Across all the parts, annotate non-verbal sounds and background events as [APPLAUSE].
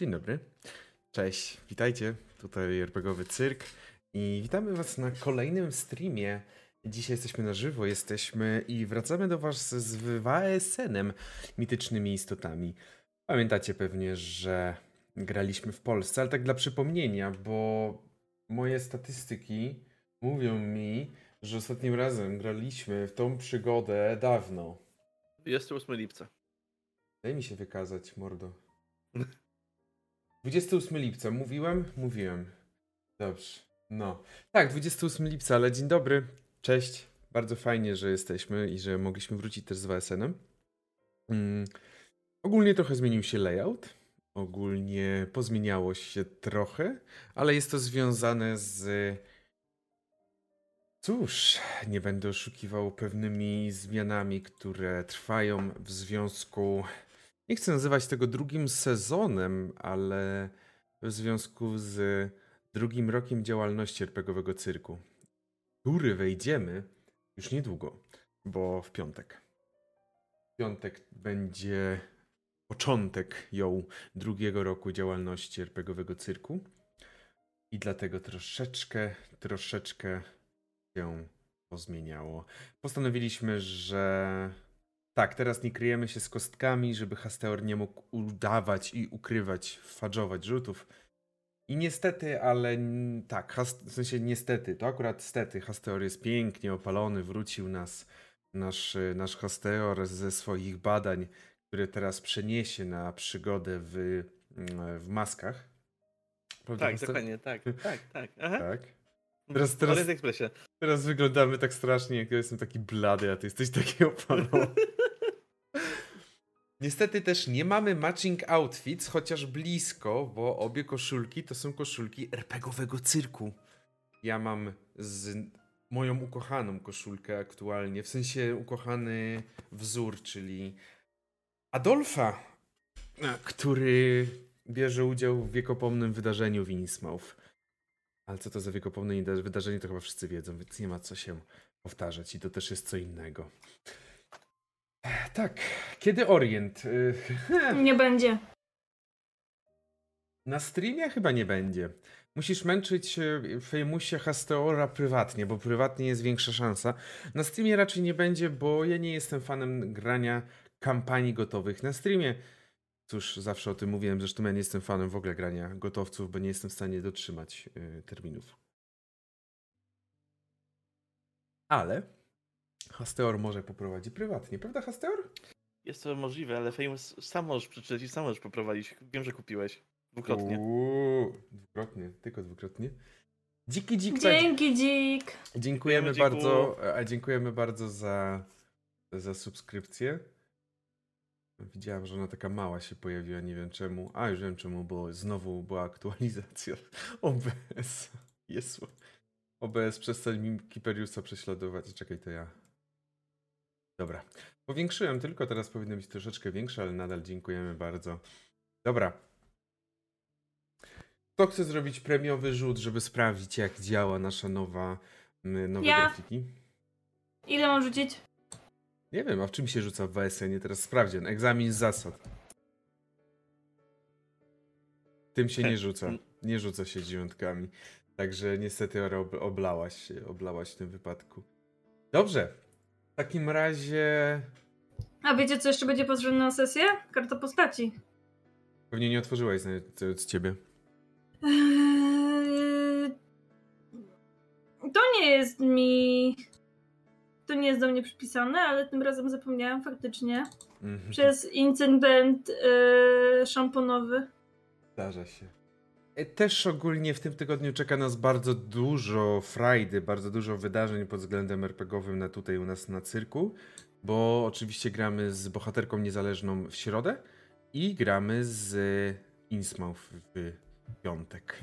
Dzień dobry. Cześć, witajcie. Tutaj RPGowy Cyrk i witamy was na kolejnym streamie. Dzisiaj jesteśmy na żywo, jesteśmy i wracamy do was z WASN-em, mitycznymi istotami. Pamiętacie pewnie, że graliśmy w Polsce, ale tak dla przypomnienia, bo moje statystyki mówią mi, że ostatnim razem graliśmy w tą przygodę dawno. 28 lipca. Daj mi się wykazać, mordo. [LAUGHS] 28 lipca. Mówiłem? Mówiłem. Dobrze. No. Tak, 28 lipca, ale dzień dobry. Cześć. Bardzo fajnie, że jesteśmy i że mogliśmy wrócić też z WSN-em. Mm. Ogólnie trochę zmienił się layout. Ogólnie pozmieniało się trochę, ale jest to związane z. Cóż, nie będę oszukiwał pewnymi zmianami, które trwają w związku nie chcę nazywać tego drugim sezonem, ale w związku z drugim rokiem działalności RPGowego cyrku, który wejdziemy już niedługo, bo w piątek. W piątek będzie początek ją drugiego roku działalności RPGowego cyrku i dlatego troszeczkę, troszeczkę się pozmieniało. Postanowiliśmy, że tak, teraz nie kryjemy się z kostkami, żeby Hasteor nie mógł udawać i ukrywać, fadżować rzutów. I niestety, ale tak, w sensie niestety, to akurat stety, Hasteor jest pięknie opalony, wrócił nas nasz, nasz Hasteor ze swoich badań, które teraz przeniesie na przygodę w, w maskach. Prawda, tak, Hasteor? dokładnie, tak, [LAUGHS] tak, tak. Aha. Tak. Teraz, teraz, teraz wyglądamy tak strasznie, jak ja jestem taki blady, a ty jesteś taki [LAUGHS] opalony. Niestety też nie mamy matching outfits, chociaż blisko, bo obie koszulki to są koszulki RPGowego cyrku. Ja mam z moją ukochaną koszulkę aktualnie, w sensie ukochany wzór, czyli Adolfa, który bierze udział w wiekopomnym wydarzeniu w Innsmouth. Ale co to za wiekopomne wydarzenie, to chyba wszyscy wiedzą, więc nie ma co się powtarzać i to też jest co innego. Tak, kiedy Orient? Y, [LAUGHS] nie będzie. Na streamie chyba nie będzie. Musisz męczyć y, Famousie Hasteora prywatnie, bo prywatnie jest większa szansa. Na streamie raczej nie będzie, bo ja nie jestem fanem grania kampanii gotowych na streamie. Cóż, zawsze o tym mówiłem, zresztą ja nie jestem fanem w ogóle grania gotowców, bo nie jestem w stanie dotrzymać y, terminów. Ale Hasteor może poprowadzi prywatnie, prawda Hasteor? Jest to możliwe, ale Famous sam możesz przeczytać i sam możesz poprowadzić. Wiem, że kupiłeś. Dwukrotnie. Uuu, dwukrotnie, tylko dwukrotnie. Dziki dzik. Dzięki dzik. Dziękujemy bardzo, a dziękujemy bardzo za, za subskrypcję. Widziałem, że ona taka mała się pojawiła, nie wiem czemu. A, już wiem czemu, bo znowu była aktualizacja [LAUGHS] OBS. Jezu. OBS przestań mi Kiperiusa prześladować. Czekaj, to ja. Dobra. Powiększyłem tylko, teraz powinno być troszeczkę większe, ale nadal dziękujemy bardzo. Dobra. Kto chce zrobić premiowy rzut, żeby sprawdzić, jak działa nasza nowa, nowe ja. grafiki? Ile mam rzucić? Nie wiem, a w czym się rzuca w WSN? Teraz sprawdzię. Egzamin z zasad. Tym się nie rzuca. Nie rzuca się dziewiątkami. Także niestety oblałaś się, oblałaś w tym wypadku. Dobrze, takim razie. A wiecie, co jeszcze będzie potrzebne na sesję? Karta postaci. Pewnie nie otworzyłaś z ciebie. Eee... To nie jest mi. To nie jest do mnie przypisane, ale tym razem zapomniałam faktycznie. Mhm. Przez incydent yy, szamponowy. Zdarza się. E, też ogólnie w tym tygodniu czeka nas bardzo dużo frajdy, bardzo dużo wydarzeń pod względem RPGowym na tutaj u nas na cyrku, bo oczywiście gramy z bohaterką niezależną w środę i gramy z Innsmouth w piątek.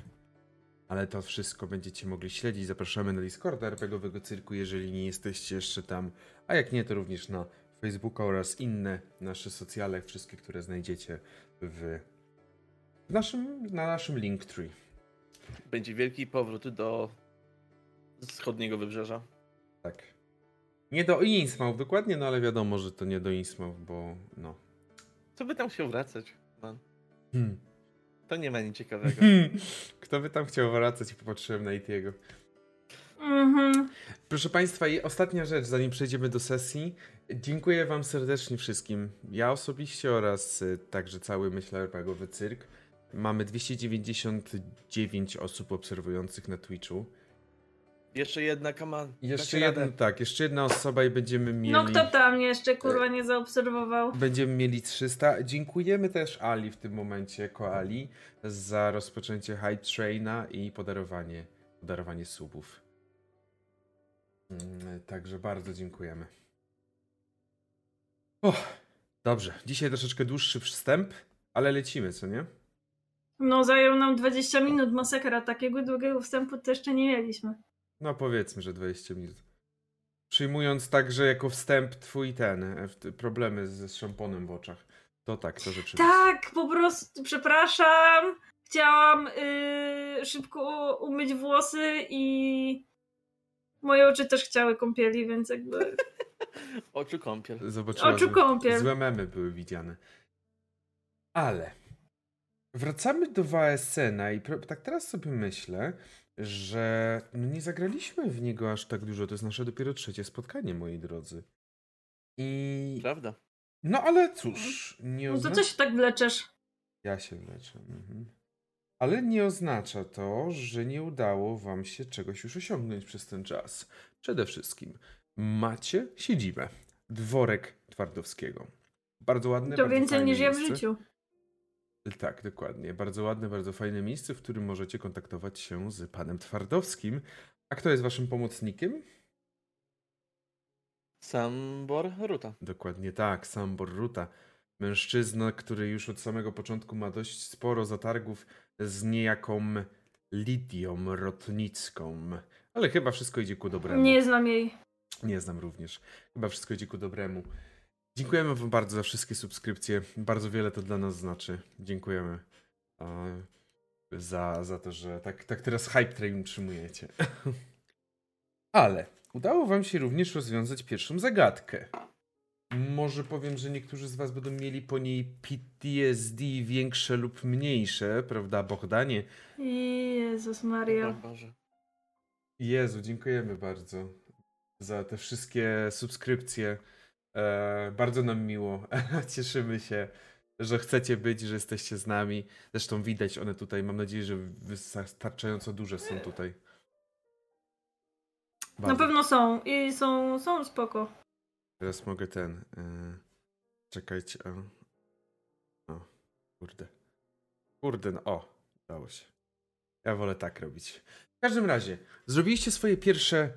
Ale to wszystko będziecie mogli śledzić. Zapraszamy na Discorda RPGowego Cyrku, jeżeli nie jesteście jeszcze tam. A jak nie, to również na Facebooka oraz inne nasze socjale, wszystkie, które znajdziecie w w naszym, na naszym Linktree. Będzie wielki powrót do wschodniego wybrzeża. Tak. Nie do Innsmouth dokładnie, no ale wiadomo, że to nie do Innsmouth, bo no. Co by tam się wracać? Man? Hmm. To nie ma nic ciekawego. [LAUGHS] Kto by tam chciał wracać i popatrzyłem na Itiego. Mhm. Proszę Państwa, i ostatnia rzecz, zanim przejdziemy do sesji. Dziękuję Wam serdecznie wszystkim. Ja osobiście oraz y, także cały, myślę, RPGowy cyrk. Mamy 299 osób obserwujących na Twitchu. Jeszcze jedna kama. Jeszcze jedna, tak, jeszcze jedna osoba i będziemy mieli... No kto tam jeszcze kurwa nie zaobserwował? Będziemy mieli 300. Dziękujemy też Ali w tym momencie, Koali, za rozpoczęcie Hype Traina i podarowanie, podarowanie subów. Mm, Także bardzo dziękujemy. O, dobrze. Dzisiaj troszeczkę dłuższy wstęp, ale lecimy, co nie? No zajął nam 20 minut masakra. Takiego długiego wstępu to jeszcze nie mieliśmy. No powiedzmy, że 20 minut. Przyjmując także jako wstęp twój ten, e, problemy ze szamponem w oczach. To tak, to rzeczywiście. Tak, po prostu, przepraszam. Chciałam yy, szybko umyć włosy i moje oczy też chciały kąpieli, więc jakby [LAUGHS] Oczu kąpiel. Zobaczyła, oczu kąpiel. Złe memy były widziane. Ale wracamy do Waesena i pro- tak teraz sobie myślę, że no nie zagraliśmy w niego aż tak dużo. To jest nasze dopiero trzecie spotkanie, moi drodzy. I Prawda? no ale cóż, nie No to oznacza... co się tak wleczesz? Ja się leczę. Mhm. Ale nie oznacza to, że nie udało wam się czegoś już osiągnąć przez ten czas. Przede wszystkim macie siedzibę. Dworek Twardowskiego. Bardzo ładne, To bardzo więcej fajne niż ja w miejsce. życiu. Tak, dokładnie. Bardzo ładne, bardzo fajne miejsce, w którym możecie kontaktować się z panem Twardowskim. A kto jest waszym pomocnikiem? Sambor Ruta. Dokładnie tak, Sambor Ruta. Mężczyzna, który już od samego początku ma dość sporo zatargów z niejaką Lidią Rotnicką. Ale chyba wszystko idzie ku dobremu. Nie znam jej. Nie znam również. Chyba wszystko idzie ku dobremu. Dziękujemy Wam bardzo za wszystkie subskrypcje. Bardzo wiele to dla nas znaczy. Dziękujemy e, za, za to, że tak, tak teraz hype train utrzymujecie. [LAUGHS] Ale udało Wam się również rozwiązać pierwszą zagadkę. Może powiem, że niektórzy z Was będą mieli po niej PTSD większe lub mniejsze, prawda, Bohdanie? Jezus Maria. Boże. Jezu, dziękujemy bardzo za te wszystkie subskrypcje. E, bardzo nam miło. [LAUGHS] Cieszymy się, że chcecie być, że jesteście z nami. Zresztą widać one tutaj. Mam nadzieję, że wystarczająco duże są tutaj. Na Bardzo. pewno są i są, są spoko. Teraz mogę ten. E, czekajcie. O. o, kurde. Kurde, no o, udało się. Ja wolę tak robić. W każdym razie, zrobiliście swoje pierwsze,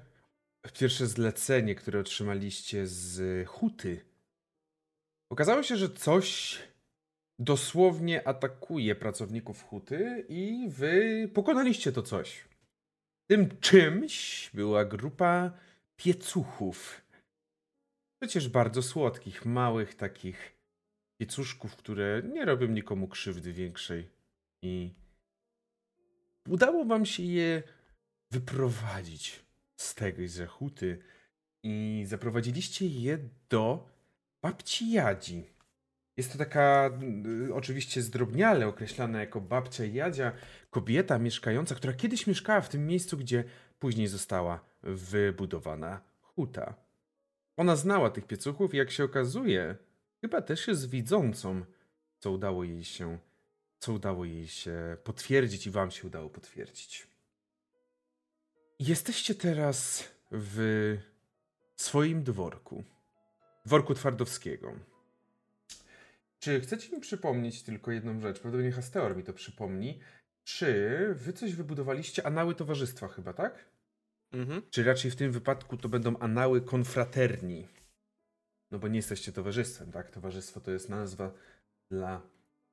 pierwsze zlecenie, które otrzymaliście z Huty. Okazało się, że coś dosłownie atakuje pracowników Huty i wy pokonaliście to coś. Tym czymś była grupa piecuchów. Przecież bardzo słodkich, małych takich piecuszków, które nie robią nikomu krzywdy większej. I udało wam się je wyprowadzić z tej zachuty i zaprowadziliście je do babci Jadzi. Jest to taka, y, oczywiście zdrobniale określana jako babcia Jadzia, kobieta mieszkająca, która kiedyś mieszkała w tym miejscu, gdzie później została wybudowana huta. Ona znała tych piecuchów i jak się okazuje, chyba też jest widzącą, co udało jej się, co udało jej się potwierdzić i wam się udało potwierdzić. Jesteście teraz w swoim dworku. Dworku Twardowskiego. Czy chcecie mi przypomnieć tylko jedną rzecz? Prawdopodobnie Hasteor mi to przypomni. Czy wy coś wybudowaliście? Anały towarzystwa chyba, tak? Mhm. Czy raczej w tym wypadku to będą anały konfraterni? No bo nie jesteście towarzystwem, tak? Towarzystwo to jest nazwa dla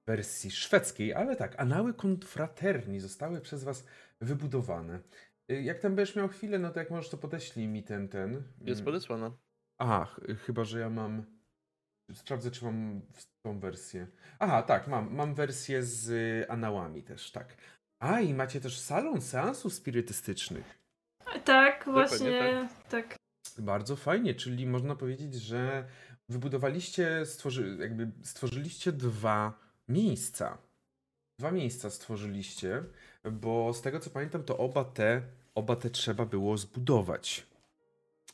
wersji szwedzkiej, ale tak, anały konfraterni zostały przez was wybudowane. Y, Jak tam będziesz miał chwilę, no to jak możesz, to podeślij mi ten, ten. Jest mm, podesłana. Aha, ch- chyba, że ja mam. Sprawdzę, czy mam w- tą wersję. Aha, tak, mam. Mam wersję z y, anałami też, tak. A, i macie też salon seansów spirytystycznych. Tak, właśnie, tak. tak. Bardzo fajnie, czyli można powiedzieć, że wybudowaliście, stworzy, jakby stworzyliście dwa miejsca. dwa miejsca stworzyliście, bo z tego co pamiętam, to oba te, oba te trzeba było zbudować.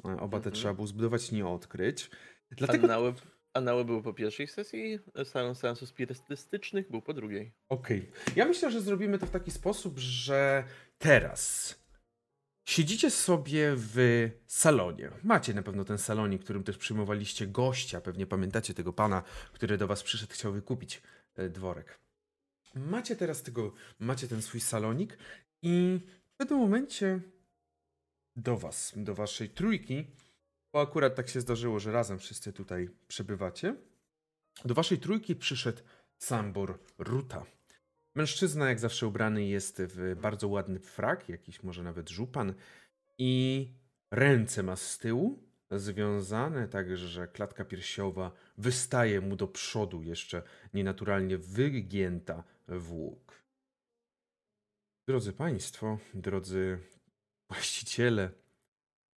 E, Oba te Mhm. trzeba było zbudować, nie odkryć. Dlatego Anały, anały były po pierwszej sesji, salon seansów spirytystycznych był po drugiej. Okej. Ja myślę, że zrobimy to w taki sposób, że teraz siedzicie sobie w salonie. Macie na pewno ten salonik, którym też przyjmowaliście gościa. Pewnie pamiętacie tego pana, który do was przyszedł, chciał wykupić e, dworek. Macie teraz tego, macie ten swój salonik i w pewnym momencie do was, do waszej trójki, bo akurat tak się zdarzyło, że razem wszyscy tutaj przebywacie, do waszej trójki przyszedł Sambor Ruta. Mężczyzna, jak zawsze ubrany jest w bardzo ładny frak, jakiś może nawet żupan i ręce ma z tyłu, związane tak, że klatka piersiowa wystaje mu do przodu, jeszcze nienaturalnie wygięta w łuk. Drodzy Państwo, drodzy właściciele,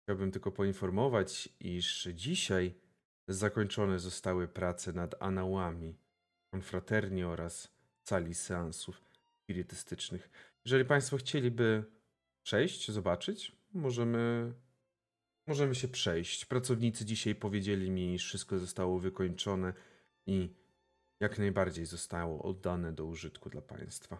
chciałbym tylko poinformować, iż dzisiaj zakończone zostały prace nad anałami konfraterni oraz sali seansów spirytystycznych. Jeżeli Państwo chcieliby przejść, zobaczyć, możemy, możemy się przejść. Pracownicy dzisiaj powiedzieli mi, iż wszystko zostało wykończone i jak najbardziej zostało oddane do użytku dla Państwa.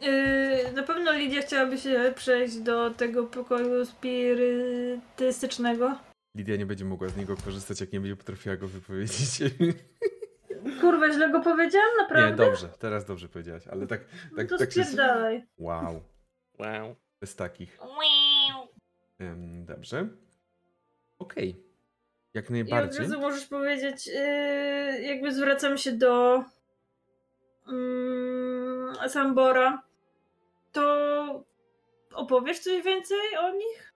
Yy, na pewno Lidia chciałaby się przejść do tego pokoju spirytystycznego. Lidia nie będzie mogła z niego korzystać, jak nie będzie potrafiła go wypowiedzieć. [LAUGHS] Kurwa, źle go powiedziałam? Naprawdę? Nie, dobrze, teraz dobrze powiedziałaś, ale tak, No tak, to tak się... spierdalaj. Wow, Wow. bez takich. Em, dobrze. Okej. Jak I od najbardziej. razu możesz powiedzieć, yy, jakby zwracam się do yy, Sambora, to opowiesz coś więcej o nich?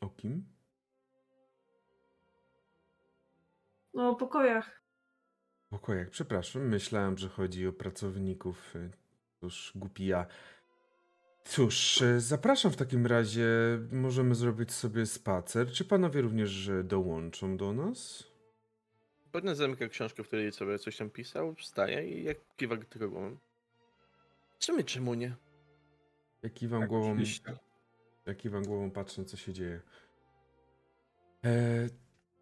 O kim? No, o pokojach. Pokojak, przepraszam, myślałem, że chodzi o pracowników. y, Cóż, głupi ja. Cóż, y, zapraszam w takim razie. Możemy zrobić sobie spacer. Czy panowie również y, dołączą do nas? Potem zamyka książkę, w której sobie coś tam pisał, wstaje i jak kiwa głową. Sumie czemu nie? Ja kiwam Tak, głową. oczywiście. Ja kiwam głową, patrzę, co się dzieje. E,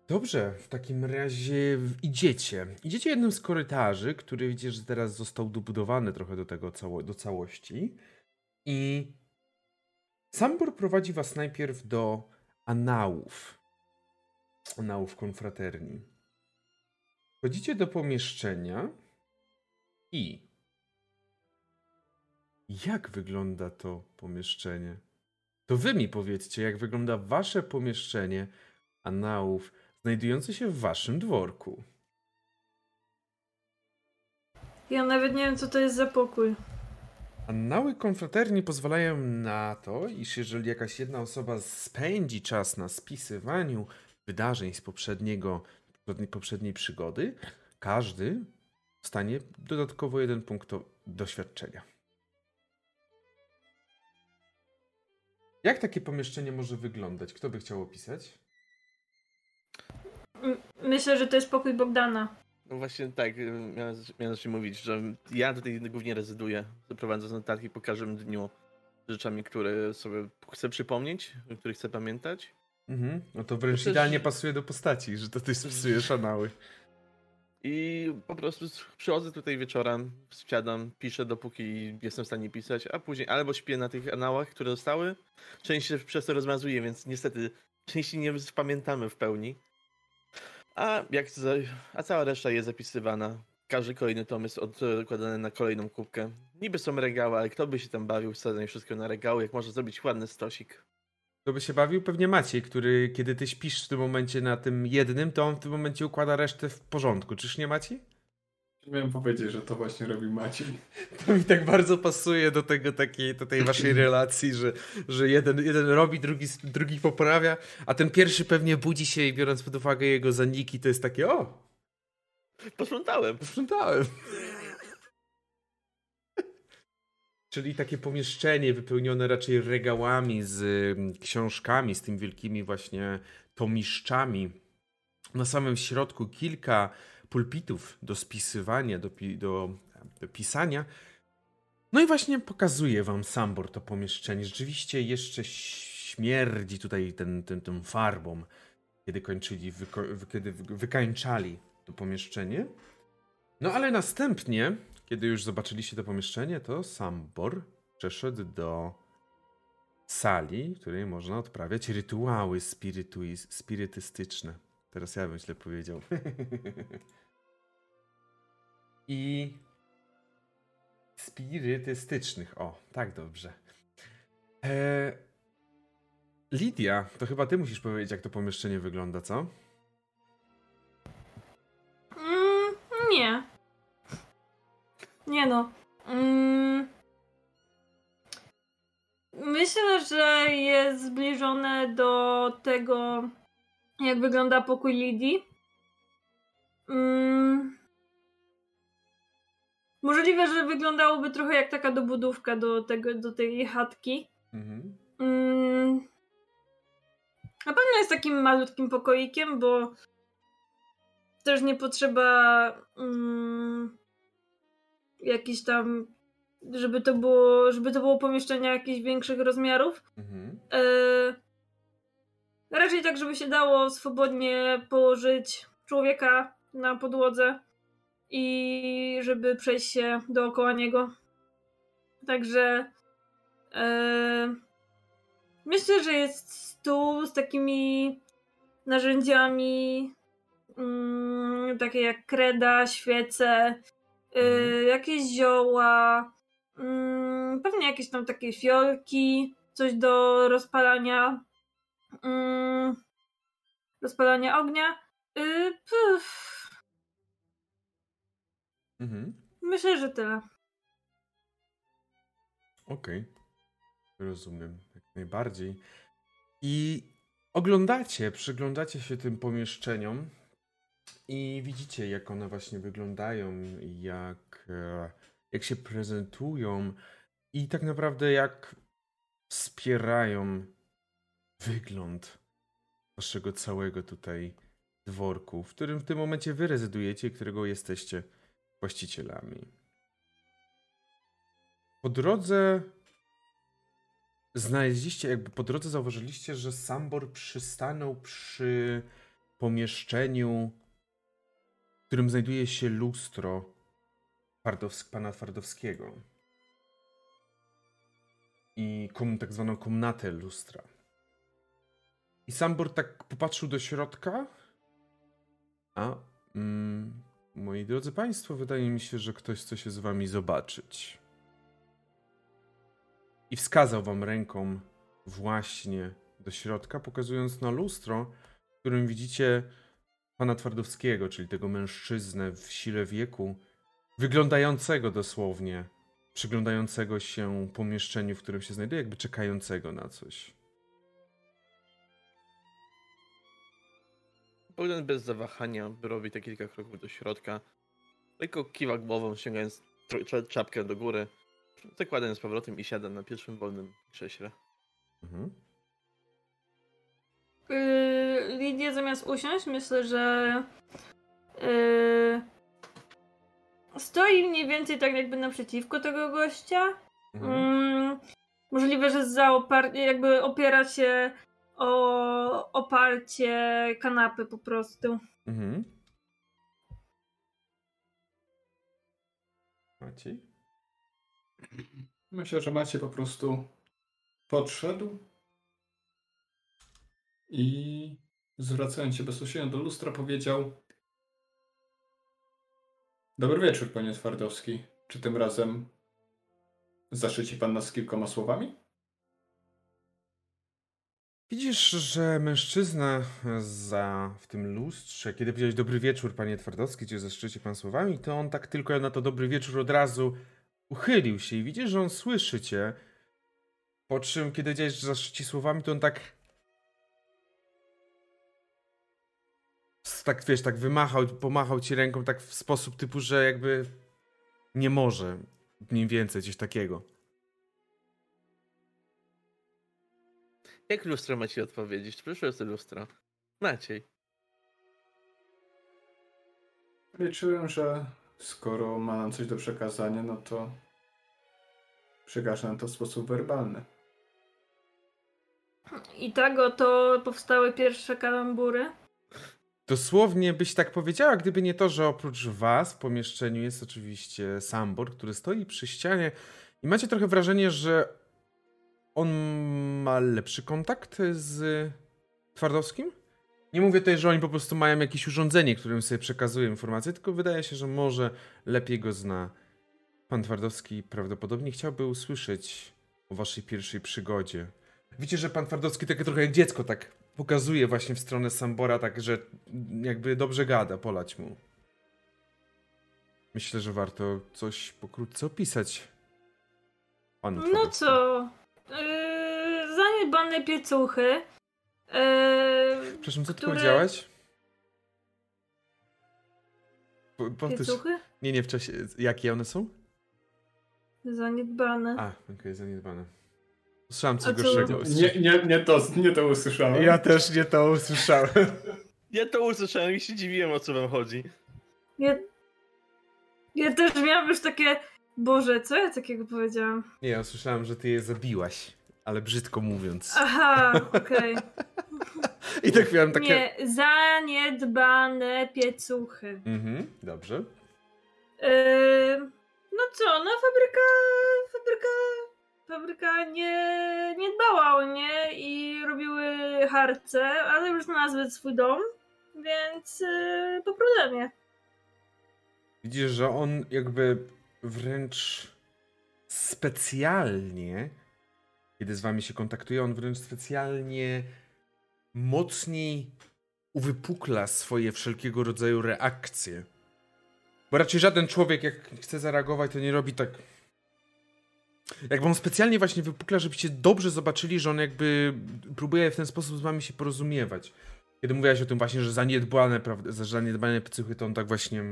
dobrze, w takim razie idziecie. Idziecie jednym z korytarzy, który widzisz, że teraz został dobudowany trochę do tego cało, do całości. I Sambor prowadzi was najpierw do anałów. Anałów konfraterni. Wchodzicie do pomieszczenia i jak wygląda to pomieszczenie? To wy mi powiedzcie, jak wygląda wasze pomieszczenie anałów znajdujące się w waszym dworku. Ja nawet nie wiem, co to jest za pokój. Anały konfraterni pozwalają na to, iż jeżeli jakaś jedna osoba spędzi czas na spisywaniu wydarzeń z poprzedniego, poprzedniej- przygody, każdy dostanie dodatkowo jeden punkt do- doświadczenia. Jak takie pomieszczenie może wyglądać? Kto by chciał opisać? Myślę, że to jest pokój Bogdana. No właśnie tak, miałem, miałem mówić, że ja tutaj głównie rezyduję, prowadząc notatki po każdym dniu rzeczami, które sobie chcę przypomnieć, o których chcę pamiętać. Mhm. No to wręcz idealnie pasuje do postaci, że to ty spisujesz anały. I po prostu przychodzę tutaj wieczorem, siadam, piszę dopóki jestem w stanie pisać, a później albo śpię na tych anałach, które zostały. Część się przez to rozmazuje, więc niestety części nie pamiętamy w pełni. A, jak a cała reszta jest zapisywana. Każdy kolejny tom jest odkładany na kolejną kubkę. Niby są regały, ale kto by się tam bawił wsadzanie wszystkiego na regały, jak można zrobić ładny stosik. To by się bawił pewnie Maciej, który kiedy ty śpisz w tym momencie na tym jednym, to on w tym momencie układa resztę w porządku. Czyż nie Maciej? Miałem powiedzieć, że to właśnie robi Maciej. [LAUGHS] To mi tak bardzo pasuje do tego takiej, do tej waszej [CLEARS THROAT] relacji, że, że jeden, jeden robi, drugi, drugi poprawia, a ten pierwszy pewnie budzi się i biorąc pod uwagę jego zaniki, to jest takie o, Posprzątałem. posprzątałem. [LAUGHS] Czyli takie pomieszczenie wypełnione raczej regałami z mm, książkami, z tymi wielkimi właśnie tomiszczami. Na samym środku kilka pulpitów do spisywania, do, do, do pisania. No i właśnie pokazuje wam Sambor to pomieszczenie. Rzeczywiście jeszcze śmierdzi tutaj ten, ten, tą farbą, kiedy kończyli, wyko- wy- kiedy wy- wykańczali to pomieszczenie. No ale następnie, kiedy już zobaczyliście to pomieszczenie, to Sambor przeszedł do sali, w której można odprawiać rytuały spirytuis- spirytystyczne. Teraz ja bym źle powiedział. [LAUGHS] I spirytystycznych. O, tak dobrze. E... Lidia, to chyba ty musisz powiedzieć, jak to pomieszczenie wygląda, co? Mm, nie. Nie no. Mm. Myślę, że jest zbliżone do tego, jak wygląda pokój Lidii. Mm. Możliwe, że wyglądałoby trochę jak taka dobudówka do, tego, do tej chatki. Mhm. Mm. Na pewno jest takim malutkim pokoikiem, bo też nie potrzeba mm, jakiś tam, żeby to było, żeby to było pomieszczenia jakichś większych rozmiarów. Mhm. E, raczej tak, żeby się dało swobodnie położyć człowieka na podłodze i żeby przejść się dookoła niego. Także e, myślę, że jest stół z takimi narzędziami mm, takie jak kreda, świece, y, Mhm. jakieś zioła, mm, pewnie jakieś tam takie fiolki, coś do rozpalania mm, rozpalania ognia. Y, pff, Mhm. myślę, że tyle. Okej. Rozumiem, jak najbardziej. I oglądacie, przyglądacie się tym pomieszczeniom i widzicie, jak one właśnie wyglądają, jak, e, jak się prezentują i tak naprawdę jak wspierają wygląd waszego całego tutaj dworku, w którym w tym momencie wy rezydujecie i którego jesteście właścicielami. Po drodze znaleźliście, jakby po drodze zauważyliście, że Sambor przystanął przy pomieszczeniu, w którym znajduje się lustro Twardows- pana Twardowskiego. I kom, tak zwaną komnatę lustra. I Sambor tak popatrzył do środka. A, mm, moi drodzy państwo, wydaje mi się, że ktoś chce się z wami zobaczyć. I wskazał wam ręką właśnie do środka, pokazując na lustro, w którym widzicie pana Twardowskiego, czyli tego mężczyznę w sile wieku, wyglądającego dosłownie, przyglądającego się pomieszczeniu, w którym się znajduje, jakby czekającego na coś. Bogdan bez zawahania robi te kilka kroków do środka. Tylko kiwa głową, sięgając czapkę do góry. Zakładam z powrotem i siadam na pierwszym wolnym krześle. Mhm. Yy, Lidia zamiast usiąść, myślę, że yy, stoi mniej więcej tak jakby naprzeciwko tego gościa. Mhm. Mm, możliwe, że za opar- jakby opiera się o oparcie kanapy po prostu. Mhm. Maciej? Myślę, że Macie po prostu podszedł i zwracając się bezpośrednio do lustra powiedział Dobry wieczór, panie Twardowski. Czy tym razem zaszczyci pan nas kilkoma słowami? Widzisz, że mężczyzna za w tym lustrze, kiedy powiedziałeś dobry wieczór, panie Twardowski, czy zaszczyci pan słowami, to on tak tylko na to dobry wieczór od razu uchylił się i widzisz, że on słyszy cię. Po czym, kiedy powiedziałeś, że zaszczyci słowami, to on tak. Tak wiesz, tak wymachał, pomachał ci ręką tak w sposób typu, że jakby nie może. Mniej więcej coś takiego. Jak lustro ma ci odpowiedzieć? Proszę o lustro. Maciej. Liczyłem, że skoro ma nam coś do przekazania, no to przekaże nam to w sposób werbalny. I tak oto powstały pierwsze kalambury. Dosłownie byś tak powiedziała, gdyby nie to, że oprócz was w pomieszczeniu jest oczywiście Sambor, który stoi przy ścianie i macie trochę wrażenie, że on ma lepszy kontakt z Twardowskim? Nie mówię tutaj, że oni po prostu mają jakieś urządzenie, którym sobie przekazuje informacje, tylko wydaje się, że może lepiej go zna. Pan Twardowski prawdopodobnie chciałby usłyszeć o waszej pierwszej przygodzie. Widzicie, że pan Twardowski takie trochę jak dziecko tak pokazuje właśnie w stronę Sambora, tak że jakby dobrze gada, polać mu. Myślę, że warto coś pokrótce opisać. Panu No co? Yy, zaniedbane piecuchy. Yy, Przepraszam, co ty które- powiedziałeś? Po- powtórz. piecuchy? Nie, nie, w czasie. Jakie one są? Zaniedbane. A, okej, zaniedbane. Słyszałem A coś co- gorszego. Nie, nie, nie, to, nie to usłyszałem. Ja też nie to usłyszałem. [LAUGHS] Ja to usłyszałem i się dziwiłem, o co wam chodzi. Ja, ja też miałam już takie. Boże, co ja takiego powiedziałam? Nie, ja słyszałem, że ty je zabiłaś, ale brzydko mówiąc. Aha, okej. [LAUGHS] I tak miałem takie. Nie, zaniedbane piecuchy. Mhm, dobrze. Yy, no co, no fabryka, fabryka, fabryka nie, nie dbała o nie i robiły harce, ale już znalazły swój dom, więc yy, po problemie. Widzisz, że on jakby wręcz specjalnie, kiedy z wami się kontaktuje, on wręcz specjalnie mocniej uwypukla swoje wszelkiego rodzaju reakcje. Bo raczej żaden człowiek, jak chce zareagować, to nie robi tak. Jakby on specjalnie właśnie wypukla, żebyście dobrze zobaczyli, że on jakby próbuje w ten sposób z wami się porozumiewać. Kiedy mówiłaś o tym właśnie, że zaniedbane, prawda, że zaniedbane psychy, to on tak właśnie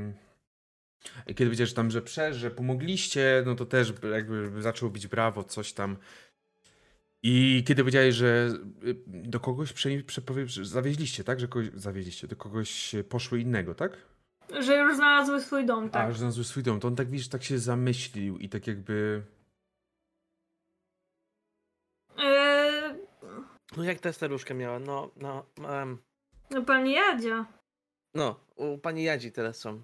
i kiedy widzisz tam, że prze, że pomogliście, no to też jakby zaczął bić brawo, coś tam. I kiedy powiedziałeś, że y, do kogoś prze, przepowie, że zawieźliście, tak? Że kogoś zawieźliście, do kogoś poszły innego, tak? Że już znalazły swój dom, A, tak. że znalazły swój dom. To on tak widzisz, tak się zamyślił i tak jakby... Yy, No jak ta staruszka miała? No, no, um, no pani Jadzia. no, u pani Jadzi teraz są.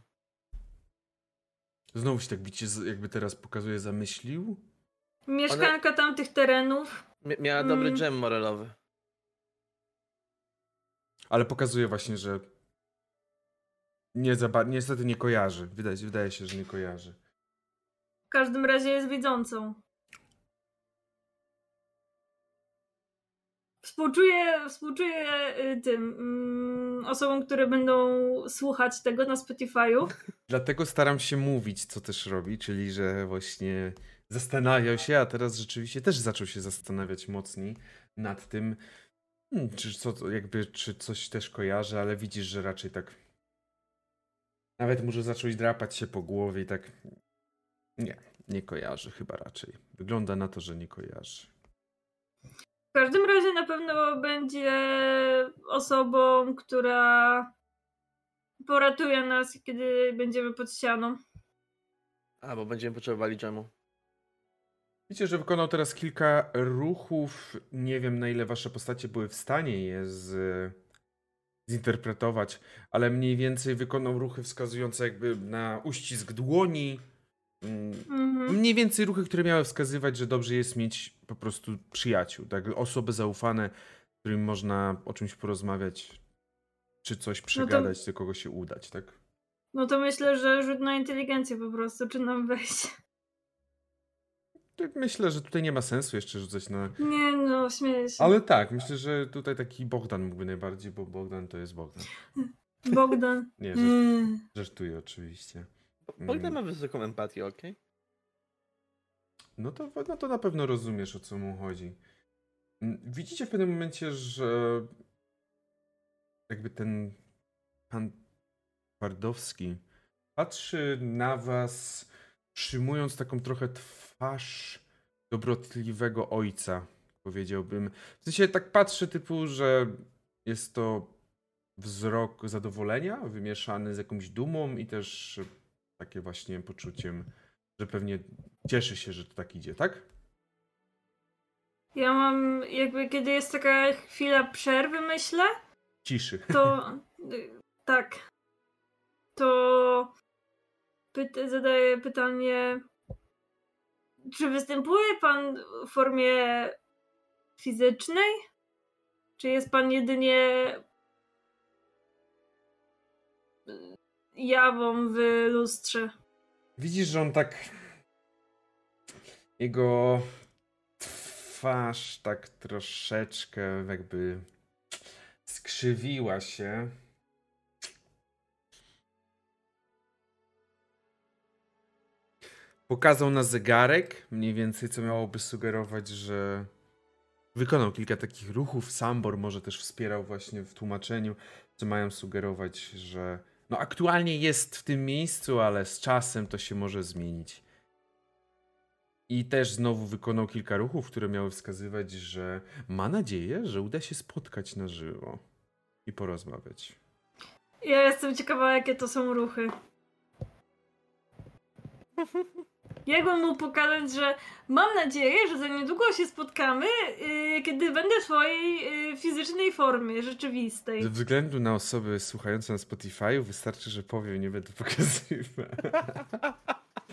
Znowu się tak bicie, jakby teraz pokazuje, zamyślił. Mieszkanka tamtych terenów. Mia- miała dobry Mm. dżem morelowy. Ale pokazuje właśnie, że nie za niestety nie kojarzy. Wydaje, wydaje się, że nie kojarzy. W każdym razie jest widzącą. Współczuję, współczuję y, tym mm, osobom, które będą słuchać tego na Spotify'u. Dlatego staram się mówić, co też robi, czyli że właśnie zastanawiał się, a teraz rzeczywiście też zaczął się zastanawiać mocniej nad tym, hmm, czy, co, jakby, czy coś też kojarzy, ale widzisz, że raczej tak. Nawet może zacząć drapać się po głowie i tak. Nie, nie kojarzy chyba raczej. Wygląda na to, że nie kojarzy. W każdym razie na pewno będzie osobą, która poratuje nas, kiedy będziemy pod ścianą. A, bo będziemy potrzebowali dżemu. Widzicie, że wykonał teraz kilka ruchów. Nie wiem, na ile wasze postacie były w stanie je z, zinterpretować, ale mniej więcej wykonał ruchy wskazujące jakby na uścisk dłoni. Mm, Mhm. Mniej więcej ruchy, które miały wskazywać, że dobrze jest mieć po prostu przyjaciół, tak? Osoby zaufane, z którymi można o czymś porozmawiać, czy coś przegadać, do kogo się udać, tak? No to myślę, że rzut na inteligencję po prostu, czy nam wejść. Myślę, że tutaj nie ma sensu jeszcze rzucać na Nie no, śmieję się. Ale tak, myślę, że tutaj taki Bogdan mógłby najbardziej, bo Bogdan to jest Bogdan. Bogdan. [LAUGHS] Nie, żart, Mm. żartuję oczywiście. Bogdan Mm. ma wysoką empatię, okej? No to, no to na pewno rozumiesz, o co mu chodzi. Mm, Widzicie w pewnym momencie, że jakby ten pan Twardowski patrzy na was, przyjmując taką trochę twarz dobrotliwego ojca, powiedziałbym. W sensie tak patrzy typu, że jest to wzrok zadowolenia, wymieszany z jakąś dumą i też takie właśnie poczuciem, że pewnie cieszy się, że to tak idzie, tak? Ja mam jakby, kiedy jest taka chwila przerwy, myślę, Ciszy. to [LAUGHS] tak. To pyta, zadaję pytanie, czy występuje pan w formie fizycznej? Czy jest pan jedynie y, jawą w lustrze? Widzisz, że on tak. Jego twarz tak troszeczkę jakby skrzywiła się. Pokazał na zegarek, mniej więcej, co miałoby sugerować, że wykonał kilka takich ruchów. Sambor może też wspierał właśnie w tłumaczeniu, co mają sugerować, że no aktualnie jest w tym miejscu, ale z czasem to się może zmienić. I też znowu wykonał kilka ruchów, które miały wskazywać, że ma nadzieję, że uda się spotkać na żywo i porozmawiać. Ja jestem ciekawa, jakie to są ruchy. [LAUGHS] Jakbym mu pokazać, że mam nadzieję, że za niedługo się spotkamy, yy, kiedy będę w swojej yy, fizycznej formie rzeczywistej. Ze względu na osoby słuchające na Spotify wystarczy, że powiem, nie będę pokazywał.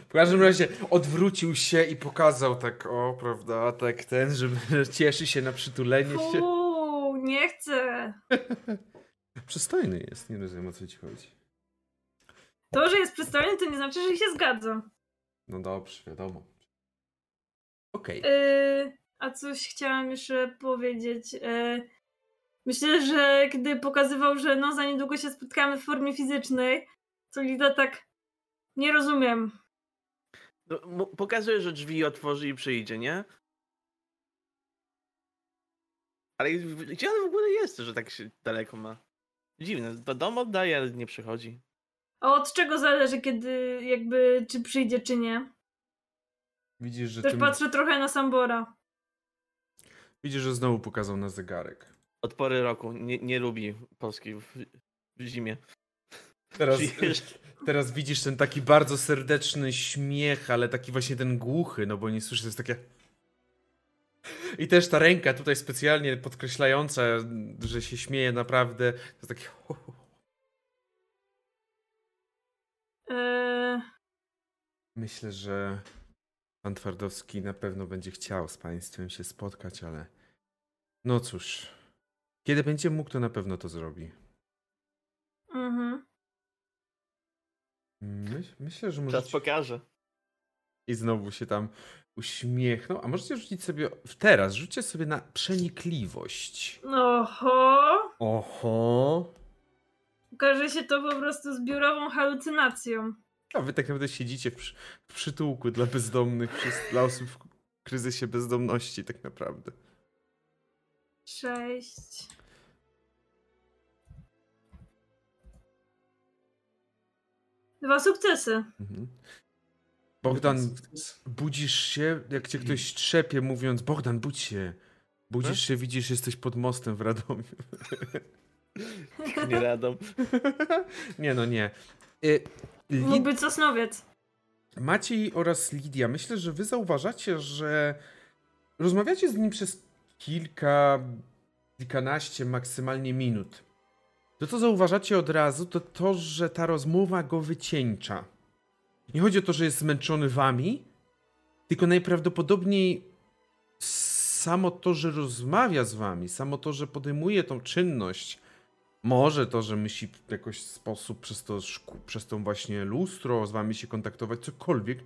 W każdym razie odwrócił się i pokazał tak, o, prawda, tak ten, że [LAUGHS] cieszy się na przytulenie się. Fuu, nie chcę. Przystojny jest, nie rozumiem o co ci chodzi. To, że jest przystojny, to nie znaczy, że się zgadzam. No dobrze, wiadomo. Okej. Yy, a coś chciałam jeszcze powiedzieć. Yy, myślę, że kiedy pokazywał, że no za niedługo się spotkamy w formie fizycznej, to Lida tak nie rozumiem. No, pokazuje, że drzwi otworzy i przyjdzie, nie? Ale w- gdzie on w ogóle jest, że tak się daleko ma? Dziwne, do domu oddaje, ale nie przychodzi. A od czego zależy, kiedy jakby, czy przyjdzie, czy nie? Widzisz, że Też tym... patrzę trochę na Sambora. Widzisz, że znowu pokazał na zegarek. Od pory roku nie, nie lubi Polski w, w zimie. Teraz, teraz widzisz ten taki bardzo serdeczny śmiech, ale taki właśnie ten głuchy, no bo nie słyszysz, to jest takie... I też ta ręka tutaj specjalnie podkreślająca, że się śmieje naprawdę, to jest takie... Yy, Myślę, że pan Twardowski na pewno będzie chciał z państwem się spotkać, ale no cóż, kiedy będzie mógł, to na pewno to zrobi. mhm. Myśl, myślę, że Czas możecie... pokaże. I znowu się tam uśmiechnął. A możecie rzucić sobie teraz, rzućcie sobie na przenikliwość. Oho! Oho. Okaże się to po prostu zbiorową halucynacją. A wy tak naprawdę siedzicie w, przy, w przytułku dla bezdomnych, przez, dla osób w kryzysie bezdomności tak naprawdę. Sześć. Dwa sukcesy. Mhm. Bogdan, budzisz się, jak cię ktoś trzepie mówiąc Bogdan, budź się. Budzisz się, widzisz, jesteś pod mostem w Radomiu. [LAUGHS] [LAUGHS] Nie radą. [LAUGHS] nie no, nie. Y, Lid- Mógł być Sosnowiec. Maciej oraz Lidia, myślę, że wy zauważacie, że rozmawiacie z nim przez kilka, kilkanaście maksymalnie minut. To, co zauważacie od razu, to to, że ta rozmowa go wycieńcza. Nie chodzi o to, że jest zmęczony wami, tylko najprawdopodobniej samo to, że rozmawia z wami, samo to, że podejmuje tą czynność, może to, że musi w jakiś sposób przez to, przez tą właśnie lustro z wami się kontaktować, cokolwiek,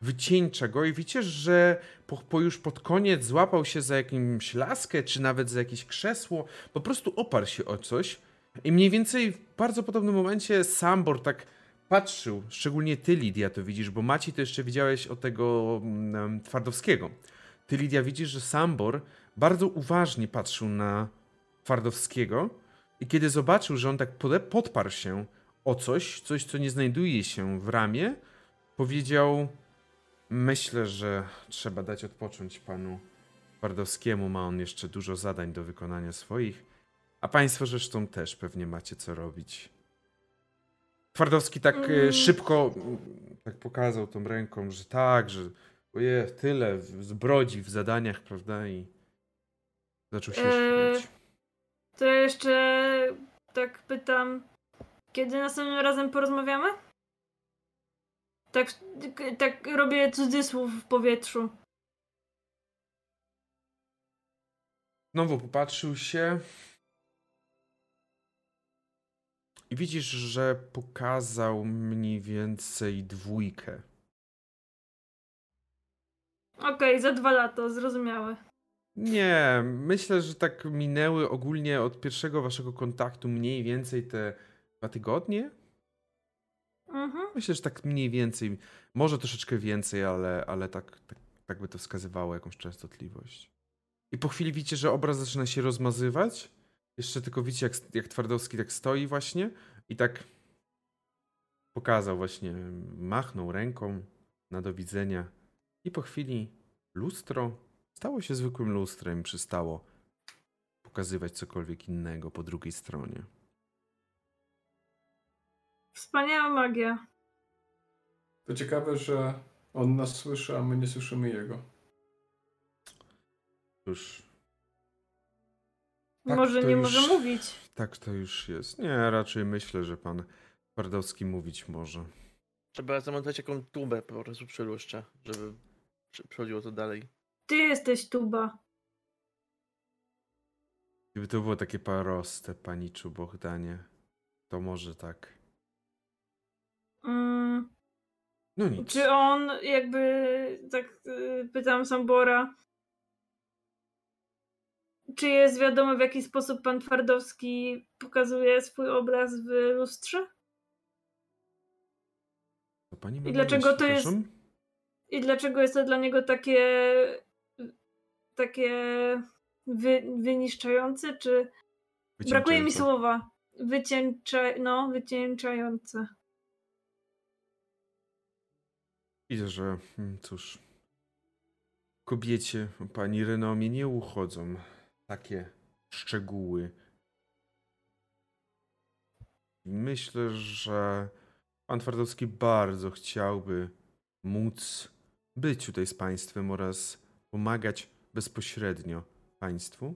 wycieńcza go i widzicie, że po, po już pod koniec złapał się za jakąś laskę, czy nawet za jakieś krzesło, po prostu oparł się o coś i mniej więcej w bardzo podobnym momencie Sambor tak patrzył, szczególnie ty Lidia to widzisz, bo Maciej to jeszcze widziałeś od tego mm, Twardowskiego. Ty Lidia widzisz, że Sambor bardzo uważnie patrzył na Twardowskiego i kiedy zobaczył, że on tak podparł się o coś, coś co nie znajduje się w ramie, powiedział myślę, że trzeba dać odpocząć panu Twardowskiemu, ma on jeszcze dużo zadań do wykonania swoich, A państwo zresztą też pewnie macie co robić. Twardowski tak e, Mm. szybko mm, tak pokazał tą ręką, że tak, że oje, tyle zbrodzi w zadaniach, prawda? I zaczął się śmiać. To ja jeszcze tak pytam, kiedy następnym razem porozmawiamy? Tak, tak robię cudzysłów w powietrzu. Znowu popatrzył się. I widzisz, że pokazał mniej więcej dwójkę. Okej, za dwa lata, zrozumiałe. Nie, myślę, że tak minęły ogólnie od pierwszego waszego kontaktu mniej więcej te dwa tygodnie. Mhm. Myślę, że tak mniej więcej, może troszeczkę więcej, ale, ale tak, tak, tak by to wskazywało jakąś częstotliwość. I po chwili widzicie, że obraz zaczyna się rozmazywać. Jeszcze tylko widzicie, jak, jak Twardowski tak stoi właśnie i tak pokazał właśnie, machnął ręką na do widzenia. I po chwili lustro stało się zwykłym lustrem i przestało pokazywać cokolwiek innego po drugiej stronie. Wspaniała magia. To ciekawe, że on nas słyszy, a my nie słyszymy jego. Cóż, Tak, może nie już- może mówić. Tak to już jest. Nie, raczej myślę, że pan Twardowski mówić może. Trzeba zamontować jakąś tubę po prostu przy lustrze, żeby przechodziło to dalej. Ty jesteś tuba. Gdyby to było takie proste, paniczu Bohdanie, to może tak. Mm, No nic. czy on jakby, tak y, pytam Sambora, czy jest wiadomo w jaki sposób pan Twardowski pokazuje swój obraz w lustrze? To pani ma i dlaczego to jest-? I dlaczego jest to dla niego takie takie wy, wyniszczające, czy brakuje mi słowa. Wycieńcza, no, wycieńczające. Widzę, że mm, cóż. Kobiecie pani renomie nie uchodzą takie szczegóły. Myślę, że pan Twardowski bardzo chciałby móc być tutaj z państwem oraz pomagać bezpośrednio państwu.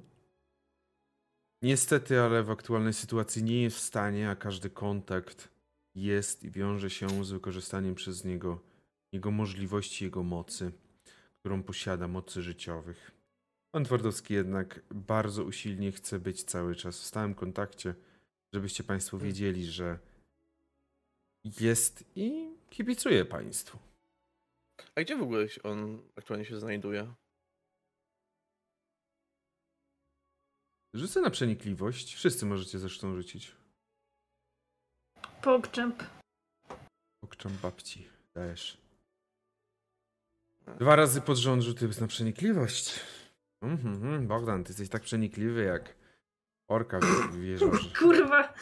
Niestety, ale w aktualnej sytuacji nie jest w stanie, a każdy kontakt jest i wiąże się z wykorzystaniem przez niego jego możliwości, jego mocy, którą posiada, mocy życiowych. Pan Twardowski jednak bardzo usilnie chce być cały czas w stałym kontakcie, żebyście Państwo wiedzieli, że jest i kibicuje Państwu. A gdzie w ogóle on aktualnie się znajduje? Rzucę na przenikliwość. Wszyscy możecie zresztą rzucić. Pokczęp. Pokczam babci. Dajesz. Dwa razy pod rząd rzuty na przenikliwość. Mhm, mhm, Bogdan, ty jesteś tak przenikliwy jak orka w wieżorze. [LAUGHS] Kurwa.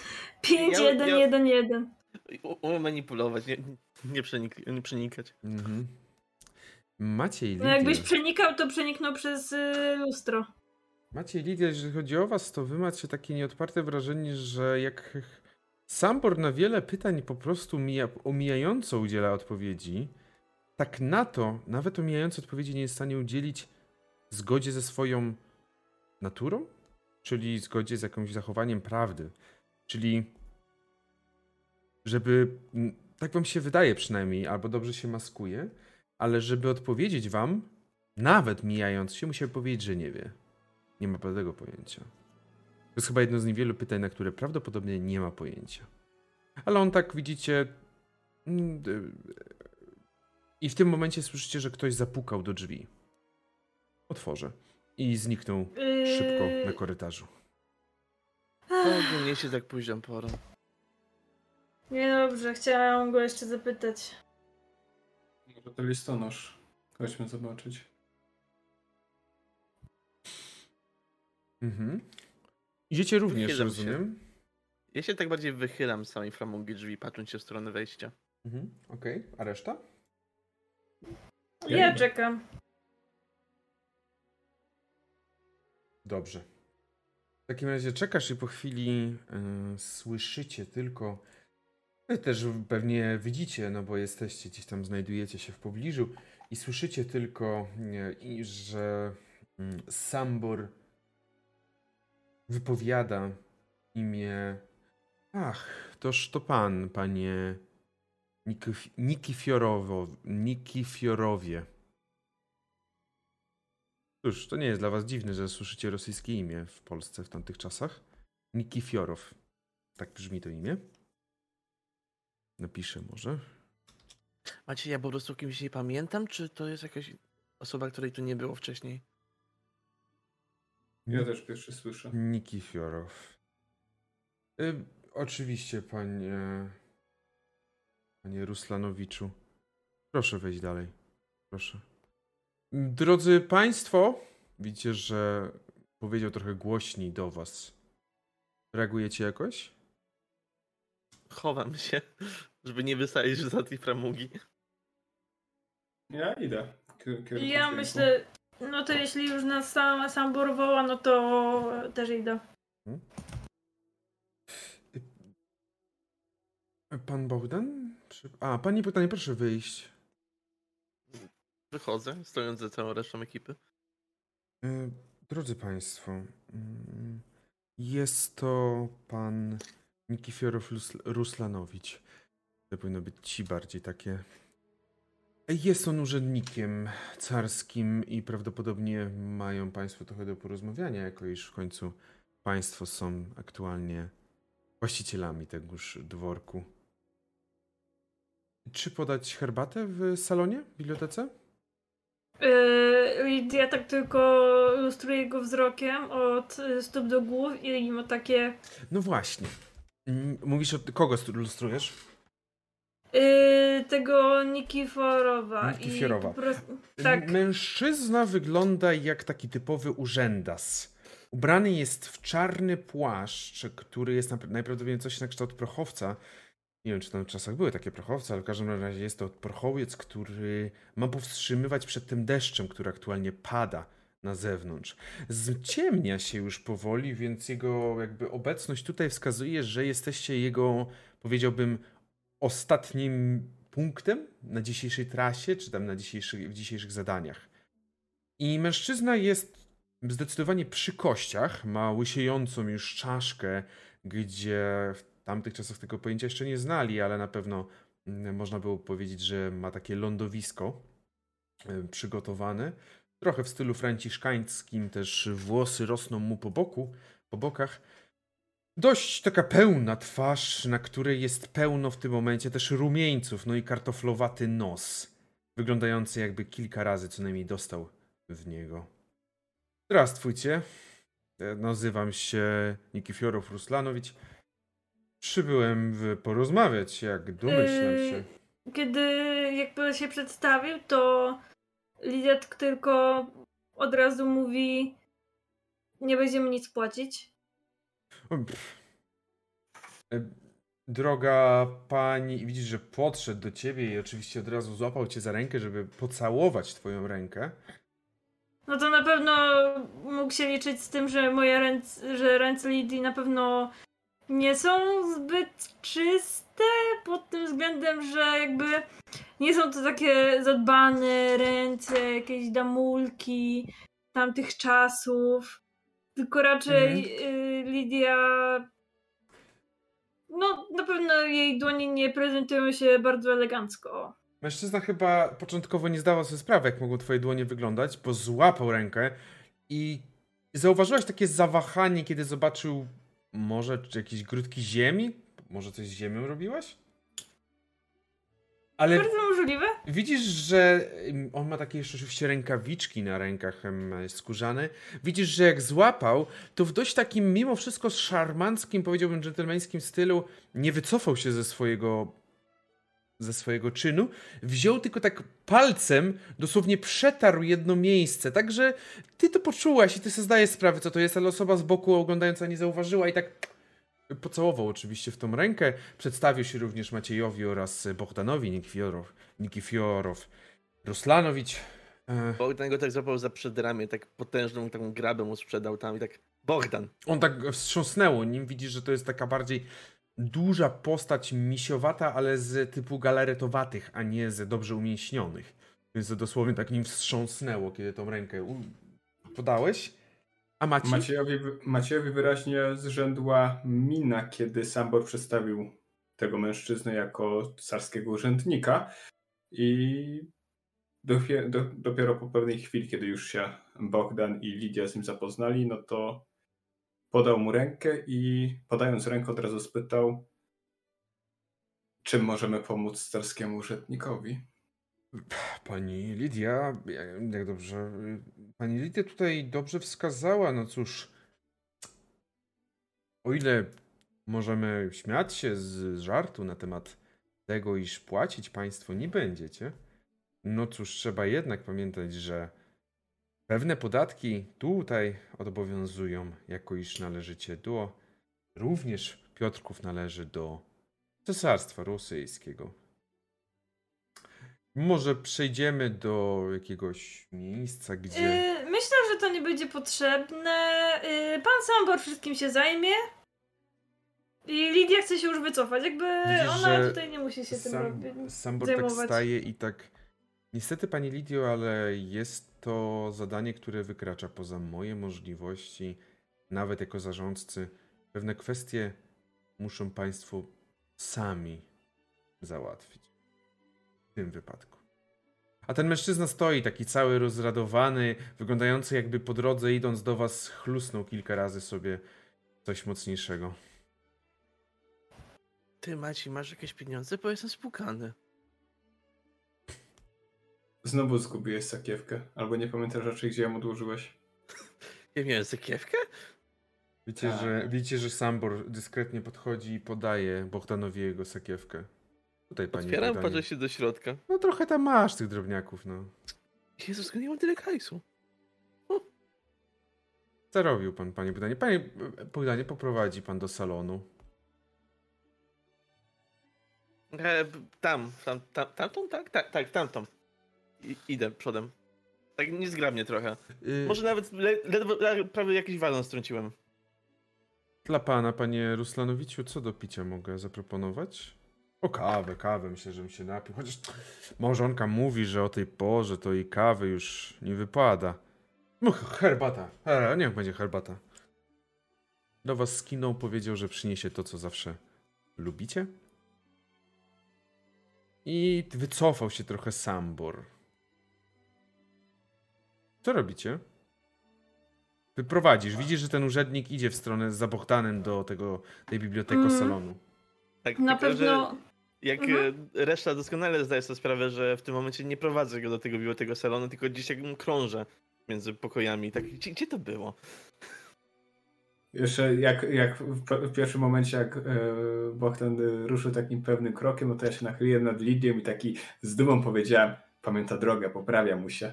5, Ja- 1, ja- 1, 1. U- Umiem manipulować, nie, nie, przenik- nie przenikać. Mhm. Maciej, No jakbyś przenikał, to przeniknął przez y, lustro. Maciej, Lidia, jeżeli chodzi o was, to wy macie takie nieodparte wrażenie, że jak Sambor na wiele pytań po prostu mija, omijająco udziela odpowiedzi, tak na to nawet omijająco odpowiedzi nie jest w stanie udzielić w zgodzie ze swoją naturą, czyli w zgodzie z jakimś zachowaniem prawdy. Czyli żeby, tak wam się wydaje przynajmniej, albo dobrze się maskuje, ale żeby odpowiedzieć wam, nawet mijając się, musiał powiedzieć, że nie wie. Nie ma bladego pojęcia. To jest chyba jedno z niewielu pytań, na które prawdopodobnie nie ma pojęcia. Ale on tak, widzicie... mm, I w tym momencie słyszycie, że ktoś zapukał do drzwi. Otworzę. I zniknął szybko na Yy, korytarzu. Kogo niesie tak późną porą? Niedobrze, chciałam go jeszcze zapytać. Może to listonosz. Chodźmy zobaczyć. Mhm. Idziecie również, Wychylam się. rozumiem? Ja się tak bardziej wychylam z samej framugi drzwi, patrząc się w stronę wejścia. Mhm. Okej, a reszta? Ja Ja czekam. Dobrze. W takim razie czekasz i po chwili y, słyszycie tylko. Wy też pewnie widzicie, no bo jesteście gdzieś tam, znajdujecie się w pobliżu i słyszycie tylko, i że mm, Sambor wypowiada imię. Ach, toż to pan, panie Nikif- Nikifiorowo, Nikifiorowie. Cóż, to nie jest dla was dziwne, że słyszycie rosyjskie imię w Polsce w tamtych czasach. Nikifiorow. Tak brzmi to imię. Napiszę może. Macie, ja po prostu kimś nie pamiętam, czy to jest jakaś osoba, której tu nie było wcześniej? Ja też pierwszy słyszę. Nikifiorow. Y, oczywiście, panie. Panie Ruslanowiczu. Proszę wejść dalej. Proszę. Drodzy Państwo, widzicie, że powiedział trochę głośniej do Was. Reagujecie jakoś? Chowam się, żeby nie wysadzić za tej framugi. Ja idę. Kierunku Ja myślę, no to jeśli już nas sam, sam borowała, no to też idę. Pan Bogdan? A, Pani pytanie, proszę wyjść. Wychodzę, stojąc za całą resztą ekipy. E, Drodzy Państwo, mm, jest to pan Nikifiorow Ruslanowicz. To powinno być ci bardziej takie. Jest on urzędnikiem carskim i prawdopodobnie mają Państwo trochę do porozmawiania, jako iż w końcu Państwo są aktualnie właścicielami tegoż dworku. Czy podać herbatę w salonie, w bibliotece? Yy, Lidia tak tylko lustruje go wzrokiem od stóp do głów i ma takie No właśnie. Mówisz o kogo stru- lustrujesz? Yy, tego Nikiforowa. Po prostu, tak. Mężczyzna wygląda jak taki typowy urzędas. Ubrany jest w czarny płaszcz, który jest najprawdopodobniej coś na kształt prochowca. Nie wiem, czy tam w czasach były takie prochowce, ale w każdym razie jest to prochowiec, który ma powstrzymywać przed tym deszczem, który aktualnie pada na zewnątrz. Zciemnia się już powoli, więc jego jakby obecność tutaj wskazuje, że jesteście jego, powiedziałbym, ostatnim punktem na dzisiejszej trasie, czy tam na dzisiejszych, w dzisiejszych zadaniach. I mężczyzna jest zdecydowanie przy kościach, ma łysiejącą już czaszkę, gdzie w tamtych czasach tego pojęcia jeszcze nie znali, ale na pewno mm, można było powiedzieć, że ma takie lądowisko e, przygotowane. Trochę w stylu franciszkańskim, też włosy rosną mu po boku, po bokach. Dość taka pełna twarz, na której jest pełno w tym momencie też rumieńców, no i kartoflowaty nos, wyglądający jakby kilka razy co najmniej dostał w niego. Zdrawstwujcie, E, nazywam się Nikifiorow Ruslanowicz. Przybyłem porozmawiać, jak domyślam Yy, się. Kiedy jakby się przedstawił, to Lidia tak tylko od razu mówi nie będziemy nic płacić. Droga pani, widzisz, że podszedł do ciebie i oczywiście od razu złapał cię za rękę, żeby pocałować twoją rękę. No to na pewno mógł się liczyć z tym, że moje ręce, że ręce Lidii na pewno nie są zbyt czyste pod tym względem, że jakby nie są to takie zadbane ręce, jakieś damulki tamtych czasów, tylko raczej y, Lidia no na pewno jej dłonie nie prezentują się bardzo elegancko. Mężczyzna chyba początkowo nie zdawał sobie sprawy, jak mogą twoje dłonie wyglądać, bo złapał rękę i zauważyłaś takie zawahanie, kiedy zobaczył może jakieś grudki ziemi? Może coś z ziemią robiłaś? Ale Bardzo możliwe. widzisz, że on ma takie jeszcze oczywiście rękawiczki na rękach skórzane. Widzisz, że jak złapał, to w dość takim mimo wszystko szarmanckim, powiedziałbym dżentelmeńskim stylu nie wycofał się ze swojego ze swojego czynu, wziął tylko tak palcem, dosłownie przetarł jedno miejsce, także ty to poczułaś i ty sobie zdajesz sprawę, co to jest, ale osoba z boku oglądająca nie zauważyła i tak pocałował oczywiście w tą rękę, przedstawił się również Maciejowi oraz Bogdanowi Nikifiorow, Nikifiorow Ruslanowicz. E, Bogdan go tak złapał za przedramię, tak potężną taką grabę mu sprzedał tam i tak Bogdan. On tak wstrząsnęło nim, widzisz, że to jest taka bardziej duża postać misiowata, ale z typu galaretowatych, a nie z dobrze umięśnionych. Więc dosłownie tak nim wstrząsnęło, kiedy tą rękę podałeś. A Maciej? Maciejowi, Maciejowi wyraźnie zrzędła mina, kiedy Sambor przedstawił tego mężczyznę jako carskiego urzędnika i dopiero, do, dopiero po pewnej chwili, kiedy już się Bogdan i Lidia z nim zapoznali, no to podał mu rękę i podając rękę od razu spytał, czym możemy pomóc carskiemu urzędnikowi. Pani Lidia, jak dobrze. Pani Lidia tutaj dobrze wskazała. No cóż, o ile możemy śmiać się z żartu na temat tego, iż płacić państwo nie będziecie, no cóż, trzeba jednak pamiętać, że pewne podatki tutaj obowiązują, jako iż należycie do. Również Piotrków należy do Cesarstwa Rosyjskiego. Może przejdziemy do jakiegoś miejsca, gdzie. Yy, myślę, że to nie będzie potrzebne. Yy, pan Sambor wszystkim się zajmie. I Lidia chce się już wycofać. Jakby Widzisz, ona tutaj nie musi się tym Sam, robić. Sambor tak zajmować. staje i tak. Niestety, pani Lidio, ale jest to zadanie, które wykracza poza moje możliwości, nawet jako zarządcy. Pewne kwestie muszą państwo sami załatwić. W tym wypadku. A ten mężczyzna stoi taki cały rozradowany, wyglądający jakby po drodze idąc do was chlusnął kilka razy sobie coś mocniejszego. Ty, Maci, masz jakieś pieniądze? Bo jestem spłukany. Znowu zgubiłeś sakiewkę, albo nie pamiętasz raczej, gdzie ją odłożyłeś. [LAUGHS] Ja miałem zakiewkę? Widzicie, Tak. że, widzicie, że Sambor dyskretnie podchodzi i podaje Bogdanowi jego sakiewkę. Tutaj pani Otwieram, patrzę się do środka. No trochę tam masz tych drobniaków, no. Jezus, nie mam tyle hajsu. Co robił pan, panie Bogdanie? Panie Bogdanie, poprowadzi pan do salonu. E, tam, tam, tam, tamtą? Tak, tak, tak, tamtą. I, idę przodem. Tak niezgrabnie trochę. Y, Może nawet le, ledwo, le, prawie jakiś walon strąciłem. Dla pana, panie Ruslanowiciu, co do picia mogę zaproponować? O kawę, kawę, myślę, że bym się napił. Chociaż małżonka mówi, że o tej porze to i kawy już nie wypada. No, herbata. Her, niech będzie herbata. Do was skinął, powiedział, że przyniesie to, co zawsze lubicie. I wycofał się trochę Sambor. Co robicie? Wyprowadzisz. Widzisz, że ten urzędnik idzie w stronę za Bogdanem do tego, tej biblioteki Mm. salonu. Tak, Na tylko, że pewno. Jak Mhm. e, reszta doskonale zdaje sobie sprawę, że w tym momencie nie prowadzę go do tego biblioteki salonu, tylko gdzieś jak krążę między pokojami. Tak, gdzie, gdzie to było? Jeszcze jak, jak w, w pierwszym momencie, jak e, Bogdan e, ruszył takim pewnym krokiem, no to ja się nachyliłem nad Lidią i taki z dumą powiedziałem, pamięta drogę, poprawia mu się.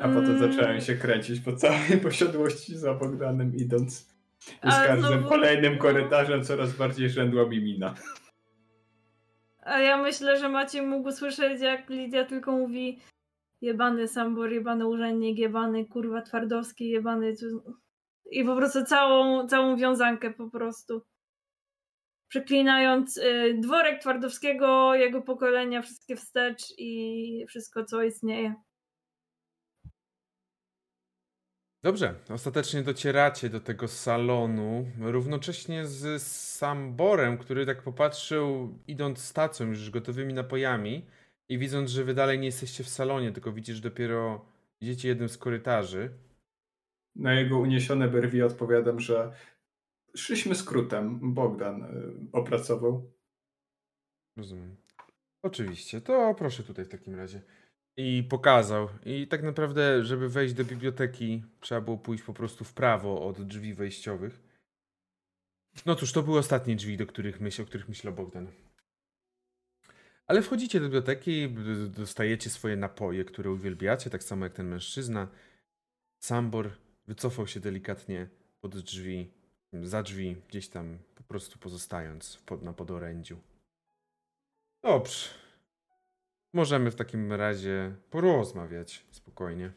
A potem Mm, zacząłem się kręcić po całej [LAUGHS] posiadłości za Bogdanem, idąc. I z każdym kolejnym korytarzem coraz bardziej rzędła mi mina. [LAUGHS] A ja myślę, że Maciej mógł słyszeć, jak Lidia tylko mówi jebany Sambor, jebany urzędnik, jebany kurwa Twardowski, jebany... I po prostu całą, całą wiązankę po prostu. Przeklinając y, dworek Twardowskiego, jego pokolenia, wszystkie wstecz i wszystko, co istnieje. Dobrze, ostatecznie docieracie do tego salonu, równocześnie z Samborem, który tak popatrzył, idąc stacją już gotowymi napojami i widząc, że wy dalej nie jesteście w salonie, tylko widzisz dopiero, idziecie jednym z korytarzy. Na jego uniesione brwi odpowiadam, że szliśmy skrótem. Bogdan e, opracował. Rozumiem. Oczywiście, to proszę tutaj w takim razie. I pokazał. I tak naprawdę, żeby wejść do biblioteki, trzeba było pójść po prostu w prawo od drzwi wejściowych. No cóż, to były ostatnie drzwi, do których myśl, o których myślał Bogdan. Ale wchodzicie do biblioteki, dostajecie swoje napoje, które uwielbiacie, tak samo jak ten mężczyzna. Sambor wycofał się delikatnie pod drzwi, za drzwi, gdzieś tam po prostu pozostając pod, na podorędziu. Dobrze. Możemy w takim razie porozmawiać spokojnie.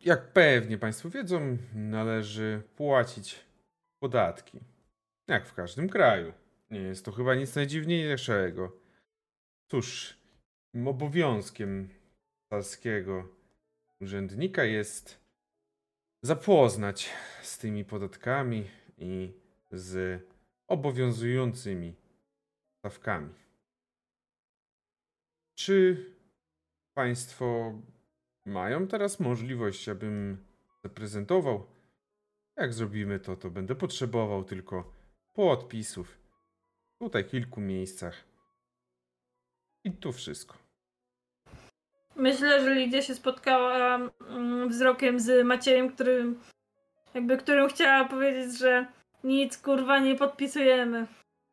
jak pewnie Państwo wiedzą, należy płacić podatki. Jak w każdym kraju. Nie jest to chyba nic najdziwniejszego. Cóż, obowiązkiem carskiego urzędnika jest zapoznać z tymi podatkami i z obowiązującymi stawkami. Czy Państwo mają teraz możliwość, abym zaprezentował? Jak zrobimy to, to będę potrzebował tylko podpisów. Tutaj w kilku miejscach. I tu wszystko. Myślę, że Lidia się spotkała mm, wzrokiem z Maciejem, którym jakby którym chciała powiedzieć, że nic kurwa nie podpisujemy.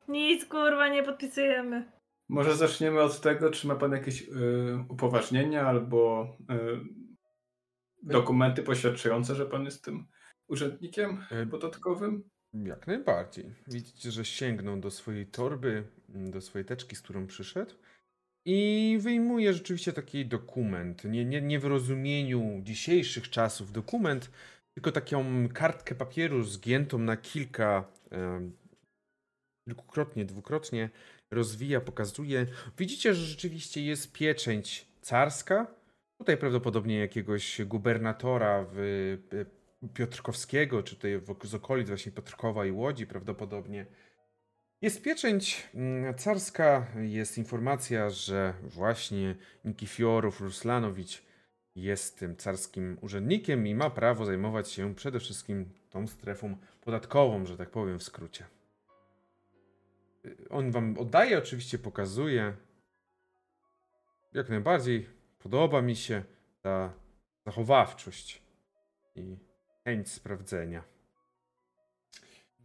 Nic kurwa nie podpisujemy. Może zaczniemy od tego, czy ma pan jakieś y, upoważnienia albo y, dokumenty poświadczające, że pan jest tym urzędnikiem E, podatkowym? Jak najbardziej. Widzicie, że sięgnął do swojej torby, mm, do swojej teczki, z którą przyszedł i wyjmuje rzeczywiście taki dokument. Nie, nie, nie w rozumieniu dzisiejszych czasów dokument, tylko taką kartkę papieru zgiętą na kilka, kilkukrotnie, dwukrotnie rozwija, pokazuje. Widzicie, że rzeczywiście jest pieczęć carska. Tutaj prawdopodobnie jakiegoś gubernatora w, e, Piotrkowskiego, czy tutaj z okolic właśnie Piotrkowa i Łodzi prawdopodobnie. Jest pieczęć mm, carska, jest informacja, że właśnie Nikifiorów Ruslanowicz jest tym carskim urzędnikiem i ma prawo zajmować się przede wszystkim tą strefą podatkową, że tak powiem w skrócie. On wam oddaje, oczywiście pokazuje. Jak najbardziej podoba mi się ta zachowawczość i chęć sprawdzenia.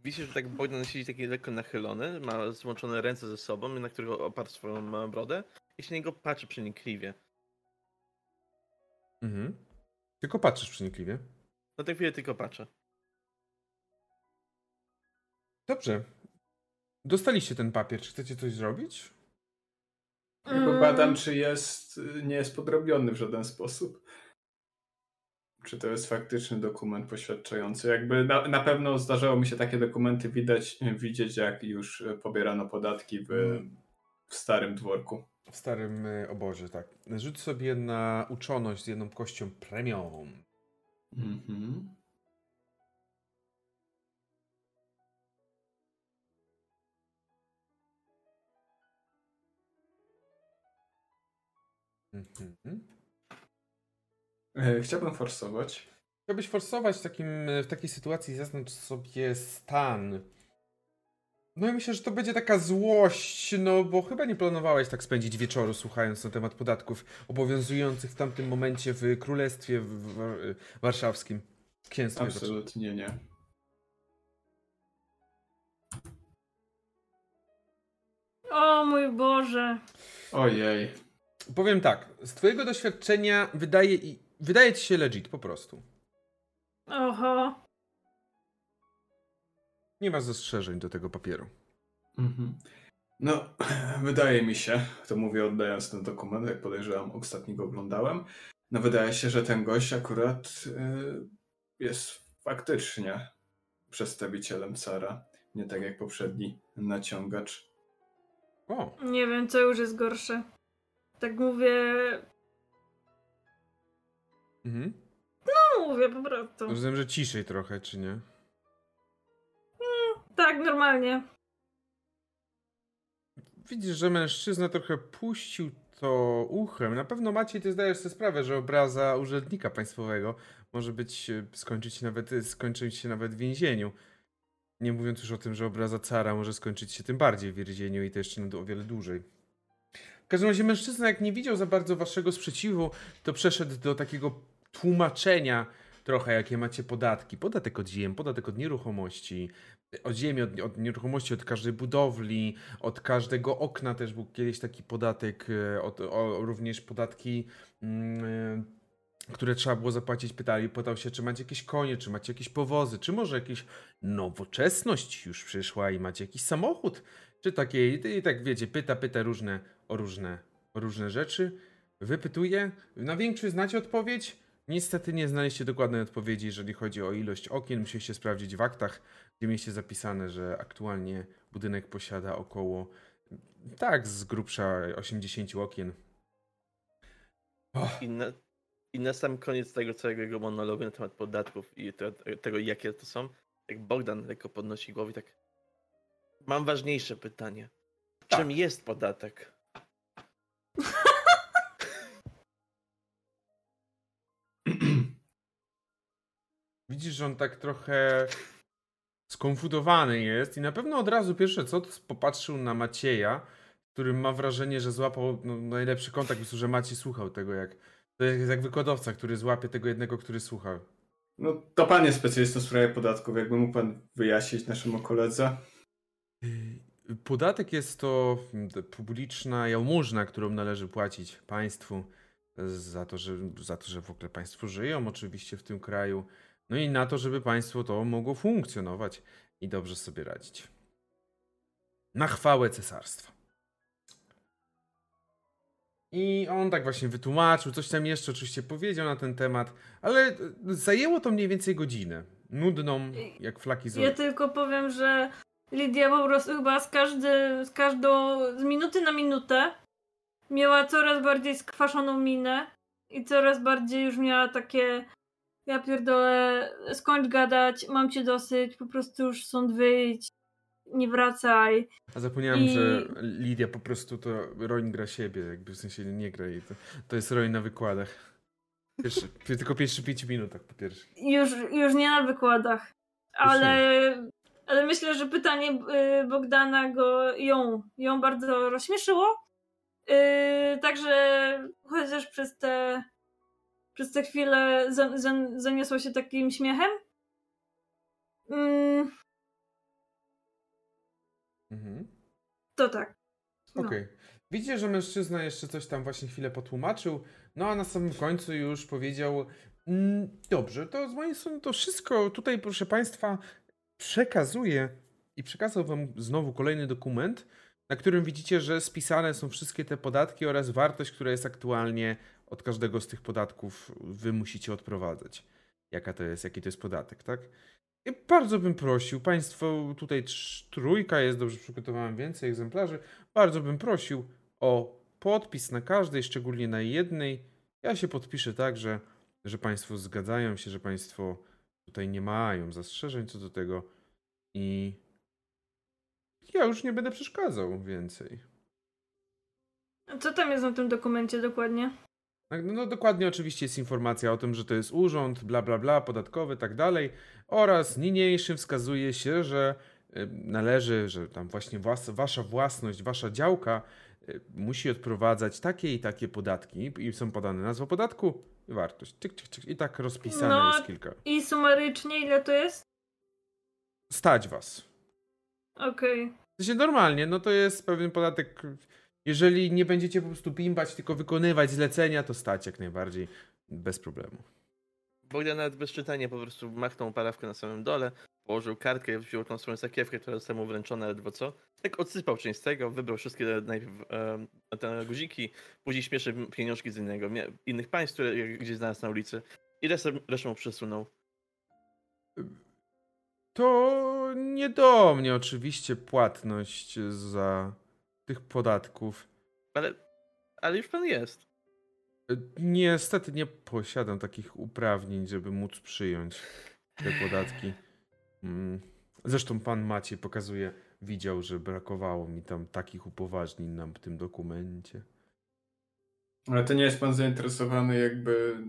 Widzisz, że tak Bogdan siedzi taki lekko nachylony, ma złączone ręce ze sobą, na którego oparł swoją e, brodę i się na niego patrzy przenikliwie. Mhm. Tylko patrzysz przenikliwie. Na tę chwilę tylko patrzę. Dobrze. Dostaliście ten papier. Czy chcecie coś zrobić? Ja Mm, badam, czy jest, nie jest podrobiony w żaden sposób. Czy to jest faktyczny dokument poświadczający? Jakby na, na pewno zdarzało mi się takie dokumenty widać, widzieć, jak już pobierano podatki w, Mm. w starym dworku. W starym y, obozie, tak. Rzuć sobie na uczoność z jedną kością premiową. Mhm. Mhm. E, Chciałbym forsować. Chciałbyś forsować w, takim, w takiej sytuacji, zaznacz sobie stan. No i myślę, że to będzie taka złość, no bo chyba nie planowałeś tak spędzić wieczoru słuchając na temat podatków obowiązujących w tamtym momencie w Królestwie w, w, w Warszawskim. W Księstwie. Absolutnie nie. O mój Boże. Ojej. Powiem tak, z twojego doświadczenia wydaje, i- wydaje ci się legit po prostu. Oho. Nie ma zastrzeżeń do tego papieru. Mhm. No, [CLEARS THROAT] wydaje mi się, to mówię oddając ten dokument, jak podejrzewam, ostatni go oglądałem. No, wydaje się, że ten gość akurat y, jest faktycznie przedstawicielem cara. Nie tak jak poprzedni naciągacz. O, Nie wiem, co już jest gorsze. Tak mówię. mhm. No mówię po prostu. Rozumiem, że ciszej trochę, czy nie? Tak, normalnie. Widzisz, że mężczyzna trochę puścił to uchem. Na pewno Maciej, ty zdajesz sobie sprawę, że obraza urzędnika państwowego może być, e, skończyć się nawet, skończyć się nawet w więzieniu. Nie mówiąc już o tym, że obraza cara może skończyć się tym bardziej w więzieniu i to jeszcze o wiele dłużej. Każdym razie mężczyzna, jak nie widział za bardzo waszego sprzeciwu, to przeszedł do takiego tłumaczenia trochę, jakie macie podatki. Podatek od ziem, podatek od nieruchomości, od ziemi, od, od nieruchomości, od każdej budowli, od każdego okna też był kiedyś taki podatek, e, od, o, również podatki, mm, e, które trzeba było zapłacić. Pytali, pytał się, czy macie jakieś konie, czy macie jakieś powozy, czy może jakaś nowoczesność już przyszła i macie jakiś samochód, czy takie, i tak wiecie, pyta, pyta różne, o różne, o różne rzeczy, wypytuje. Na większość znacie odpowiedź? Niestety nie znaleźliście dokładnej odpowiedzi, jeżeli chodzi o ilość okien. Musieliście sprawdzić w aktach, gdzie mieliście zapisane, że aktualnie budynek posiada około, tak, z grubsza 80 okien. Och, I na, I na sam koniec tego całego monologu na temat podatków i te, tego, jakie to są, jak Bogdan lekko podnosi głowę i tak. Mam ważniejsze pytanie. Tak. Czym jest podatek? [CLEARS THROAT] Widzisz, że on tak trochę skonfudowany jest i na pewno od razu pierwsze co, to popatrzył na Macieja, którym ma wrażenie, że złapał no, najlepszy kontakt, prostu, że Maciej słuchał tego, jak to jest jak wykładowca, który złapie tego jednego, który słuchał. No to pan jest specjalistą w sprawie podatków. Jakby mógł pan wyjaśnić naszemu koledze? Podatek jest to mm, publiczna jałmużna, którą należy płacić państwu za to, że, za to, że w ogóle państwo żyją oczywiście w tym kraju. No i na to, żeby państwo to mogło funkcjonować i dobrze sobie radzić. Na chwałę cesarstwa. I on tak właśnie wytłumaczył, coś tam jeszcze oczywiście powiedział na ten temat, ale y, zajęło to mniej więcej godzinę. Nudną, jak flaki z Ja tylko powiem, że Lidia po prostu chyba z, każdy, z każdą, z minuty na minutę miała coraz bardziej skwaszoną minę i coraz bardziej już miała takie ja pierdolę, skończ gadać, mam cię dosyć, po prostu już stąd wyjdź, nie wracaj. A zapomniałem, I- że Lidia po prostu to Roin gra siebie, jakby w sensie nie gra jej. To, to jest Roin na wykładach. Pierwszy, [LAUGHS] tylko pierwszy pięciu minutach po pierwsze. Już, już nie na wykładach, ale, ale myślę, że pytanie y, Bogdana go, ją, ją bardzo rozśmieszyło. Y, Także chociaż przez te, przez te chwilę za, za, zaniosło się takim śmiechem. Mm, Mhm. to tak. No. Okej. Widzicie, że mężczyzna jeszcze coś tam właśnie chwilę potłumaczył, no a na samym końcu już powiedział "Mm, dobrze, to z mojej strony to wszystko tutaj, proszę Państwa, przekazuję i przekazał Wam znowu kolejny dokument, na którym widzicie, że spisane są wszystkie te podatki oraz wartość, która jest aktualnie od każdego z tych podatków Wy musicie odprowadzać. Jaka to jest, jaki to jest podatek, tak? I bardzo bym prosił, Państwo, tutaj trójka jest, dobrze przygotowałem więcej egzemplarzy, bardzo bym prosił o podpis na każdej, szczególnie na jednej. Ja się podpiszę tak, że, że Państwo zgadzają się, że Państwo tutaj nie mają zastrzeżeń co do tego i ja już nie będę przeszkadzał więcej. Co tam jest na tym dokumencie dokładnie? Tak, No, no dokładnie oczywiście jest informacja o tym, że to jest urząd, bla bla bla, podatkowy, tak dalej oraz niniejszym wskazuje się, że należy, że tam właśnie włas, wasza własność, wasza działka musi odprowadzać takie i takie podatki i są podane nazwa podatku i wartość. Tyk, tyk, tyk, I tak rozpisane No. jest kilka. I sumarycznie ile to jest? Stać was. Okej. W sensie normalnie, no to jest pewien podatek. Jeżeli nie będziecie po prostu bimbać, tylko wykonywać zlecenia, to stać jak najbardziej bez problemu. Bogdan nawet bez czytania po prostu machnął parawkę na samym dole, położył kartkę, wziął tą swoją sakiewkę, która została mu wręczona ledwo co. Tak odsypał część z tego, wybrał wszystkie najpierw e, te guziki, później śmieszy pieniążki z innego, innych państw, które gdzieś znalazł na ulicy i resztę, resztę mu przesunął. To nie do mnie oczywiście płatność za tych podatków. Ale, ale już pan jest. Niestety nie posiadam takich uprawnień, żeby móc przyjąć te podatki. Mm. Zresztą pan Maciej pokazuje, widział, że brakowało mi tam takich upoważnień na tym dokumencie. Ale to nie jest pan zainteresowany jakby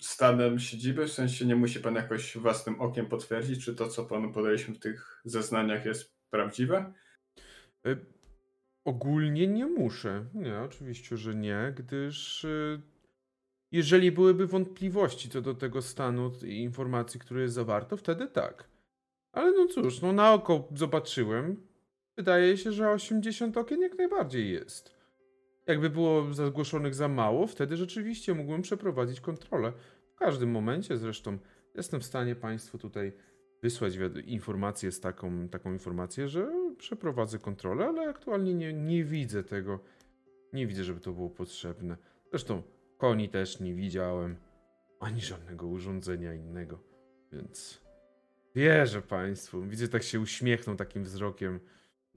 stanem siedziby? W sensie nie musi pan jakoś własnym okiem potwierdzić, czy to, co panu podaliśmy w tych zeznaniach jest prawdziwe? Y, Ogólnie nie muszę. Nie, oczywiście, że nie, gdyż y, jeżeli byłyby wątpliwości co do tego stanu i informacji, które jest zawarto, wtedy tak. Ale no cóż, no na oko zobaczyłem. Wydaje się, że 80 okien jak najbardziej jest. Jakby było zgłoszonych za mało, wtedy rzeczywiście mógłbym przeprowadzić kontrolę. W każdym momencie zresztą jestem w stanie Państwu tutaj wysłać informację z taką, taką informację, że przeprowadzę kontrolę, ale aktualnie nie, nie widzę tego. Nie widzę, żeby to było potrzebne. Zresztą Koni też nie widziałem. Ani żadnego urządzenia innego. Więc wierzę państwu. Widzę, tak się uśmiechnął takim wzrokiem.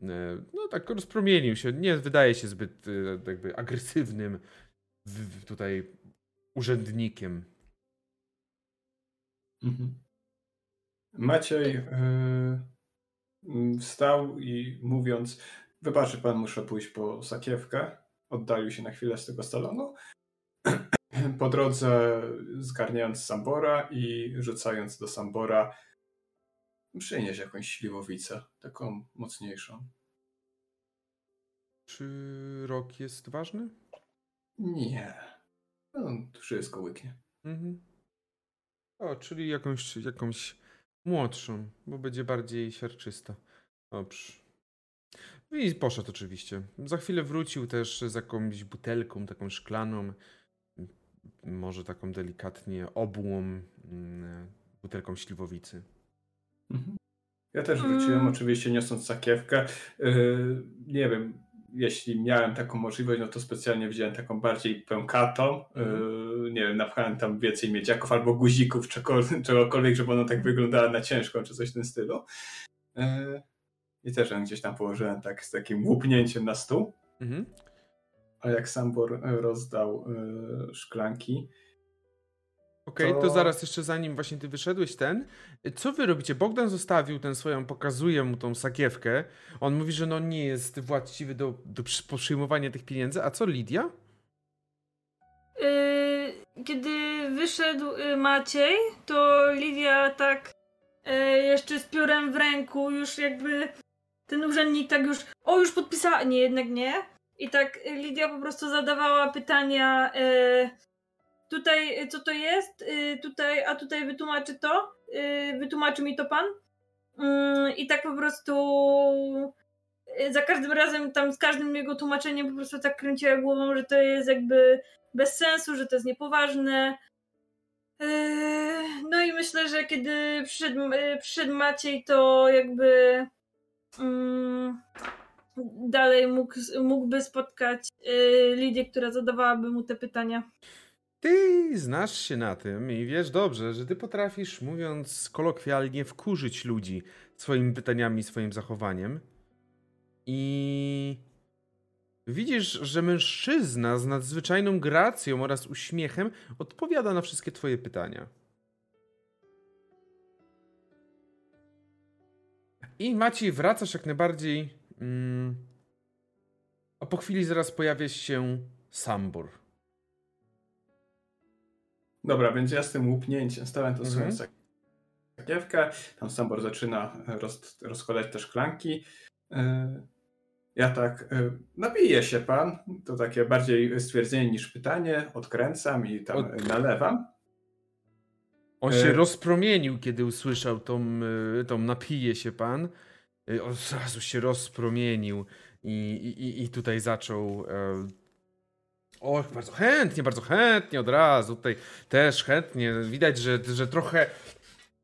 E, no tak rozpromienił się. Nie wydaje się zbyt e, jakby agresywnym tutaj urzędnikiem. Mhm. Maciej yy, wstał i mówiąc, wybaczy pan, muszę pójść po sakiewkę, oddalił się na chwilę z tego salonu. [CLEARS THROAT] Po drodze zgarniając Sambora i rzucając do Sambora przynieś jakąś śliwowicę, taką mocniejszą. Czy rok jest ważny? Nie. On wszystko łyknie. Mhm. O, czyli jakąś, jakąś młodszą, bo będzie bardziej siarczysta. Dobrze. I poszedł oczywiście. Za chwilę wrócił też z jakąś butelką, taką szklaną, może taką delikatnie obłą mm, butelką śliwowicy. Mhm. Ja też wróciłem, mm. oczywiście niosąc sakiewkę. Yy, nie wiem, jeśli miałem taką możliwość, no to specjalnie wziąłem taką bardziej pękatą. Yy, nie wiem, napchałem tam więcej miedziaków albo guzików, [LAUGHS] czegokolwiek, żeby ona tak wyglądała na ciężką, czy coś w tym stylu. Yy, I też ją gdzieś tam położyłem tak z takim łupnięciem na stół. Mhm. A jak Sambor rozdał yy, szklanki, Okej, okay, to... to... zaraz jeszcze zanim właśnie ty wyszedłeś ten, co wy robicie? Bogdan zostawił ten swoją, pokazuje mu tą sakiewkę. On mówi, że no nie jest właściwy do, do przyjmowania tych pieniędzy. A co Lidia? Yy, kiedy wyszedł y, Maciej, to Lidia tak yy, jeszcze z piórem w ręku, już jakby ten urzędnik tak już, o już podpisała, nie, jednak nie. I tak Lidia po prostu zadawała pytania, yy, tutaj co to jest, y, tutaj, a tutaj wytłumaczy to, y, wytłumaczy mi to pan. Mm, I tak po prostu y, za każdym razem, tam z każdym jego tłumaczeniem po prostu tak kręciła głową, że to jest jakby bez sensu, że to jest niepoważne. No i myślę, że kiedy przyszedł, przyszedł Maciej, to jakby mm, dalej mógł, mógłby spotkać Lidię, która zadawałaby mu te pytania. Ty znasz się na tym i wiesz dobrze, że ty potrafisz, mówiąc kolokwialnie, wkurzyć ludzi swoimi pytaniami, swoim zachowaniem. I widzisz, że mężczyzna z nadzwyczajną gracją oraz uśmiechem odpowiada na wszystkie twoje pytania. I Maciej, wracasz jak najbardziej. Mm, a po chwili zaraz pojawia się Sambor. Dobra, więc ja z tym łupnięciem stałem to mhm. sakiewkę. Tam Sambor zaczyna roz, rozkładać te szklanki. E, ja tak, e, napiję się pan. To takie bardziej stwierdzenie niż pytanie. Odkręcam i tam Od... nalewam. On się e... rozpromienił, kiedy usłyszał tą, tą napije się pan. Od razu się rozpromienił i, i, i tutaj zaczął Och, bardzo chętnie, bardzo chętnie od razu. Tutaj też chętnie. Widać, że, że trochę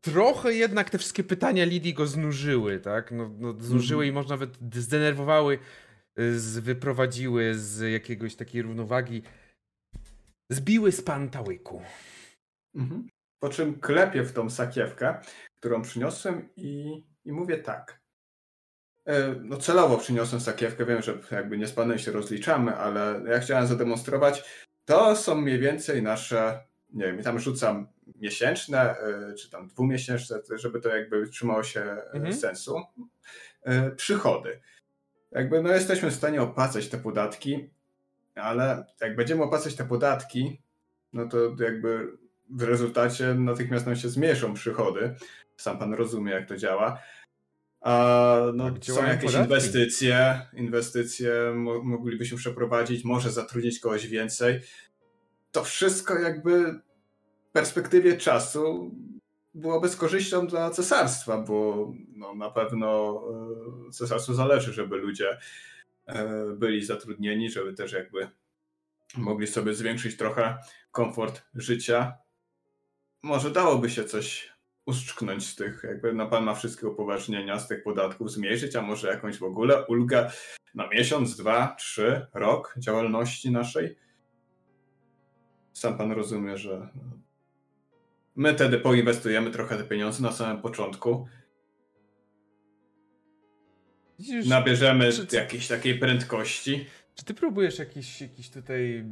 trochę jednak te wszystkie pytania Lidii go znużyły, tak? No, no znużyły mm i może nawet zdenerwowały, z, wyprowadziły z jakiegoś takiej równowagi. Zbiły z pantałyku. -hmm. Po czym klepię w tą sakiewkę, którą przyniosłem i, i mówię tak. E, no celowo przyniosłem sakiewkę, wiem, że jakby nie z panem się rozliczamy, ale ja chciałem zademonstrować, to są mniej więcej nasze, nie wiem, tam rzucam miesięczne, e, czy tam dwumiesięczne, żeby to jakby trzymało się e, mhm. sensu, przychody. Jakby no jesteśmy w stanie opłacać te podatki, ale jak będziemy opłacać te podatki, no to jakby w rezultacie natychmiast nam się zmniejszą przychody. Sam pan rozumie, jak to działa. A no, tak, są jakieś podatki. inwestycje, inwestycje mo moglibyśmy przeprowadzić, może zatrudnić kogoś więcej. To wszystko jakby w perspektywie czasu byłoby z korzyścią dla cesarstwa, bo no, na pewno e, cesarstwu zależy, żeby ludzie e, byli zatrudnieni, żeby też jakby mogli sobie zwiększyć trochę komfort życia. Może dałoby się coś uszczknąć z tych, jakby no pan ma wszystkie upoważnienia z tych podatków zmniejszyć, a może jakąś w ogóle ulgę na miesiąc, dwa, trzy, rok działalności naszej. sam pan rozumie, że my wtedy poinwestujemy trochę te pieniądze na samym początku. Widzisz, Nabierzemy czy, jakiejś takiej prędkości. Czy ty próbujesz jakiś, jakiś tutaj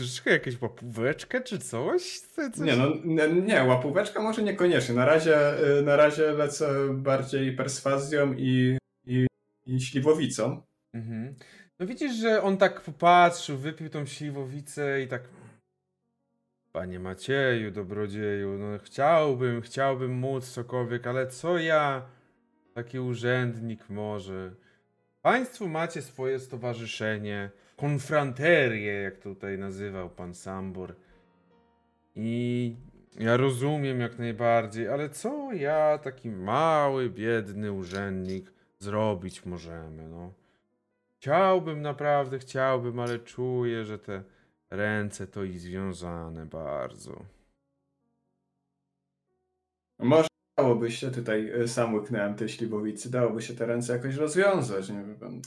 troszeczkę jakąś łapóweczkę czy coś? coś? Nie, no nie, łapóweczka może niekoniecznie. Na razie, y, na razie lecę bardziej perswazją i, i, i śliwowicą. Mhm. No widzisz, że on tak popatrzył, wypił tą śliwowicę i tak Panie Macieju, dobrodzieju, no chciałbym, chciałbym móc cokolwiek, ale co ja, taki urzędnik może? Państwo macie swoje stowarzyszenie, konfranterię, jak tutaj nazywał pan Sambor. I ja rozumiem jak najbardziej, ale co ja, taki mały, biedny urzędnik, zrobić możemy, no. Chciałbym, naprawdę chciałbym, ale czuję, że te ręce to i związane bardzo. Może dałoby się, tutaj e, sam łyknąłem tej śliwowicy, dałoby się te ręce jakoś rozwiązać, nie wiem,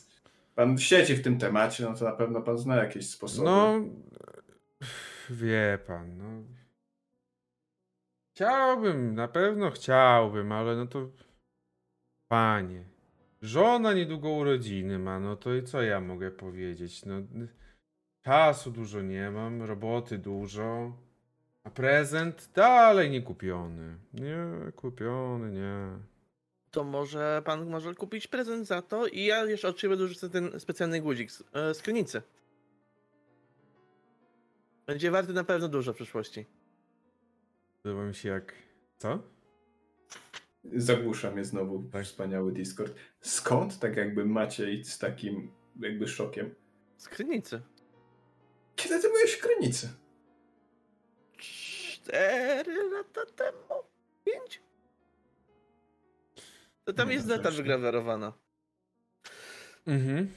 pan, siedzi w tym temacie, no to na pewno pan zna jakieś sposoby. No, wie pan, no. Chciałbym, na pewno chciałbym, ale no to panie, żona niedługo urodziny ma, no to i co ja mogę powiedzieć, no czasu dużo nie mam, roboty dużo, a prezent dalej nie kupiony, nie kupiony, nie. To może pan może kupić prezent za to i ja jeszcze od ciebie dorzucę ten specjalny guzik z, e, z krynicy. Będzie warty na pewno dużo w przyszłości. Podoba mi się jak... Co? Zagłusza mnie znowu tak. wspaniały Discord. Skąd tak jakby Maciej z takim jakby szokiem? Z krynicy. Kiedy ty byłeś w krynicy? Cztery lata temu? Pięć? To tam no, jest data wygrawerowana. Mhm.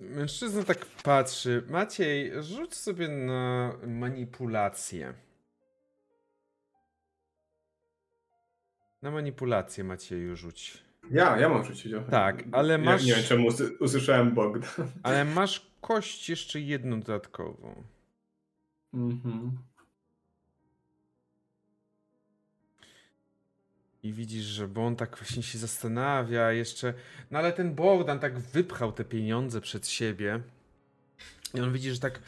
Mężczyzna tak patrzy. Maciej, rzuć sobie na manipulację. Na manipulację Macieju rzuć. Ja, ja mam rzucić. Tak, ale masz... Ja nie wiem czemu usłyszałem Bogdan. Ale masz kość jeszcze jedną dodatkową. Mhm. I widzisz, że bo on tak właśnie się zastanawia jeszcze. No ale ten Bogdan tak wypchał te pieniądze przed siebie. I on widzi, że tak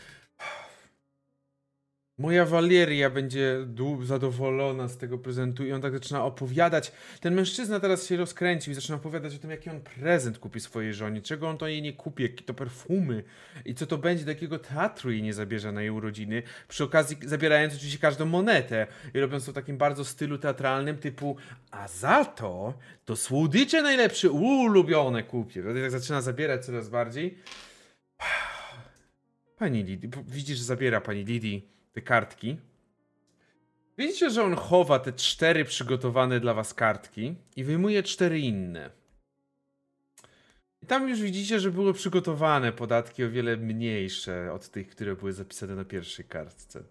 Moja Waleria będzie zadowolona z tego prezentu i on tak zaczyna opowiadać. Ten mężczyzna teraz się rozkręcił i zaczyna opowiadać o tym, jaki on prezent kupi swojej żonie, czego on to jej nie kupi, jakie to perfumy i co to będzie, do jakiego teatru jej nie zabierze na jej urodziny. Przy okazji zabierając oczywiście każdą monetę i robiąc to w takim bardzo stylu teatralnym typu a za to to słodycze najlepsze, ulubione kupię. I tak zaczyna zabierać coraz bardziej. [SIGHS] Pani Lidii, widzisz, że zabiera pani Lidii te kartki. Widzicie, że on chowa te cztery przygotowane dla was kartki i wyjmuje cztery inne. I tam już widzicie, że były przygotowane podatki o wiele mniejsze od tych, które były zapisane na pierwszej kartce.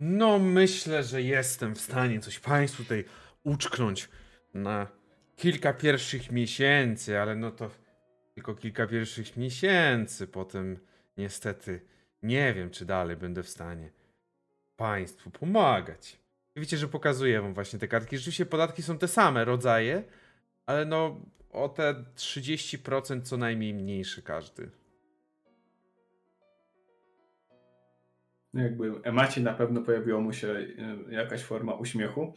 No, myślę, że jestem w stanie coś Państwu tutaj uczknąć na kilka pierwszych miesięcy, ale no to tylko kilka pierwszych miesięcy. Potem niestety nie wiem, czy dalej będę w stanie państwu pomagać. Widzicie, że pokazuję wam właśnie te kartki. Rzeczywiście podatki są te same rodzaje, ale no o te 30% co najmniej mniejszy każdy. No jakby Emacie na pewno pojawiła mu się e, jakaś forma uśmiechu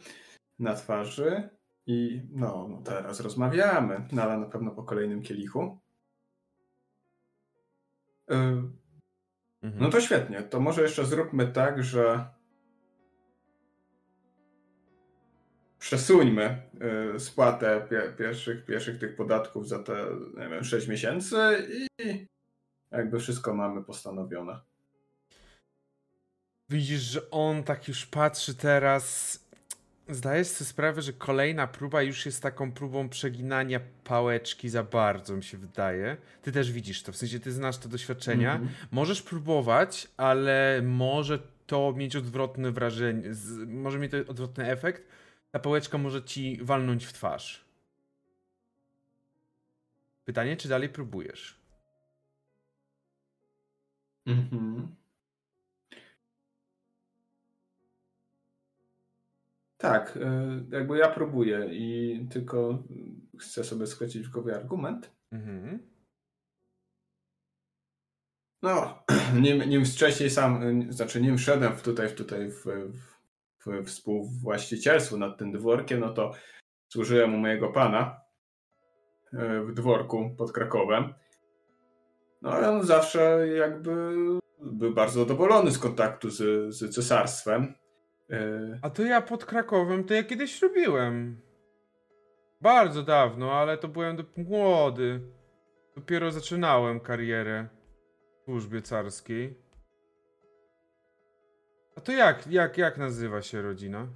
na twarzy i no, no teraz rozmawiamy, no ale na pewno po kolejnym kielichu. E, Mhm. No to świetnie. To może jeszcze zróbmy tak, że przesuńmy y, spłatę pie pierwszych, pierwszych tych podatków za te, nie wiem, 6 miesięcy i jakby wszystko mamy postanowione. Widzisz, że on tak już patrzy teraz zdajesz sobie sprawę, że kolejna próba już jest taką próbą przeginania pałeczki za bardzo, mi się wydaje. Ty też widzisz to, w sensie ty znasz te doświadczenia. Mm -hmm. Możesz próbować, ale może to mieć odwrotne wrażenie, może mieć odwrotny efekt. Ta pałeczka może ci walnąć w twarz. Pytanie, czy dalej próbujesz? Mhm. Tak, y, jakby ja próbuję i tylko chcę sobie sklecić w głowie argument. Mhm. No, [CLEARS THROAT] nim, nim wcześniej sam, znaczy nim wszedłem w tutaj, w tutaj w, w, współwłaścicielstwo nad tym dworkiem, no to służyłem u mojego pana y, w dworku pod Krakowem. No i on zawsze jakby był bardzo zadowolony z kontaktu z, z cesarstwem. Y, A to ja pod Krakowem, to ja kiedyś robiłem. Bardzo dawno, ale to byłem młody. Dopiero zaczynałem karierę w służbie carskiej. A to jak, jak, jak nazywa się rodzina?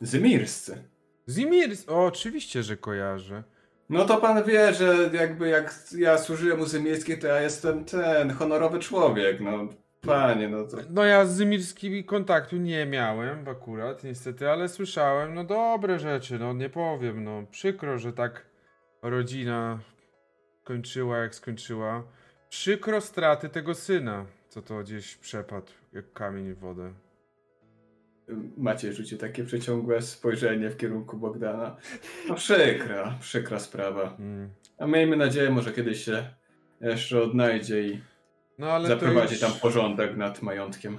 Zymirscy. Zimirs. O, oczywiście, że kojarzę. No to pan wie, że jakby jak ja służyłem u Zymirskich, to ja jestem ten honorowy człowiek, no panie, no to... No ja z Zymirskimi kontaktu nie miałem akurat, niestety, ale słyszałem, no dobre rzeczy, no nie powiem, no przykro, że tak rodzina kończyła jak skończyła. Przykro straty tego syna, co to gdzieś przepadł jak kamień w wodę. Macie rzucie takie przeciągłe spojrzenie w kierunku Bogdana. No przykra, przykra sprawa. Mm. A miejmy nadzieję, może kiedyś się jeszcze odnajdzie i No ale zaprowadzi już... tam porządek nad majątkiem.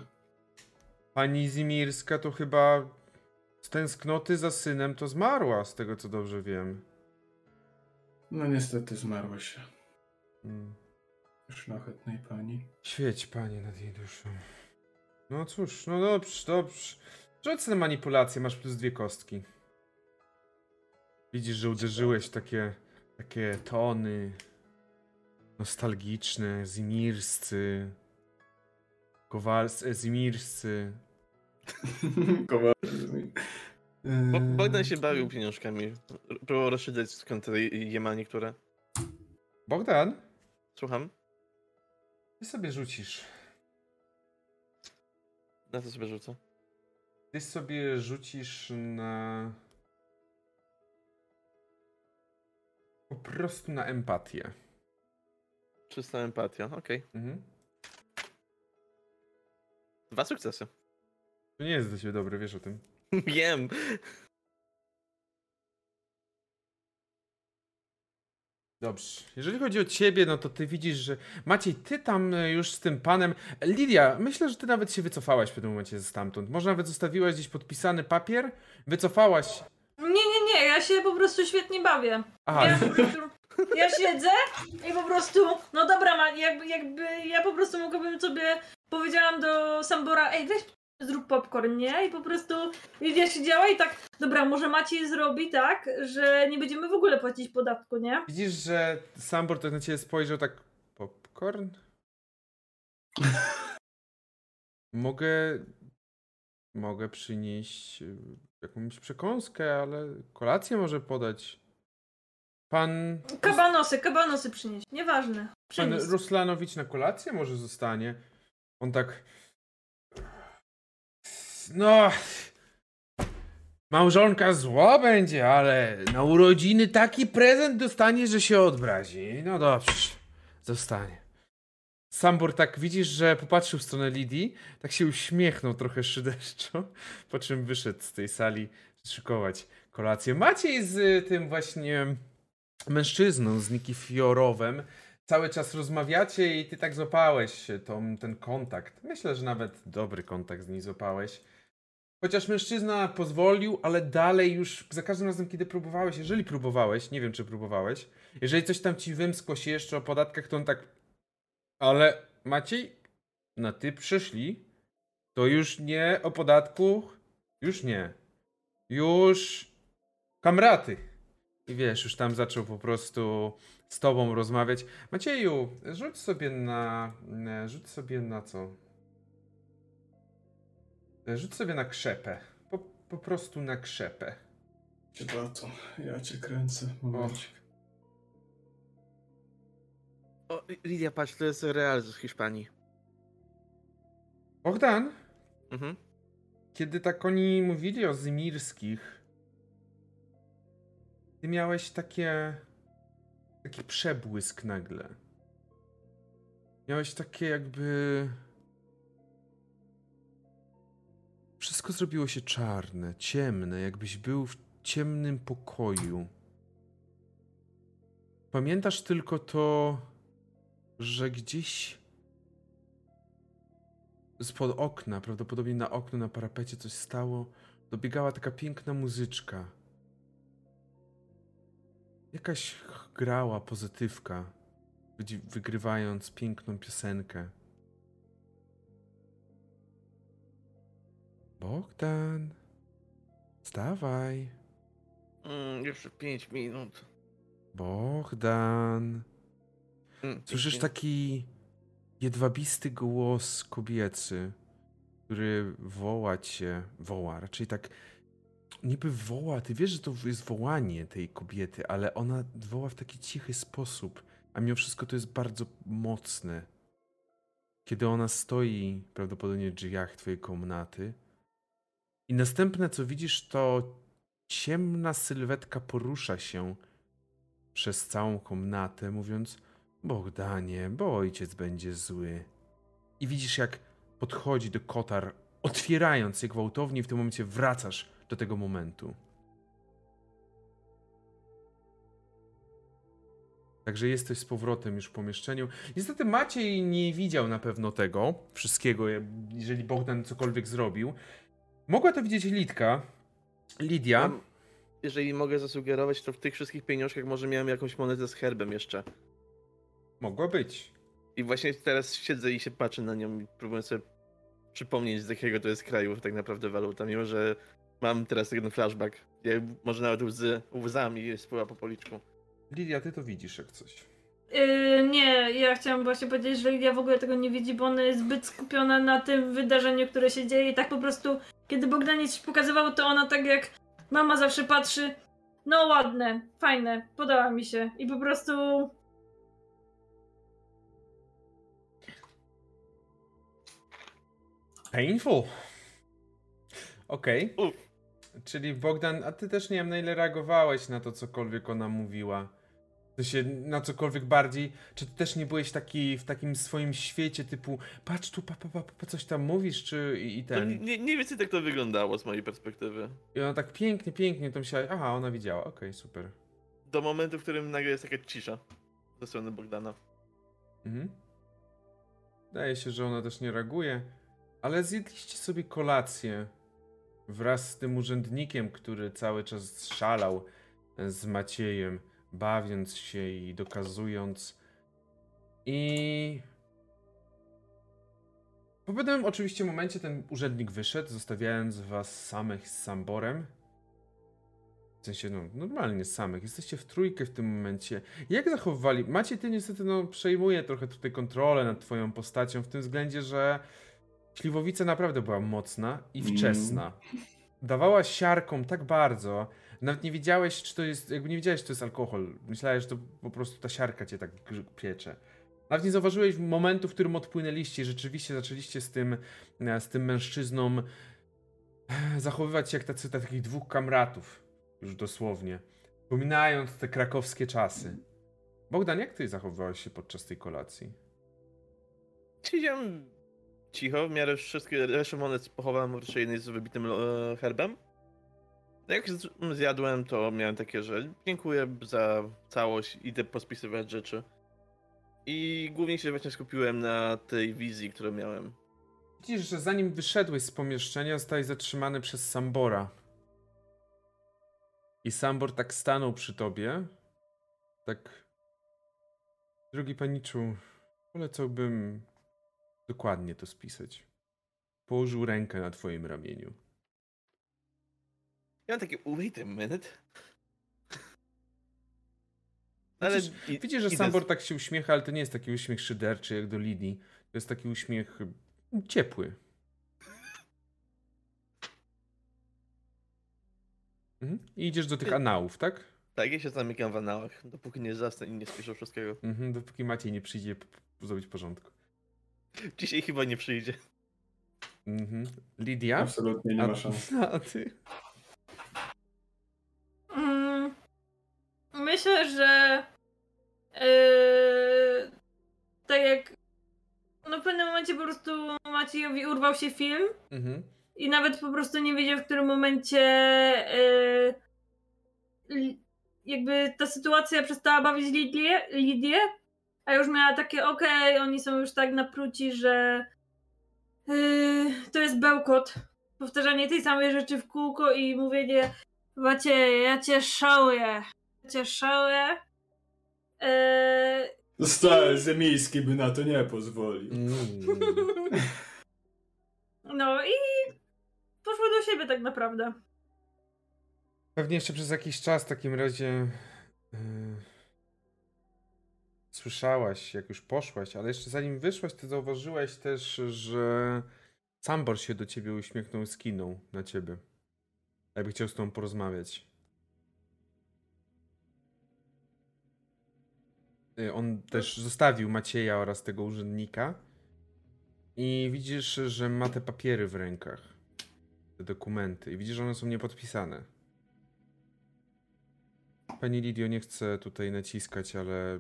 Pani Zimirska to chyba z tęsknoty za synem to zmarła, z tego co dobrze wiem. No niestety zmarła się. Mm. Szlachetnej pani. Świeć, panie, nad jej duszą. No cóż, no dobrze, dobrze. Rzuć na manipulację, masz plus dwie kostki. Widzisz, że uderzyłeś takie, takie tony nostalgiczne, zimirscy, kowalscy, zimirscy. [LAUGHS] Kowalski. Bo- Yy, Bogdan się bawił pieniążkami. Próbował rozszydzać skąd te je ma niektóre. Bogdan, Słucham? ty sobie rzucisz. Na co sobie rzucę? Ty sobie rzucisz na... Po prostu na empatię. Czysta empatia, okej. Mhm. Dwa sukcesy. To nie jest dla ciebie dobre, wiesz o tym. [LAUGHS] Wiem. Dobrze. Jeżeli chodzi o ciebie, no to ty widzisz, że Maciej, ty tam e, już z tym panem. Lidia, myślę, że ty nawet się wycofałaś w tym momencie stamtąd. Może nawet zostawiłaś gdzieś podpisany papier, wycofałaś. Nie, nie, nie, ja się po prostu świetnie bawię. Aha, Ja, po prostu, ja siedzę i po prostu, no dobra, jakby, jakby ja po prostu mogłabym sobie, powiedziałam do Sambora, ej weź zrób popcorn, nie? I po prostu Lidia siedziała i tak, dobra, może Maciej zrobi tak, że nie będziemy w ogóle płacić podatku, nie? widzisz, że Sambor tak na ciebie spojrzał tak. Popcorn? [LAUGHS] Mogę. Mogę przynieść y, jakąś przekąskę, ale kolację może podać. Pan. Kabanosy, kabanosy przynieść, nieważne. Pan Przynieść. Ruslanowicz na kolację może zostanie. On tak. No. Małżonka zła będzie, ale na urodziny taki prezent dostanie, że się odbrazi. No dobrze, zostanie. Sambor tak widzisz, że popatrzył w stronę Lidii, tak się uśmiechnął trochę szyderczo, po czym wyszedł z tej sali szykować kolację. Maciej z y, tym właśnie mężczyzną, z Nikifiorowem, cały czas rozmawiacie i ty tak złapałeś tą, ten kontakt. Myślę, że nawet dobry kontakt z niej złapałeś. Chociaż mężczyzna pozwolił, ale dalej już za każdym razem, kiedy próbowałeś, jeżeli próbowałeś, nie wiem czy próbowałeś, jeżeli coś tam ci wymskło się jeszcze o podatkach, to on tak. Ale Maciej, na ty przyszli, to już nie o podatku, już nie. Już kamraty. I wiesz, już tam zaczął po prostu z tobą rozmawiać. Macieju, rzuć sobie na. na- Rzuć sobie na co? Rzuć sobie na krzepę. Po, po prostu na krzepę. Cię to, ja cię kręcę. Momencik. O, Lidia, patrz, to jest Real z Hiszpanii. Bogdan, Mhm. kiedy tak oni mówili o Zymirskich, ty miałeś takie. taki przebłysk nagle. Miałeś takie jakby. Wszystko zrobiło się czarne, ciemne, jakbyś był w ciemnym pokoju. Pamiętasz tylko to, że gdzieś spod okna, prawdopodobnie na oknu, na parapecie coś stało, dobiegała taka piękna muzyczka. Jakaś grała pozytywka, wygrywając piękną piosenkę. Bogdan, wstawaj. Mm, jeszcze 5 minut. Bogdan. Mm, Słyszysz pięć taki jedwabisty głos kobiecy, który woła cię, woła, raczej tak niby woła, ty wiesz, że to jest wołanie tej kobiety, ale ona woła w taki cichy sposób, a mimo wszystko to jest bardzo mocne. Kiedy ona stoi prawdopodobnie w drzwiach twojej komnaty i następne co widzisz to ciemna sylwetka porusza się przez całą komnatę, mówiąc Bogdanie, bo ojciec będzie zły. I widzisz, jak podchodzi do kotar, otwierając je gwałtownie, i w tym momencie wracasz do tego momentu. Także jesteś z powrotem już w pomieszczeniu. Niestety Maciej nie widział na pewno tego wszystkiego, jeżeli Bogdan cokolwiek zrobił. Mogła to widzieć Lidka. Lidia. Jeżeli mogę zasugerować, to w tych wszystkich pieniążkach może miałem jakąś monetę z herbem jeszcze. Mogła być. I właśnie teraz siedzę i się patrzę na nią i próbuję sobie przypomnieć, z jakiego to jest kraju tak naprawdę waluta, mimo że mam teraz ten flashback. Ja, może nawet łzy, łzami spływa po policzku. Lidia, ty to widzisz jak coś. Yy, nie, ja chciałam właśnie powiedzieć, że Lidia w ogóle tego nie widzi, bo ona jest zbyt skupiona na tym wydarzeniu, które się dzieje i tak po prostu, kiedy Bogdanie coś pokazywał, to ona tak jak mama zawsze patrzy, no ładne, fajne, podoba mi się i po prostu Painful. Okej. Uf. Czyli Bogdan, a ty też nie wiem na ile reagowałeś na to, cokolwiek ona mówiła. To się na cokolwiek bardziej. Czy ty też nie byłeś taki w takim swoim świecie typu patrz tu, pa, pa, pa, coś tam mówisz, czy i, i ten. nie, nie więcej tak to wyglądało z mojej perspektywy. I ona tak pięknie, pięknie to myślała, aha, ona widziała, okej, super. Do momentu, w którym nagle jest taka cisza ze strony Bogdana. Mhm. Wydaje się, że ona też nie reaguje. Ale zjedliście sobie kolację wraz z tym urzędnikiem, który cały czas szalał z Maciejem, bawiąc się i dokazując. I po pewnym oczywiście momencie ten urzędnik wyszedł, zostawiając was samych z Samborem. W sensie, no, normalnie samych. Jesteście w trójkę w tym momencie. Jak zachowywali? Macie ty niestety, no, przejmuje trochę tutaj kontrolę nad twoją postacią, w tym względzie, że Śliwowica naprawdę była mocna i wczesna. Dawała siarkom tak bardzo, nawet nie wiedziałeś, czy to jest, jakby nie wiedziałeś, czy to jest alkohol. Myślałeś, że to po prostu ta siarka cię tak piecze. Nawet nie zauważyłeś momentu, w którym odpłynęliście i rzeczywiście zaczęliście z tym, e, z tym mężczyzną e, zachowywać się jak tacy takich dwóch kamratów. Już dosłownie. Wspominając te krakowskie czasy. Bogdan, jak ty zachowywałeś się podczas tej kolacji? Siedziałem cicho, w miarę wszystkie resztę monet pochowałem w szyjnej z wybitym e, herbem. Jak z- zjadłem, to miałem takie, że dziękuję za całość, idę pospisywać rzeczy. I głównie się właśnie skupiłem na tej wizji, którą miałem. Widzisz, że zanim wyszedłeś z pomieszczenia, zostałeś zatrzymany przez Sambora. I Sambor tak stanął przy tobie. Tak. Drogi paniczu, polecałbym dokładnie to spisać. Położył rękę na twoim ramieniu. Ja mam takie, wait a minute. Ale Widzisz, i- widzisz że Sambor tak się uśmiecha, ale to nie jest taki uśmiech szyderczy jak do Lidii. To jest taki uśmiech mm, ciepły. Mhm. I idziesz do tych anałów, tak? Tak, ja się zamykam w anałach, dopóki nie zasnę i nie spiszę wszystkiego. Mhm, dopóki Maciej nie przyjdzie zrobić porządku. [LAUGHS] Dzisiaj chyba nie przyjdzie. Mhm. Lidia? Absolutnie nie A- ma szans. [LAUGHS] A ty? Mm, myślę, że yy, tak jak no w pewnym momencie po prostu Maciejowi urwał się film Mhm. i nawet po prostu nie wiedział, w którym momencie yy, jakby ta sytuacja przestała bawić Lidię, Lidię a już miała takie, okej, okay, oni są już tak napruci, że yy, to jest bełkot. Powtarzanie tej samej rzeczy w kółko i mówienie Macie, ja cię szałuję. Ja cię szałuję. Yy, Stary Zemiejski by na to nie pozwolił. Mm. No i poszło do siebie tak naprawdę. Pewnie jeszcze przez jakiś czas w takim razie yy, słyszałaś, jak już poszłaś, ale jeszcze zanim wyszłaś, ty zauważyłaś też, że Sambor się do ciebie uśmiechnął, skinął na ciebie. Jakby chciał z tobą porozmawiać. Y, on też zostawił Macieja oraz tego urzędnika. I widzisz, że ma te papiery w rękach. Te dokumenty. I widzisz, że one są niepodpisane. Pani Lidio, nie chcę tutaj naciskać, ale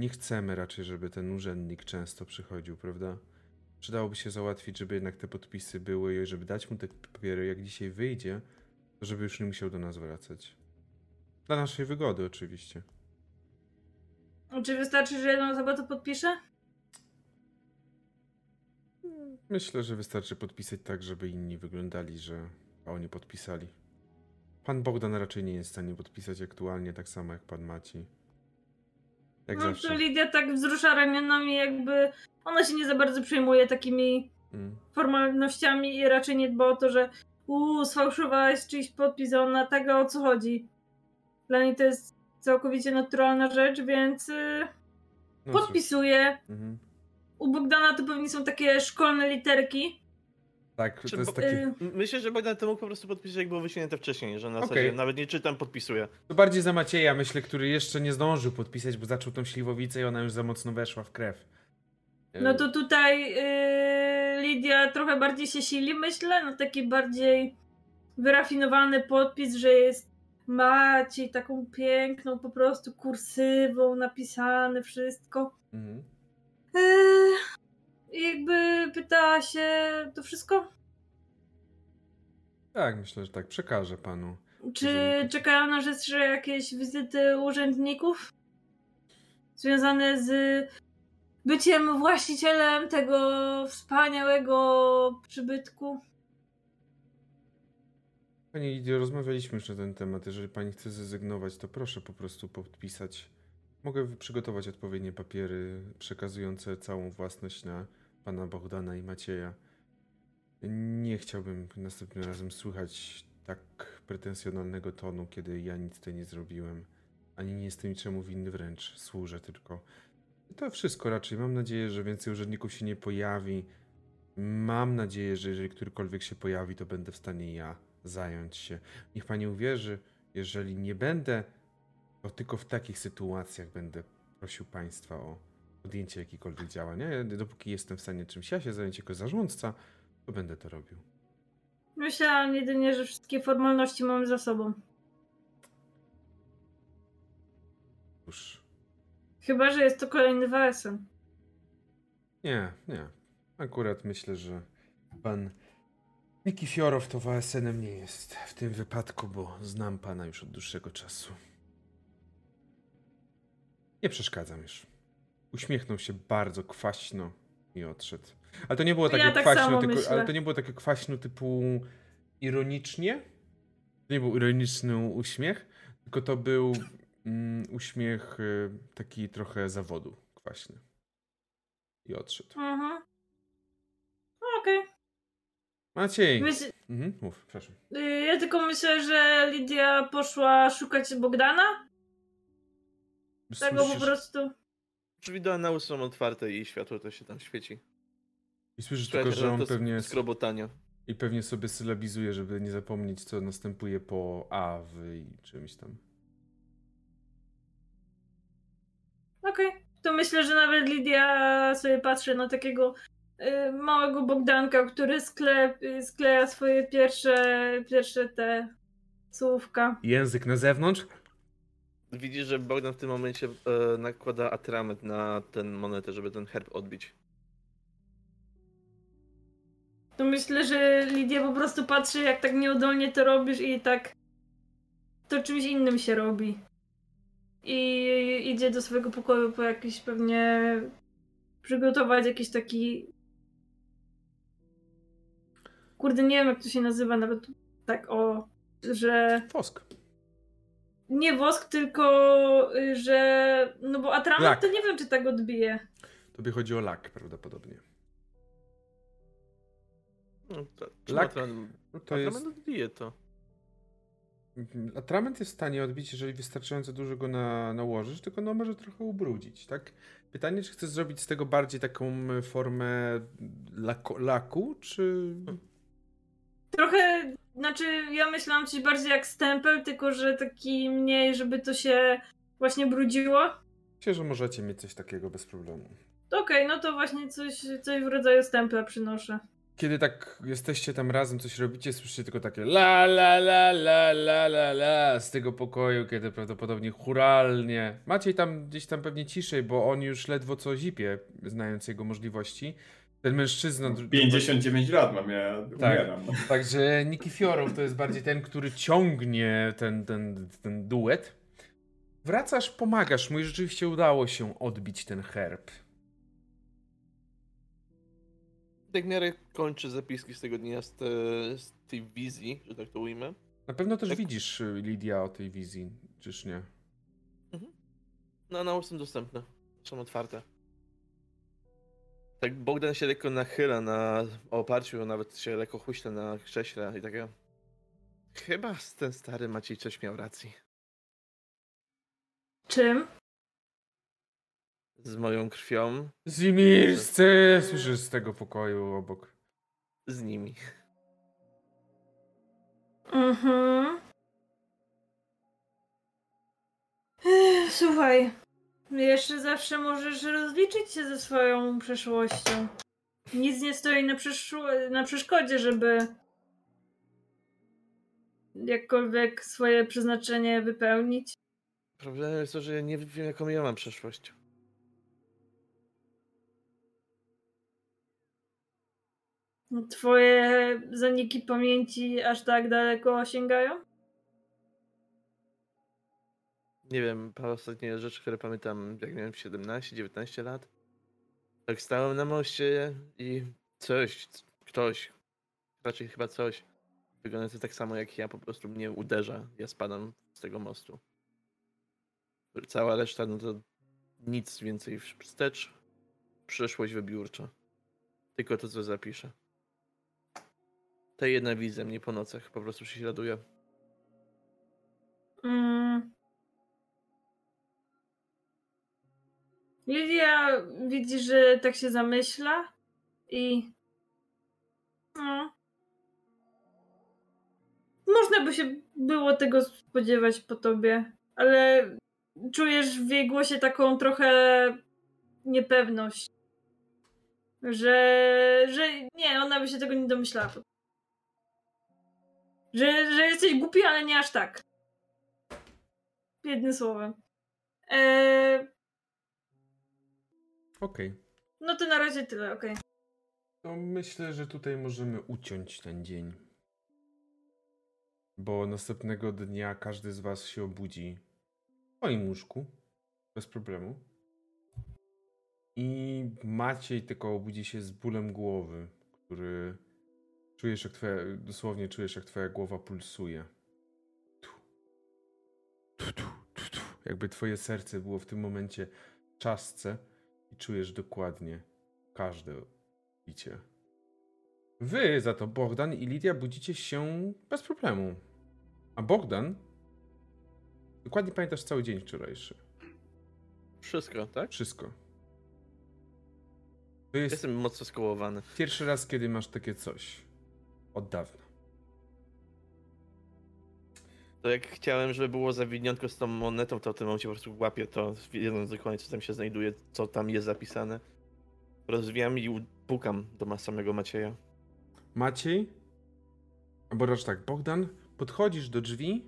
nie chcemy raczej, żeby ten urzędnik często przychodził, prawda? Przydałoby się załatwić, żeby jednak te podpisy były i żeby dać mu te papiery, jak dzisiaj wyjdzie, to żeby już nie musiał do nas wracać. Dla naszej wygody oczywiście. Czy wystarczy, że jedna osoba to podpisze? Myślę, że wystarczy podpisać tak, żeby inni wyglądali, że oni podpisali. Pan Bogdan raczej nie jest w stanie podpisać aktualnie, tak samo jak pan Maci. Jak no zawsze. Lidia tak wzrusza ramionami, jakby ona się nie za bardzo przejmuje takimi mm. formalnościami i raczej nie dba o to, że uuu, sfałszowałeś czyjś podpis, a ona tego o co chodzi. Dla niej to jest całkowicie naturalna rzecz, więc yy, no podpisuję. Mhm. U Bogdana to pewnie są takie szkolne literki. Tak, to jest taki... Y, myślę, że Bogdan to mógł po prostu podpisać, jak było wysunięte wcześniej, że na okay. zasadzie nawet nie czytam, podpisuję. To bardziej za Macieja, myślę, który jeszcze nie zdążył podpisać, bo zaczął tą śliwowicę i ona już za mocno weszła w krew. No to tutaj yy, Lidia trochę bardziej się sili, myślę, no taki bardziej wyrafinowany podpis, że jest Maciej, taką piękną po prostu kursywą napisane wszystko. Mhm. Yy, jakby pytała się to wszystko? Tak, myślę, że tak. Przekażę panu. Czy czekają nas jeszcze jakieś wizyty urzędników? Związane z byciem właścicielem tego wspaniałego przybytku? Pani Lidio, rozmawialiśmy już na ten temat. Jeżeli pani chce zrezygnować, to proszę po prostu podpisać. Mogę przygotować odpowiednie papiery przekazujące całą własność na pana Bogdana i Macieja. Nie chciałbym następnym razem słychać tak pretensjonalnego tonu, kiedy ja nic tutaj nie zrobiłem. Ani nie jestem niczemu winny, wręcz służę tylko. To wszystko raczej. Mam nadzieję, że więcej urzędników się nie pojawi. Mam nadzieję, że jeżeli którykolwiek się pojawi, to będę w stanie ja zająć się. Niech pani uwierzy, jeżeli nie będę, to tylko w takich sytuacjach będę prosił państwa o podjęcie jakichkolwiek działań. Dopóki jestem w stanie czymś ja się zająć jako zarządca, to będę to robił. Myślałam jedynie, że wszystkie formalności mamy za sobą. Cóż. Chyba, że jest to kolejny WSN. Nie, nie. Akurat myślę, że pan Nikifiorow to WSN-em nie jest w tym wypadku, bo znam pana już od dłuższego czasu. Nie przeszkadzam już. Uśmiechnął się bardzo kwaśno i odszedł. Ale to nie było takie ja tak kwaśno, tylko, ale to nie było takie kwaśno typu ironicznie. To nie był ironiczny uśmiech, tylko to był mm, uśmiech y, taki trochę zawodu kwaśny. I odszedł. Mhm. No, okej. Okay. Maciej. Myśl... Mhm, mów, przepraszam. Y, ja tylko myślę, że Lidia poszła szukać Bogdana. Tego po prostu. Drzwi do anału są otwarte i światło to się tam świeci. I słyszysz tylko, że on pewnie... Skrobotania. I pewnie sobie sylabizuje, żeby nie zapomnieć, co następuje po A w i czymś tam. Okej. Okay. To myślę, że nawet Lidia sobie patrzy na takiego y, małego Bogdanka, który skle, skleja swoje pierwsze, pierwsze te słówka. Język na zewnątrz? Widzisz, że Bogdan w tym momencie e, nakłada atrament na ten monetę, żeby ten herb odbić. to myślę, że Lidia po prostu patrzy, jak tak nieudolnie to robisz i tak to czymś innym się robi. I idzie do swojego pokoju po jakiś pewnie przygotować jakiś taki kurde, nie wiem jak to się nazywa nawet tak o, że Wosk. Nie wosk, tylko y, że no bo atrament Lak. to nie wiem czy tak odbije. Tobie chodzi o lak prawdopodobnie. No, to, Lak- No to to jest... odbije to. Mhm. Atrament jest w stanie odbić, jeżeli wystarczająco dużo go na, nałożysz, tylko no może trochę ubrudzić, tak? Pytanie, czy chcesz zrobić z tego bardziej taką formę lako, laku, czy... Trochę, znaczy ja myślałam coś bardziej jak stempel, tylko że taki mniej, żeby to się właśnie brudziło. Myślę, że możecie mieć coś takiego bez problemu. Okej, no to właśnie coś, coś w rodzaju stempla przynoszę. Kiedy tak jesteście tam razem, coś robicie, słyszycie tylko takie la la la la la la la z tego pokoju, kiedy prawdopodobnie churalnie. Maciej tam gdzieś tam pewnie ciszej, bo on już ledwo co zipie, znając jego możliwości. Ten mężczyzna... 59 lat mam, ja Tak. umieram. no. [LAUGHS] Także Nikifiorow to jest bardziej ten, który ciągnie ten, ten, ten duet. Wracasz, pomagasz mu i rzeczywiście udało się odbić ten herb. Tak w miarę kończy zapiski z tego dnia, z, te, z tej wizji, że tak to ujmę. Na pewno też Tak. widzisz, y, Lidia, o tej wizji, czyż nie? No, one są dostępne. Są otwarte. Tak Bogdan się lekko nachyla na oparciu, nawet się lekko huśle na krześle i takie... Chyba ten stary Maciej coś miał racji. Czym? Z moją krwią, Zimirscy! Słyszysz z tego pokoju obok. z nimi. Mhm. Ech, Słuchaj, jeszcze zawsze możesz rozliczyć się ze swoją przeszłością. Nic nie stoi na, przeszło- na przeszkodzie, żeby jakkolwiek swoje przeznaczenie wypełnić. Problemem jest to, że ja nie wiem jaką ja mam przeszłość. Twoje zaniki pamięci aż tak daleko sięgają? Nie wiem, ostatnie rzeczy, które pamiętam, jak miałem 17-19 lat. Tak stałem na moście i coś, ktoś, raczej chyba coś, wyglądające tak samo jak ja, po prostu mnie uderza. Ja spadam z tego mostu. Cała reszta, no to nic więcej wstecz. Przyszłość wybiórcza. Tylko to, co zapiszę. Ta jedna wizja mnie po nocach po prostu prześladuje. Mm. Lidia widzi, że tak się zamyśla i. No. Można by się było tego spodziewać po tobie, ale czujesz w jej głosie taką trochę niepewność. Że, że nie, ona by się tego nie domyślała. Że, że jesteś głupi, ale nie aż tak. Jednym słowem. Eee, Okej. no to na razie tyle, okej. To myślę, że tutaj możemy uciąć ten dzień. Bo następnego dnia każdy z was się obudzi w swoim łóżku. Bez problemu. I Maciej tylko obudzi się z bólem głowy, który czujesz jak twoja, dosłownie czujesz jak twoja głowa pulsuje. Tu. Tu, tu, tu, tu. Jakby twoje serce było w tym momencie w czaszce czujesz dokładnie każde bicie. Wy za to, Bogdan i Lidia, budzicie się bez problemu. A Bogdan, dokładnie pamiętasz cały dzień wczorajszy. Wszystko, tak? Wszystko. To jest Jestem mocno skołowany. pierwszy raz, kiedy masz takie coś. Od dawna. To jak chciałem, żeby było zawiniątko z tą monetą, to w tym momencie po prostu łapię to, wiedząc dokładnie, co tam się znajduje, co tam jest zapisane. Rozwijam i pukam do samego Macieja. Maciej, albo raczej tak, Bogdan, podchodzisz do drzwi.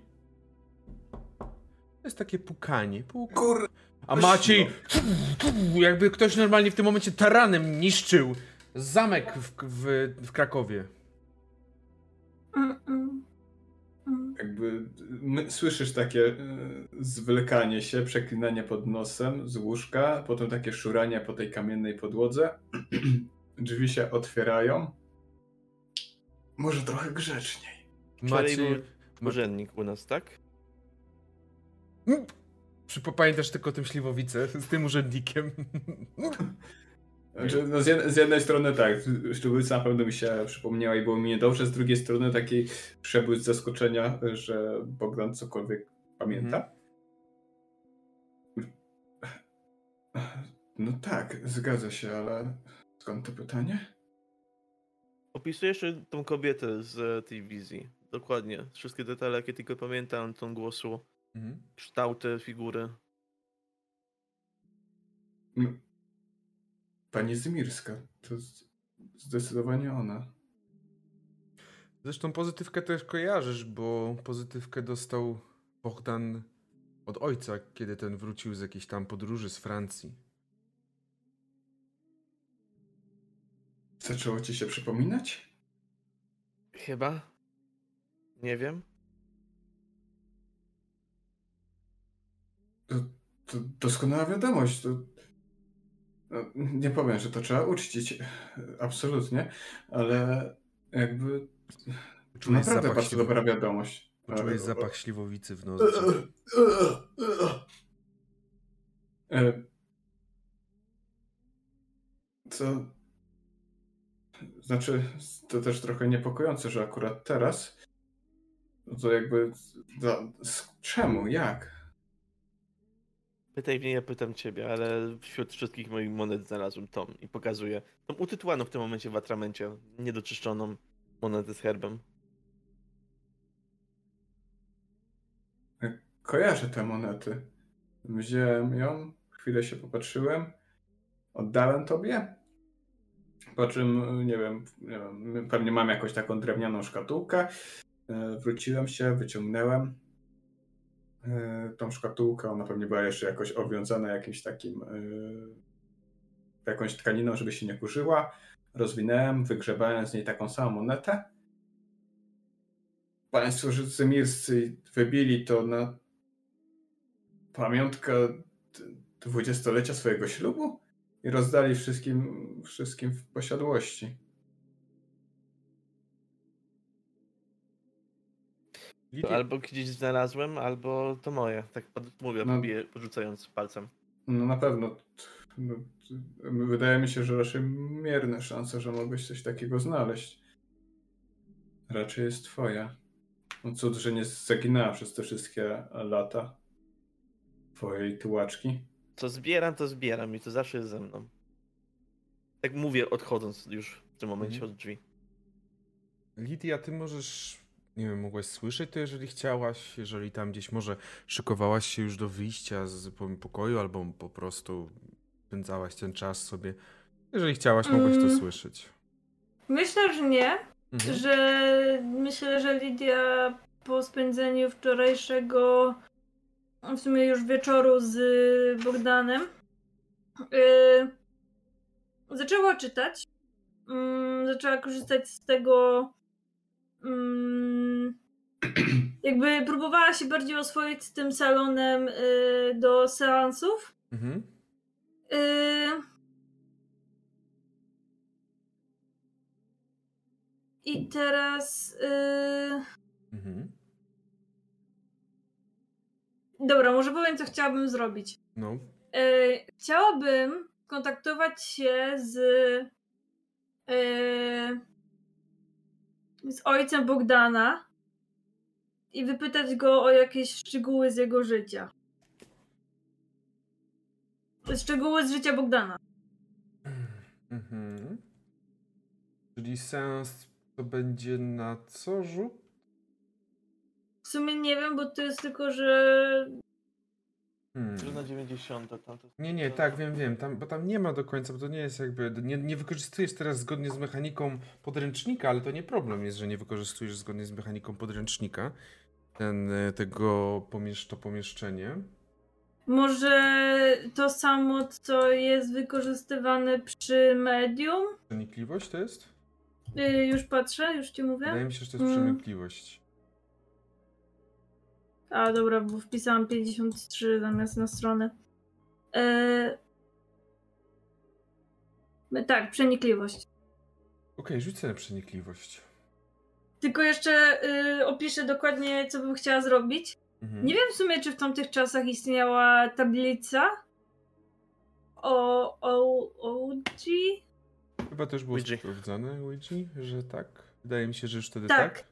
To jest takie pukanie. Puk. Kur... A Maciej, jakby ktoś normalnie w tym momencie taranem niszczył zamek w, w, w Krakowie. Mm, mm. Jakby my, słyszysz takie y, zwlekanie się, przeklinanie pod nosem z łóżka, potem takie szuranie po tej kamiennej podłodze. [CLEARS THROAT] Drzwi się otwierają. Może trochę grzeczniej. Wczoraj Macie... był urzędnik u nas, tak? Czy pamiętasz tylko o tym śliwowice z tym urzędnikiem? [LAUGHS] Znaczy, no z, jed z jednej strony tak, Szczubica na pewno mi się przypomniała i było mi niedobrze, z drugiej strony taki przebłysk zaskoczenia, że Bogdan cokolwiek pamięta. No tak, zgadza się, ale skąd to pytanie? Opisujesz tą kobietę z tej wizji. Dokładnie. Wszystkie detale, jakie tylko pamiętam, ton głosu, Mhm. kształty, figury. M- Pani Zmirska, to zdecydowanie ona. Zresztą pozytywkę też kojarzysz, bo pozytywkę dostał Bogdan od ojca, kiedy ten wrócił z jakiejś tam podróży z Francji. Zaczęło ci się przypominać? Chyba? Nie wiem. To, to doskonała wiadomość. To... Nie powiem, że to trzeba uczcić. Absolutnie, ale jakby to Poczułeś naprawdę bardzo śliwowicy. dobra wiadomość. Poczułeś Ale- zapach śliwowicy w nozdrzu. E, Co? Znaczy, to też trochę niepokojące, że akurat teraz. To jakby. Czemu? Jak? Pytaj mnie, ja pytam ciebie, ale wśród wszystkich moich monet znalazłem tą i pokazuję. Tą utytułaną w tym momencie w atramencie, niedoczyszczoną monetę z herbem. Kojarzę te monety. Wziąłem ją, chwilę się popatrzyłem, oddałem tobie. Po czym, nie wiem, nie wiem pewnie mam jakąś taką drewnianą szkatułkę. E, Wróciłem się, wyciągnąłem e, tą szkatułkę. Ona pewnie była jeszcze jakoś owiązana jakimś takim, e, jakąś tkaniną, żeby się nie kurzyła. Rozwinąłem, wygrzebałem z niej taką samą monetę. Państwo Życymirscy wybili to na pamiątkę dwudziestolecia swojego ślubu i rozdali wszystkim, wszystkim w posiadłości. To Lidia, albo gdzieś znalazłem, albo to moje. Tak mówię, No. pobiję, porzucając palcem. No na pewno. No, wydaje mi się, że raczej mierne szanse, że mogłeś coś takiego znaleźć. Raczej jest twoja. No cud, że nie zaginęła przez te wszystkie lata twojej tułaczki. Co zbieram, to zbieram i to zawsze jest ze mną. Tak mówię, odchodząc już w tym momencie Mhm. od drzwi. Lidia, ty możesz, nie wiem, mogłaś słyszeć to, jeżeli chciałaś, jeżeli tam gdzieś może szykowałaś się już do wyjścia z po- pokoju, albo po prostu spędzałaś ten czas sobie. Jeżeli chciałaś, mogłaś to Mm. słyszeć. Myślę, że nie. Mhm. Że myślę, że Lidia po spędzeniu wczorajszego w sumie już wieczoru z Bogdanem yy, zaczęła czytać. Mm, zaczęła korzystać z tego. Mm, [CLEARS THROAT] jakby próbowała się bardziej oswoić z tym salonem yy, do seansów. Mhm. Yy... I teraz. Yy... Mhm. Dobra, może powiem, co chciałabym zrobić. No. Yy, chciałabym kontaktować się z. Z ojcem Bogdana i wypytać go o jakieś szczegóły z jego życia. Szczegóły z życia Bogdana. Mhm. Czyli sens to będzie na co rzut? W sumie nie wiem, bo to jest tylko, że Hmm. Na 90 tam to... Nie, nie, tak, wiem, wiem, tam, bo tam nie ma do końca, bo to nie jest jakby, nie, nie wykorzystujesz teraz zgodnie z mechaniką podręcznika, ale to nie problem jest, że nie wykorzystujesz zgodnie z mechaniką podręcznika ten, e, tego pomiesz, to pomieszczenie. Może to samo, co jest wykorzystywane przy medium? Przenikliwość to jest? Yy, już patrzę, już ci mówię. Wydaje mi się, że to jest Mm. przenikliwość. A dobra, bo wpisałam 53 zamiast na stronę. Yy... Tak, przenikliwość. Okej, rzuć sobie na przenikliwość. Tylko jeszcze yy, opiszę dokładnie, co bym chciała zrobić. Mhm. Nie wiem w sumie, czy w tamtych czasach istniała tablica o, o OG. Chyba też było Ouija. sprawdzane, Luigi, że tak. Wydaje mi się, że już wtedy Tak. tak.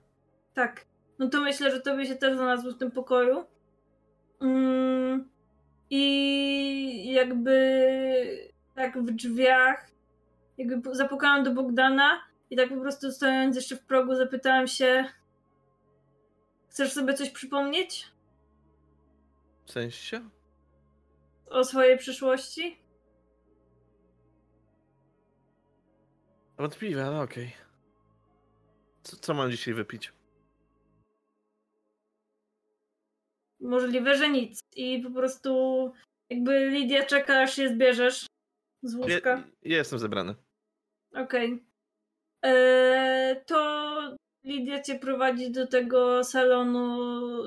Tak. No to myślę, że to by się też znalazło w tym pokoju. Mm, I jakby tak w drzwiach, jakby zapukałam do Bogdana i tak po prostu stojąc jeszcze w progu zapytałam się Chcesz sobie coś przypomnieć W sensie? o swojej przyszłości? Wątpliwe, ale okej. Co, co mam dzisiaj wypić? Możliwe, że nic. I po prostu jakby Lidia czeka, aż się zbierzesz z łóżka. jestem zebrany. Okej. Eee, To Lidia cię prowadzi do tego salonu,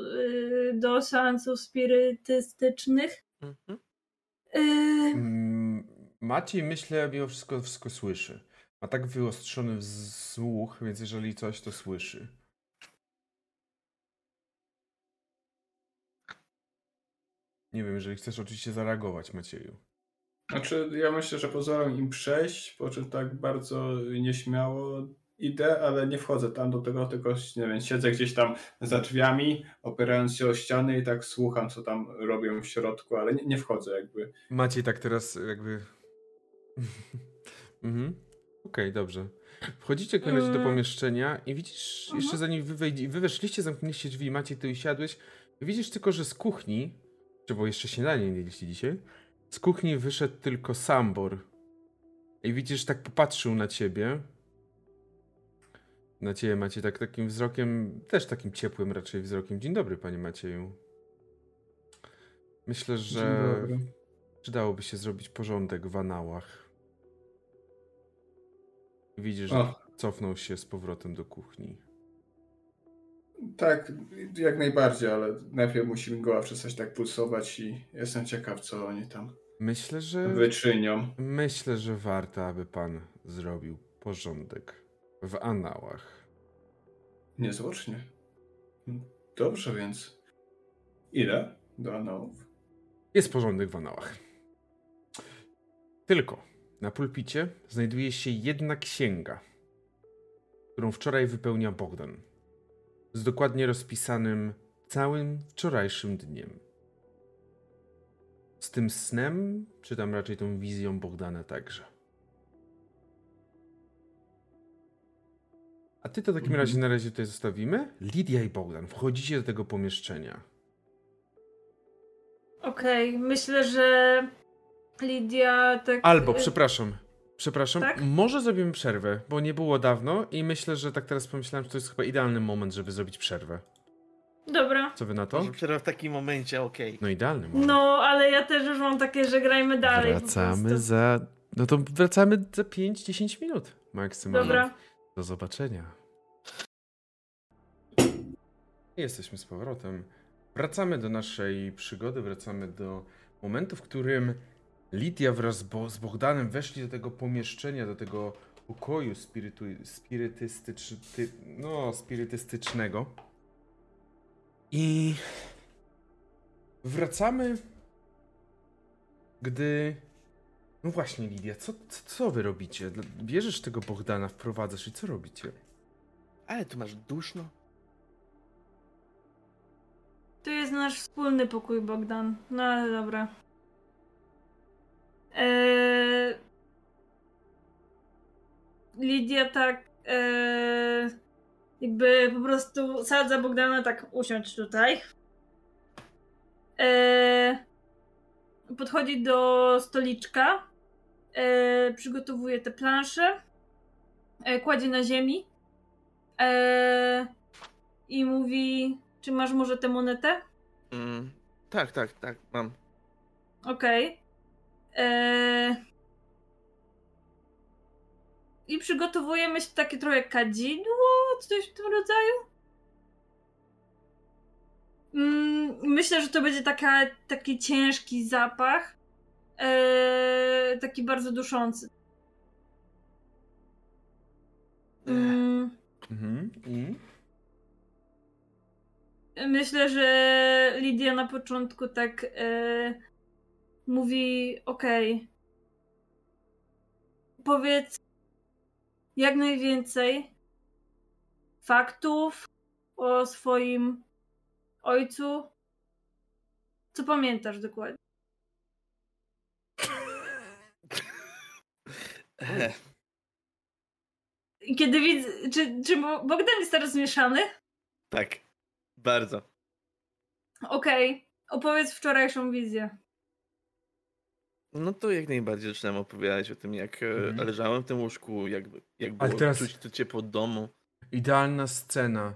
yy, do seansów spirytystycznych. Mhm. Yy, Maciej, myślę, mimo wszystko wszystko słyszy. Ma tak wyostrzony słuch, więc jeżeli coś, to słyszy. Nie wiem, jeżeli chcesz oczywiście zareagować, Macieju. Znaczy, ja myślę, że pozwalam im przejść, po czym tak bardzo nieśmiało idę, ale nie wchodzę tam do tego, tylko nie wiem, siedzę gdzieś tam za drzwiami, opierając się o ściany i tak słucham, co tam robią w środku, ale nie, nie wchodzę jakby. Maciej tak teraz jakby... [LAUGHS] mhm. Okej, dobrze. Wchodzicie razie do Mm. pomieszczenia i widzisz, Mhm. jeszcze zanim wy, wejdzie, wy weszliście, zamknęliście drzwi, Maciej, ty usiadłeś, widzisz tylko, że z kuchni, czy bo jeszcze śniadanie nie jedliście dzisiaj, z kuchni wyszedł tylko Sambor. I widzisz, tak popatrzył na ciebie. Na ciebie, Maciej, tak takim wzrokiem, też takim ciepłym raczej wzrokiem. Dzień dobry, panie Macieju. Myślę, że przydałoby się zrobić porządek w anałach. I Widzisz, że cofnął się z powrotem do kuchni. Tak, jak najbardziej, ale najpierw musi mi głowa przestać tak pulsować i jestem ciekaw, co oni tam Myślę, że. wyczynią. Myślę, że warto, aby pan zrobił porządek w anałach. Niezwłocznie. Dobrze, więc idę do anałów. Jest porządek w anałach. Tylko na pulpicie znajduje się jedna księga, którą wczoraj wypełnia Bogdan. Z dokładnie rozpisanym całym wczorajszym dniem. Z tym snem, czy tam raczej tą wizją Bogdana także. A ty to w takim Mhm. razie na razie tutaj zostawimy. Lidia i Bogdan, wchodzicie do tego pomieszczenia. Okej, myślę, że Lidia tak. Albo, y, przepraszam, przepraszam, Tak? może zrobimy przerwę, bo nie było dawno i myślę, że tak teraz pomyślałem, że to jest chyba idealny moment, żeby zrobić przerwę. Dobra. Co wy na to? Może przerwa w takim momencie, okej. No idealny moment. No, ale ja też już mam takie, że grajmy dalej. Wracamy za... No to wracamy za 5-10 minut maksymalnie. Dobra. Do zobaczenia. Jesteśmy z powrotem. Wracamy do naszej przygody, wracamy do momentu, w którym Lidia wraz z, Bo z Bogdanem weszli do tego pomieszczenia, do tego pokoju spirytu spirytystycz ty no, spirytystycznego. I wracamy, gdy no właśnie, Lidia, co, co, co wy robicie? Bierzesz tego Bogdana, wprowadzasz i co robicie? Ale tu masz duszno. To jest nasz wspólny pokój, Bogdan. No ale dobra. Eee... Lidia tak eee... jakby po prostu sadza Bogdana tak usiądź tutaj. Eee... Podchodzi do stoliczka. Eee... Przygotowuje te plansze. Kładzie na ziemi. I mówi, czy masz może tę monetę? Mm, tak, tak, tak, mam. Okej. Eee... I przygotowujemy się takie trochę kadzidło, coś w tym rodzaju. Mm, myślę, że to będzie taka, taki ciężki zapach. Eee, taki bardzo duszący. Mm, Mhm. I? myślę, że Lidia na początku tak e, mówi: Okej, powiedz jak najwięcej faktów o swoim ojcu. Co pamiętasz dokładnie? [LAUGHS] Kiedy widzę. Czy, czy Bo- Bogdan jest teraz zmieszany? tak, bardzo. Okej, opowiedz wczorajszą wizję. No to jak najbardziej zaczynam opowiadać o tym, jak e, Mhm. leżałem w tym łóżku, jak, jak Ale było teraz- czuć to ciepło domu. Idealna scena.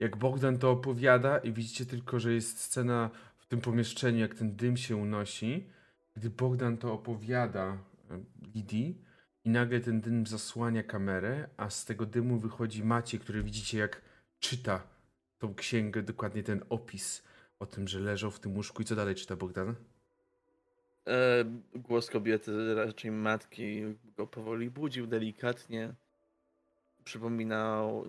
Jak Bogdan to opowiada i widzicie tylko, że jest scena w tym pomieszczeniu, jak ten dym się unosi. Gdy Bogdan to opowiada e, Lidii i nagle ten dym zasłania kamerę, a z tego dymu wychodzi Maciej, który widzicie jak czyta tą księgę, dokładnie ten opis o tym, że leżał w tym łóżku i co dalej czyta Bogdan? E, głos kobiety, raczej matki, go powoli budził delikatnie. Przypominał,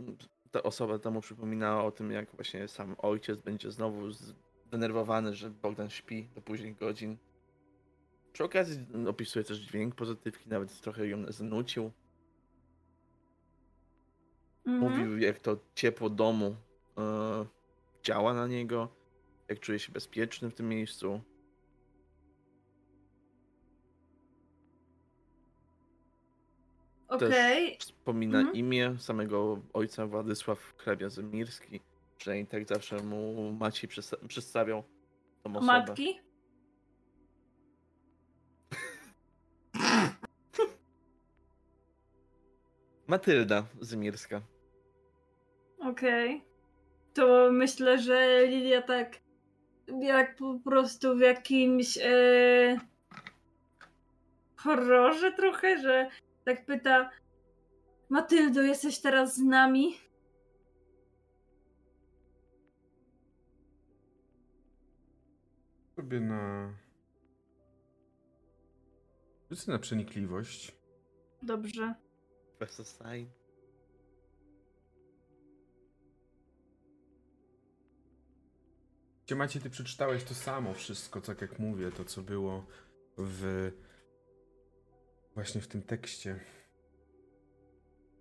ta osoba temu przypominała o tym, jak właśnie sam ojciec będzie znowu zdenerwowany, że Bogdan śpi do późnych godzin. Przy okazji opisuje też dźwięk pozytywki, nawet trochę ją znucił. Mhm. Mówił, jak to ciepło domu e, działa na niego, jak czuje się bezpieczny w tym miejscu. Okej, Wspomina Mhm. imię samego ojca Władysław hrabia Zemirski. Przynajmniej tak zawsze mu Maciej przedsta- przedstawiał tą osobę. matki? [LAUGHS] Matylda Zemirska. Okej. To myślę, że Lilia tak jak po prostu w jakimś e, horrorze trochę, że tak pyta Matyldo, jesteś teraz z nami? Sobie na... Rzucę na przenikliwość. Dobrze. Professor Sign. Gdzie Macie, ty przeczytałeś to samo wszystko, tak jak mówię, to co było w właśnie w tym tekście.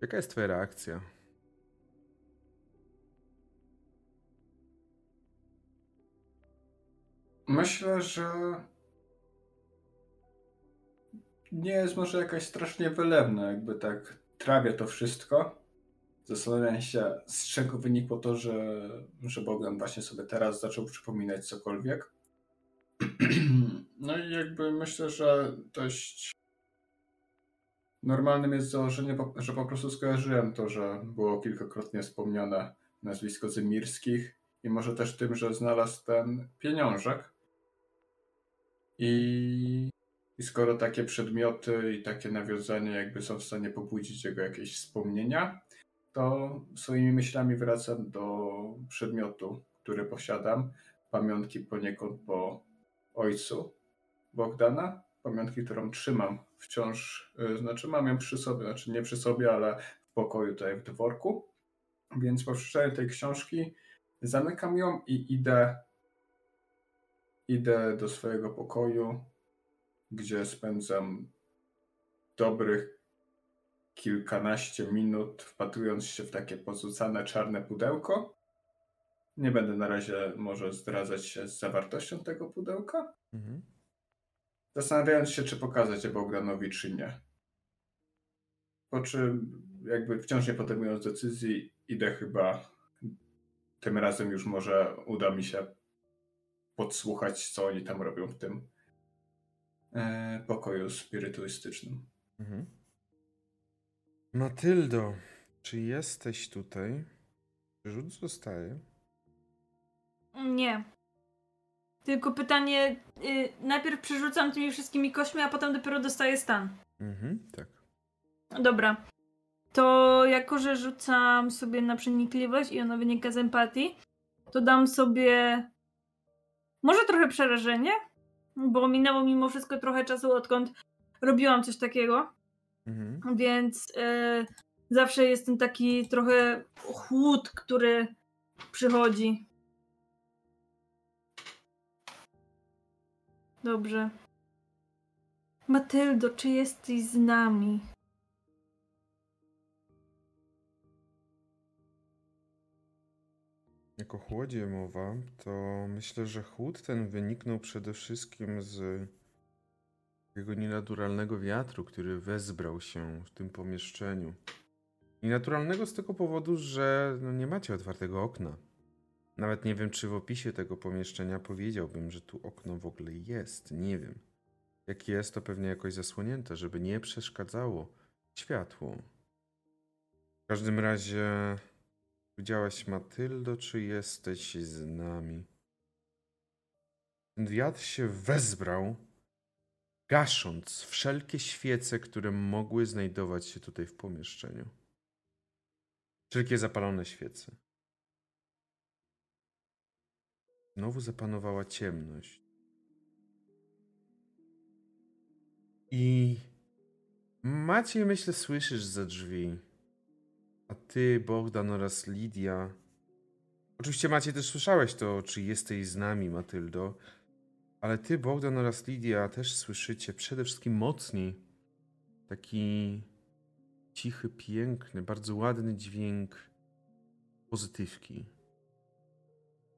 Jaka jest twoja reakcja? Myślę, że nie jest może jakaś strasznie wylewna, jakby tak trawię to wszystko. Zastanawiam się, z czego wynikło to, że, że Bogdan właśnie sobie teraz zaczął przypominać cokolwiek. [CLEARS THROAT] No i jakby myślę, że dość normalnym jest założenie, że po prostu skojarzyłem to, że było kilkakrotnie wspomniane nazwisko Zemirskich i może też tym, że znalazł ten pieniążek. I, I skoro takie przedmioty i takie nawiązania jakby są w stanie pobudzić jego jakieś wspomnienia, to swoimi myślami wracam do przedmiotu, który posiadam. Pamiątki poniekąd po ojcu Bogdana. Pamiątki, którą trzymam wciąż, y, znaczy mam ją przy sobie, znaczy nie przy sobie, ale w pokoju tutaj w dworku. Więc po przeczytaniu tej książki zamykam ją i idę idę do swojego pokoju, gdzie spędzam dobrych kilkanaście minut, wpatrując się w takie porzucane czarne pudełko. Nie będę na razie może zdradzać się z zawartością tego pudełka, Mhm. Zastanawiając się, czy pokazać je Bogdanowi, czy nie. Po czym, jakby wciąż nie podejmując decyzji, idę chyba tym razem już może uda mi się podsłuchać, co oni tam robią w tym e, pokoju spirytuistycznym. Mhm. Matyldo, czy jesteś tutaj? Rzut zostaje. Nie. Tylko pytanie, y, najpierw przerzucam tymi wszystkimi kośćmi, a potem dopiero dostaję stan. Mhm, tak. Dobra. To jako, że rzucam sobie na przenikliwość i ona wynika z empatii, to dam sobie może trochę przerażenie, bo minęło mimo wszystko trochę czasu, odkąd robiłam coś takiego, Mhm. więc y, zawsze jest ten taki trochę chłód, który przychodzi. Dobrze. Matyldo, czy jesteś z nami? Jak o chłodzie mowa, to myślę, że chłód ten wyniknął przede wszystkim z takiego nienaturalnego wiatru, który wezbrał się w tym pomieszczeniu. Nienaturalnego z tego powodu, że no nie macie otwartego okna. Nawet nie wiem, czy w opisie tego pomieszczenia powiedziałbym, że tu okno w ogóle jest. Nie wiem. Jak jest, to pewnie jakoś zasłonięte, żeby nie przeszkadzało światło. W każdym razie Widziałaś Matyldo, czy jesteś z nami? Ten wiatr się wezbrał, gasząc wszelkie świece, które mogły znajdować się tutaj w pomieszczeniu. Wszelkie zapalone świece. Znowu zapanowała ciemność. I Maciej, myślę, słyszysz za drzwi. A ty, Bogdan oraz Lidia. Oczywiście Macie też słyszałeś to, czy jesteś z nami, Matyldo. Ale ty, Bogdan oraz Lidia też słyszycie przede wszystkim mocniej taki cichy, piękny, bardzo ładny dźwięk pozytywki.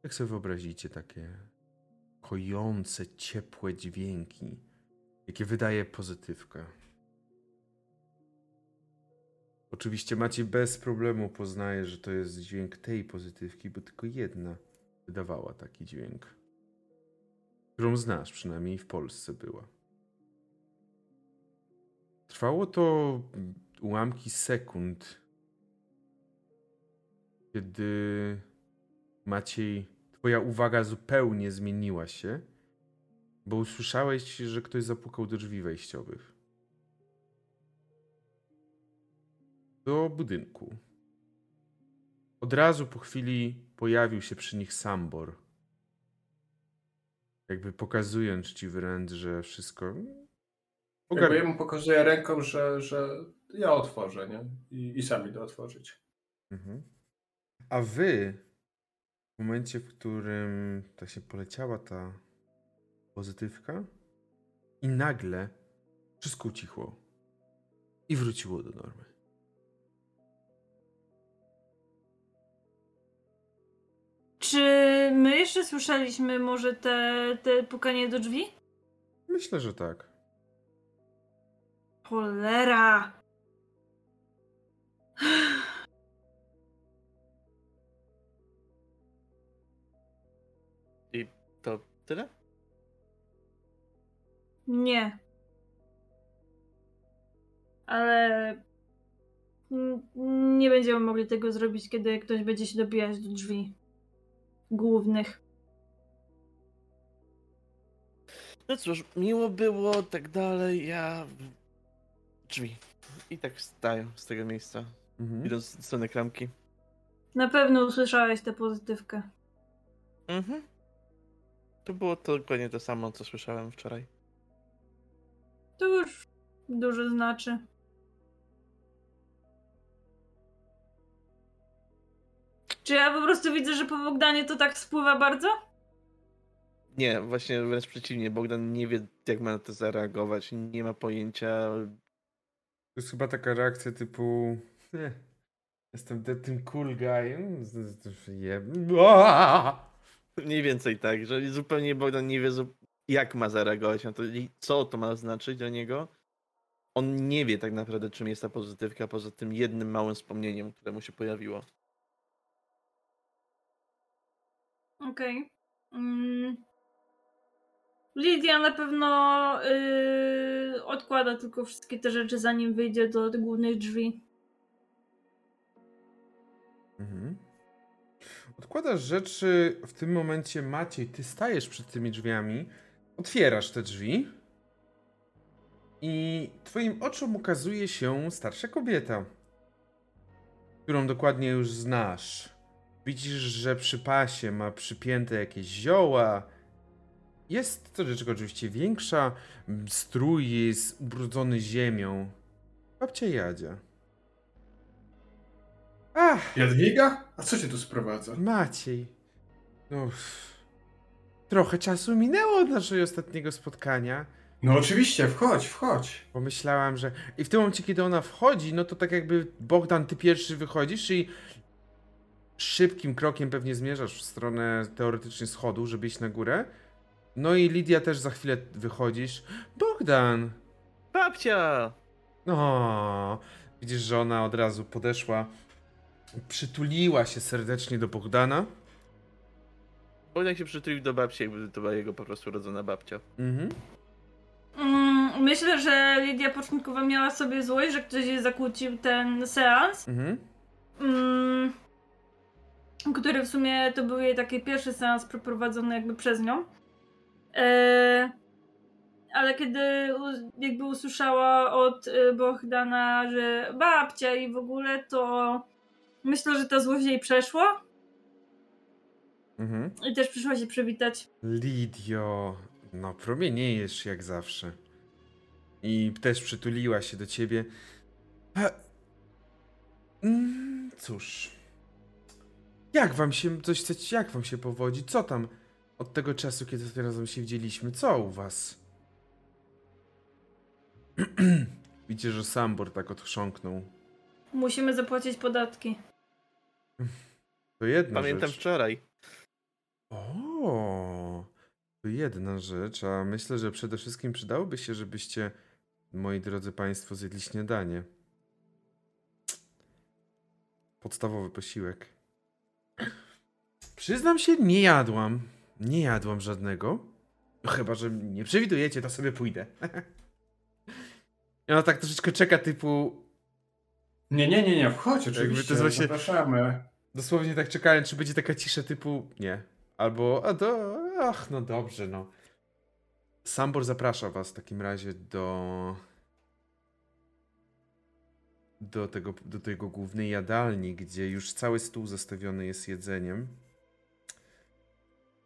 Jak sobie wyobrazicie takie kojące, ciepłe dźwięki, jakie wydaje pozytywka. Oczywiście Maciej bez problemu poznaje, że to jest dźwięk tej pozytywki, bo tylko jedna wydawała taki dźwięk. Którą znasz, przynajmniej w Polsce była. Trwało to ułamki sekund, kiedy Maciej, twoja uwaga zupełnie zmieniła się, bo usłyszałeś, że ktoś zapukał do drzwi wejściowych. do budynku. Od razu po chwili pojawił się przy nich Sambor. Jakby pokazując ci wręcz, że wszystko. Jakby ja mu pokazuję ręką, że, że ja otworzę, nie? I, i sami to otworzyć. Mhm. A wy, w momencie, w którym tak się poleciała ta pozytywka, i nagle wszystko ucichło i wróciło do normy. Czy my jeszcze słyszeliśmy może te, te pukanie do drzwi? Myślę, że tak. Cholera! To tyle? Nie. Ale nie będziemy mogli tego zrobić, kiedy ktoś będzie się dobijać do drzwi głównych. No cóż, miło było, tak dalej, ja... Drzwi. I tak wstaję z tego miejsca, Mhm. idąc w stronę klamki. Na pewno usłyszałeś tę pozytywkę. Mhm. To było to dokładnie to samo, co słyszałem wczoraj. To już dużo znaczy. Czy ja po prostu widzę, że po Bogdanie to tak spływa bardzo? Nie, właśnie wręcz przeciwnie. Bogdan nie wie, jak ma na to zareagować. Nie ma pojęcia. To jest chyba taka reakcja typu. Jestem te- tym cool z- je-! [LAUGHS] Mniej więcej tak, że zupełnie Bogdan nie wie, jak ma zareagować na to i co to ma znaczyć dla niego. On nie wie tak naprawdę, czym jest ta pozytywka, poza tym jednym małym wspomnieniem, które mu się pojawiło. Okej. Mm. Lidia na pewno yy, odkłada tylko wszystkie te rzeczy, zanim wyjdzie do tych głównych drzwi. Mhm. Odkładasz rzeczy, w tym momencie Maciej, ty stajesz przed tymi drzwiami, otwierasz te drzwi i twoim oczom ukazuje się starsza kobieta, którą dokładnie już znasz. Widzisz, że przy pasie ma przypięte jakieś zioła. Jest to rzecz oczywiście większa, strój jest ubrudzony ziemią. Babcia Jadzia. Ach, Jadwiga? A co cię tu sprowadza? Maciej. No, trochę czasu minęło od naszego ostatniego spotkania. No oczywiście, wchodź, wchodź. Pomyślałam, że. I w tym momencie, kiedy ona wchodzi, no to tak jakby Bogdan, ty pierwszy wychodzisz i szybkim krokiem pewnie zmierzasz w stronę teoretycznie schodu, żeby iść na górę. No i Lidia też za chwilę wychodzisz. Bogdan! Babcia! No, widzisz, że ona od razu podeszła, przytuliła się serdecznie do Bogdana. Bogdan się przytulił do babci, jakby to była jego po prostu rodzona babcia. Mhm. Mm, myślę, że Lidia początkowo miała sobie złość, że ktoś jej zakłócił ten seans. Mhm. Mm, który w sumie to był jej taki pierwszy seans przeprowadzony jakby przez nią. E, ale kiedy jakby usłyszała od y, Bohdana, że babcia i w ogóle, to myślę, że ta złość jej przeszła Mhm. i też przyszła się przywitać. Lidio, no promieniejesz jak zawsze. I też przytuliła się do ciebie. A... Mm, cóż. Jak wam się, coś chcecie, jak wam się powodzi? Co tam od tego czasu, kiedy razem się widzieliśmy? Co u was? [CLEARS THROAT] Widzicie, że Sambor tak odchrząknął. Musimy zapłacić podatki. [LAUGHS] To jedna Pamiętam rzecz. wczoraj. O, to jedna rzecz, a myślę, że przede wszystkim przydałoby się, żebyście, moi drodzy Państwo, zjedli śniadanie. Podstawowy posiłek. Przyznam się, nie jadłam. Nie jadłam żadnego. No chyba, że nie przewidujecie, to sobie pójdę. [LAUGHS] I ona tak troszeczkę czeka, typu. Nie, nie, nie, nie, wchodź Jakby to oczywiście, jest właśnie- zapraszamy. Dosłownie tak czekałem, czy będzie taka cisza typu nie. Albo, a to, ach, no dobrze, no. Sambor zaprasza was w takim razie do do tego, do tego głównej jadalni, gdzie już cały stół zastawiony jest jedzeniem.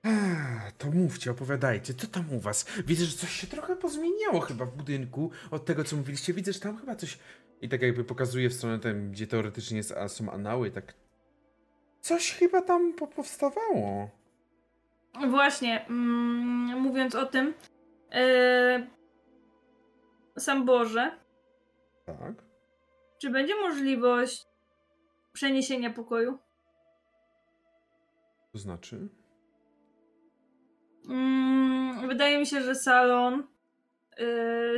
Ech, To mówcie, opowiadajcie, co tam u was? Widzę, że coś się trochę pozmieniało chyba w budynku od tego, co mówiliście. Widzę, że tam chyba coś... I tak jakby pokazuje w stronę tam, gdzie teoretycznie są anały, tak... Coś chyba tam po- powstawało. Właśnie, mm, mówiąc o tym, e, sam Boże, Tak. czy będzie możliwość przeniesienia pokoju? To znaczy? Mm, wydaje mi się, że salon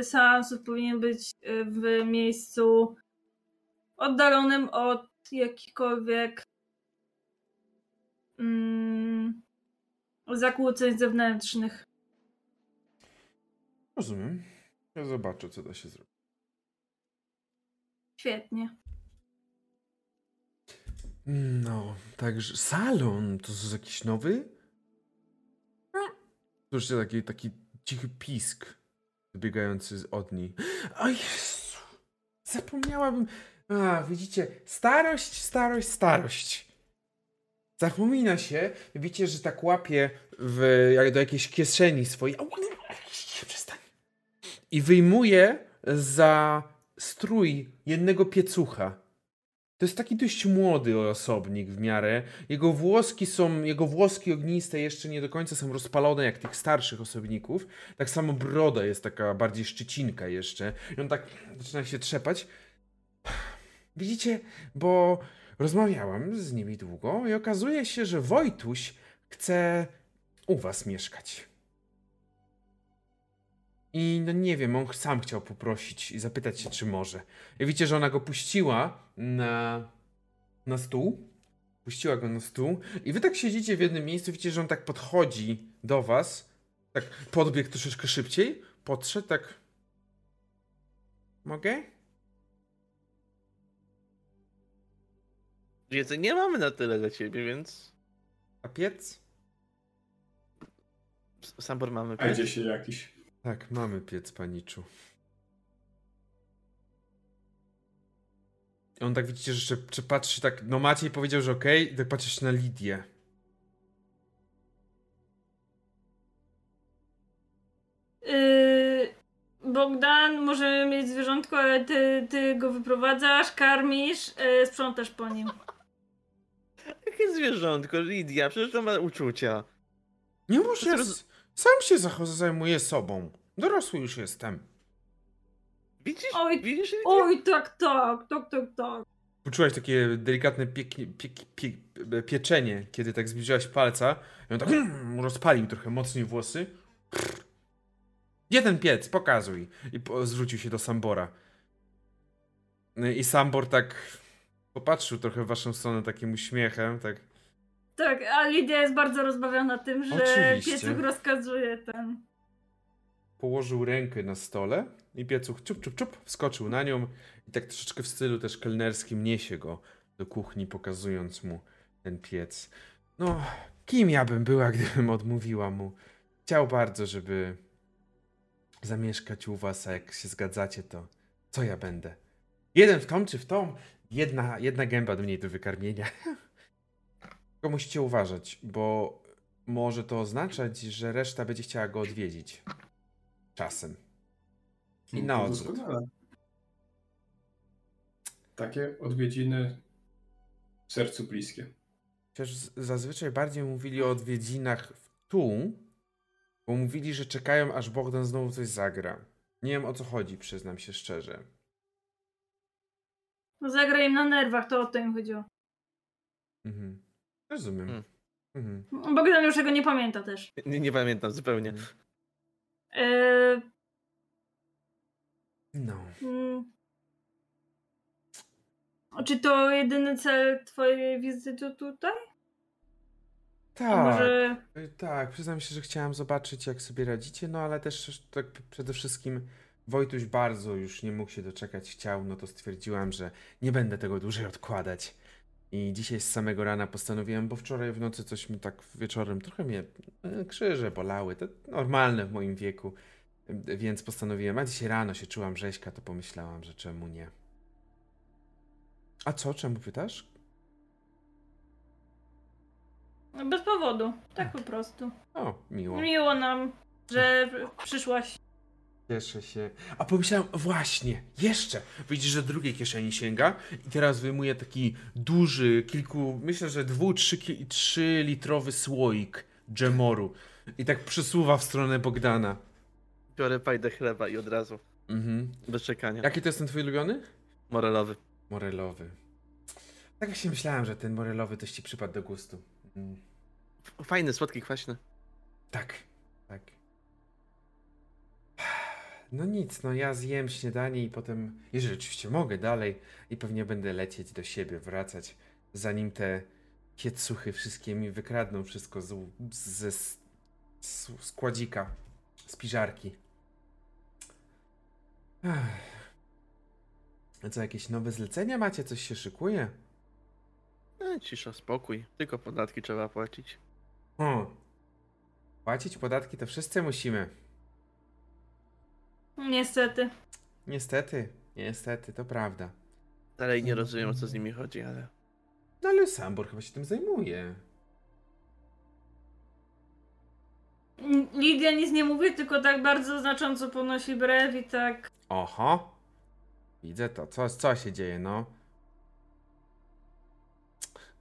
seansów powinien być y, w miejscu oddalonym od jakichkolwiek mm, zakłóceń zewnętrznych. Rozumiem. Ja zobaczę, co da się zrobić. Świetnie. No, także salon to jest jakiś nowy? Słyszycie taki, taki cichy pisk wybiegający od niej. O Jezu! Zapomniałabym. A, widzicie, starość, starość, starość. Zapomina się, widzicie, że tak łapie w, jak do jakiejś kieszeni swojej. Przestań. I wyjmuje za strój jednego piecucha. To jest taki dość młody osobnik w miarę. Jego włoski są, jego włoski ogniste jeszcze nie do końca są rozpalone jak tych starszych osobników. Tak samo broda jest taka bardziej szczycinka jeszcze. I on tak zaczyna się trzepać. Widzicie, bo rozmawiałem z nimi długo i okazuje się, że Wojtuś chce u was mieszkać. I no nie wiem, on sam chciał poprosić i zapytać się, czy może. I widzicie, że ona go puściła na, na stół. Puściła go na stół. I wy tak siedzicie w jednym miejscu, widzicie, że on tak podchodzi do was. Tak podbiegł troszeczkę szybciej. Podszedł tak. Mogę? Jedzenia nie mamy na tyle dla ciebie, więc A piec? Sambor mamy A gdzie się jakiś. Tak, mamy piec, paniczu. On tak widzicie, że jeszcze, czy patrzy tak, no Maciej powiedział, że okej, i tak patrzysz na Lidię. Yy, Bogdan, możemy mieć zwierzątko, ale ty, ty go wyprowadzasz, karmisz, yy, sprzątasz po nim. Jakie zwierzątko, Lidia, przecież to ma uczucia. Nie ja roz- sam się zajmuję sobą. Dorosły już jestem. Widzisz? Oj, Widzisz? Oj, tak, tak, tak, tak, tak. Poczułaś takie delikatne pieki, pieki, pie, pieczenie, kiedy tak zbliżyłaś palca i on tak [CLEARS THROAT] rozpalił trochę mocniej włosy. Ten piec? Pokazuj. I po, zwrócił się do Sambora. No I Sambor tak popatrzył trochę w waszą stronę takim uśmiechem, tak. Tak, a Lidia jest bardzo rozbawiona tym, że Oczywiście. piecuch rozkazuje ten. Położył rękę na stole i piecuch ciup, ciup, ciup, wskoczył na nią i tak troszeczkę w stylu też kelnerskim niesie go do kuchni, pokazując mu ten piec. No, kim ja bym była, [LAUGHS] gdybym odmówiła mu? Chciał bardzo, żeby zamieszkać u was, a jak się zgadzacie, to co ja będę? Jeden w tom czy w tom? Jedna, jedna gęba do mniej do wykarmienia. [LAUGHS] Tylko musicie uważać, bo może to oznaczać, że reszta będzie chciała go odwiedzić. Czasem. I na To odwrót. Takie odwiedziny sercu bliskie. Chociaż zazwyczaj bardziej mówili o odwiedzinach w tu, bo mówili, że czekają, aż Bogdan znowu coś zagra. Nie wiem o co chodzi, przyznam się szczerze. No zagra im na nerwach, to o to im chodziło. Mhm. Rozumiem. Hmm. Mhm. Bogdan już tego nie pamięta też. Nie, nie pamiętam zupełnie. Yy, No. mm. czy to jedyny cel twojej wizyty tutaj? Tak. może... Y, Tak, przyznam się, że chciałam zobaczyć, jak sobie radzicie, no ale też tak przede wszystkim Wojtuś bardzo już nie mógł się doczekać, chciał, no to stwierdziłam, że nie będę tego dłużej odkładać. I dzisiaj z samego rana postanowiłem, bo wczoraj w nocy coś mi tak wieczorem trochę mnie e, krzyże bolały, to normalne w moim wieku, więc postanowiłem, a dzisiaj rano się czułam rzeźka, to pomyślałam, że czemu nie. A co, czemu pytasz? Bez powodu, tak po prostu. O, miło. Miło nam, że przyszłaś. Cieszę się. A pomyślałem, właśnie, jeszcze. Widzisz, że drugiej kieszeni sięga i teraz wyjmuje taki duży, kilku, myślę, że dwu, trzy, trzy litrowy słoik dżemoru i tak przesuwa w stronę Bogdana. Biorę pajdę chleba i od razu. Mhm. Bez czekania. Jaki to jest ten twój ulubiony? Morelowy. Morelowy. Tak właśnie myślałem, że ten morelowy też ci przypadł do gustu. Mm. Fajny, słodki, kwaśny. Tak. No nic, no ja zjem śniadanie i potem, jeżeli oczywiście mogę, dalej i pewnie będę lecieć do siebie, wracać, zanim te piecuchy wszystkie mi wykradną wszystko z, ze składzika, z piżarki. Ech. A co, jakieś nowe zlecenia macie? Coś się szykuje? E, cisza, spokój. Tylko podatki trzeba płacić. O, płacić podatki to wszyscy musimy. Niestety. Niestety, niestety, to prawda. Dalej nie rozumiem, o co z nimi chodzi, ale... No ale Sambor chyba się tym zajmuje. Lidia nic nie mówi, tylko tak bardzo znacząco ponosi brew i tak. Oho. Widzę to. Co, co się dzieje, no?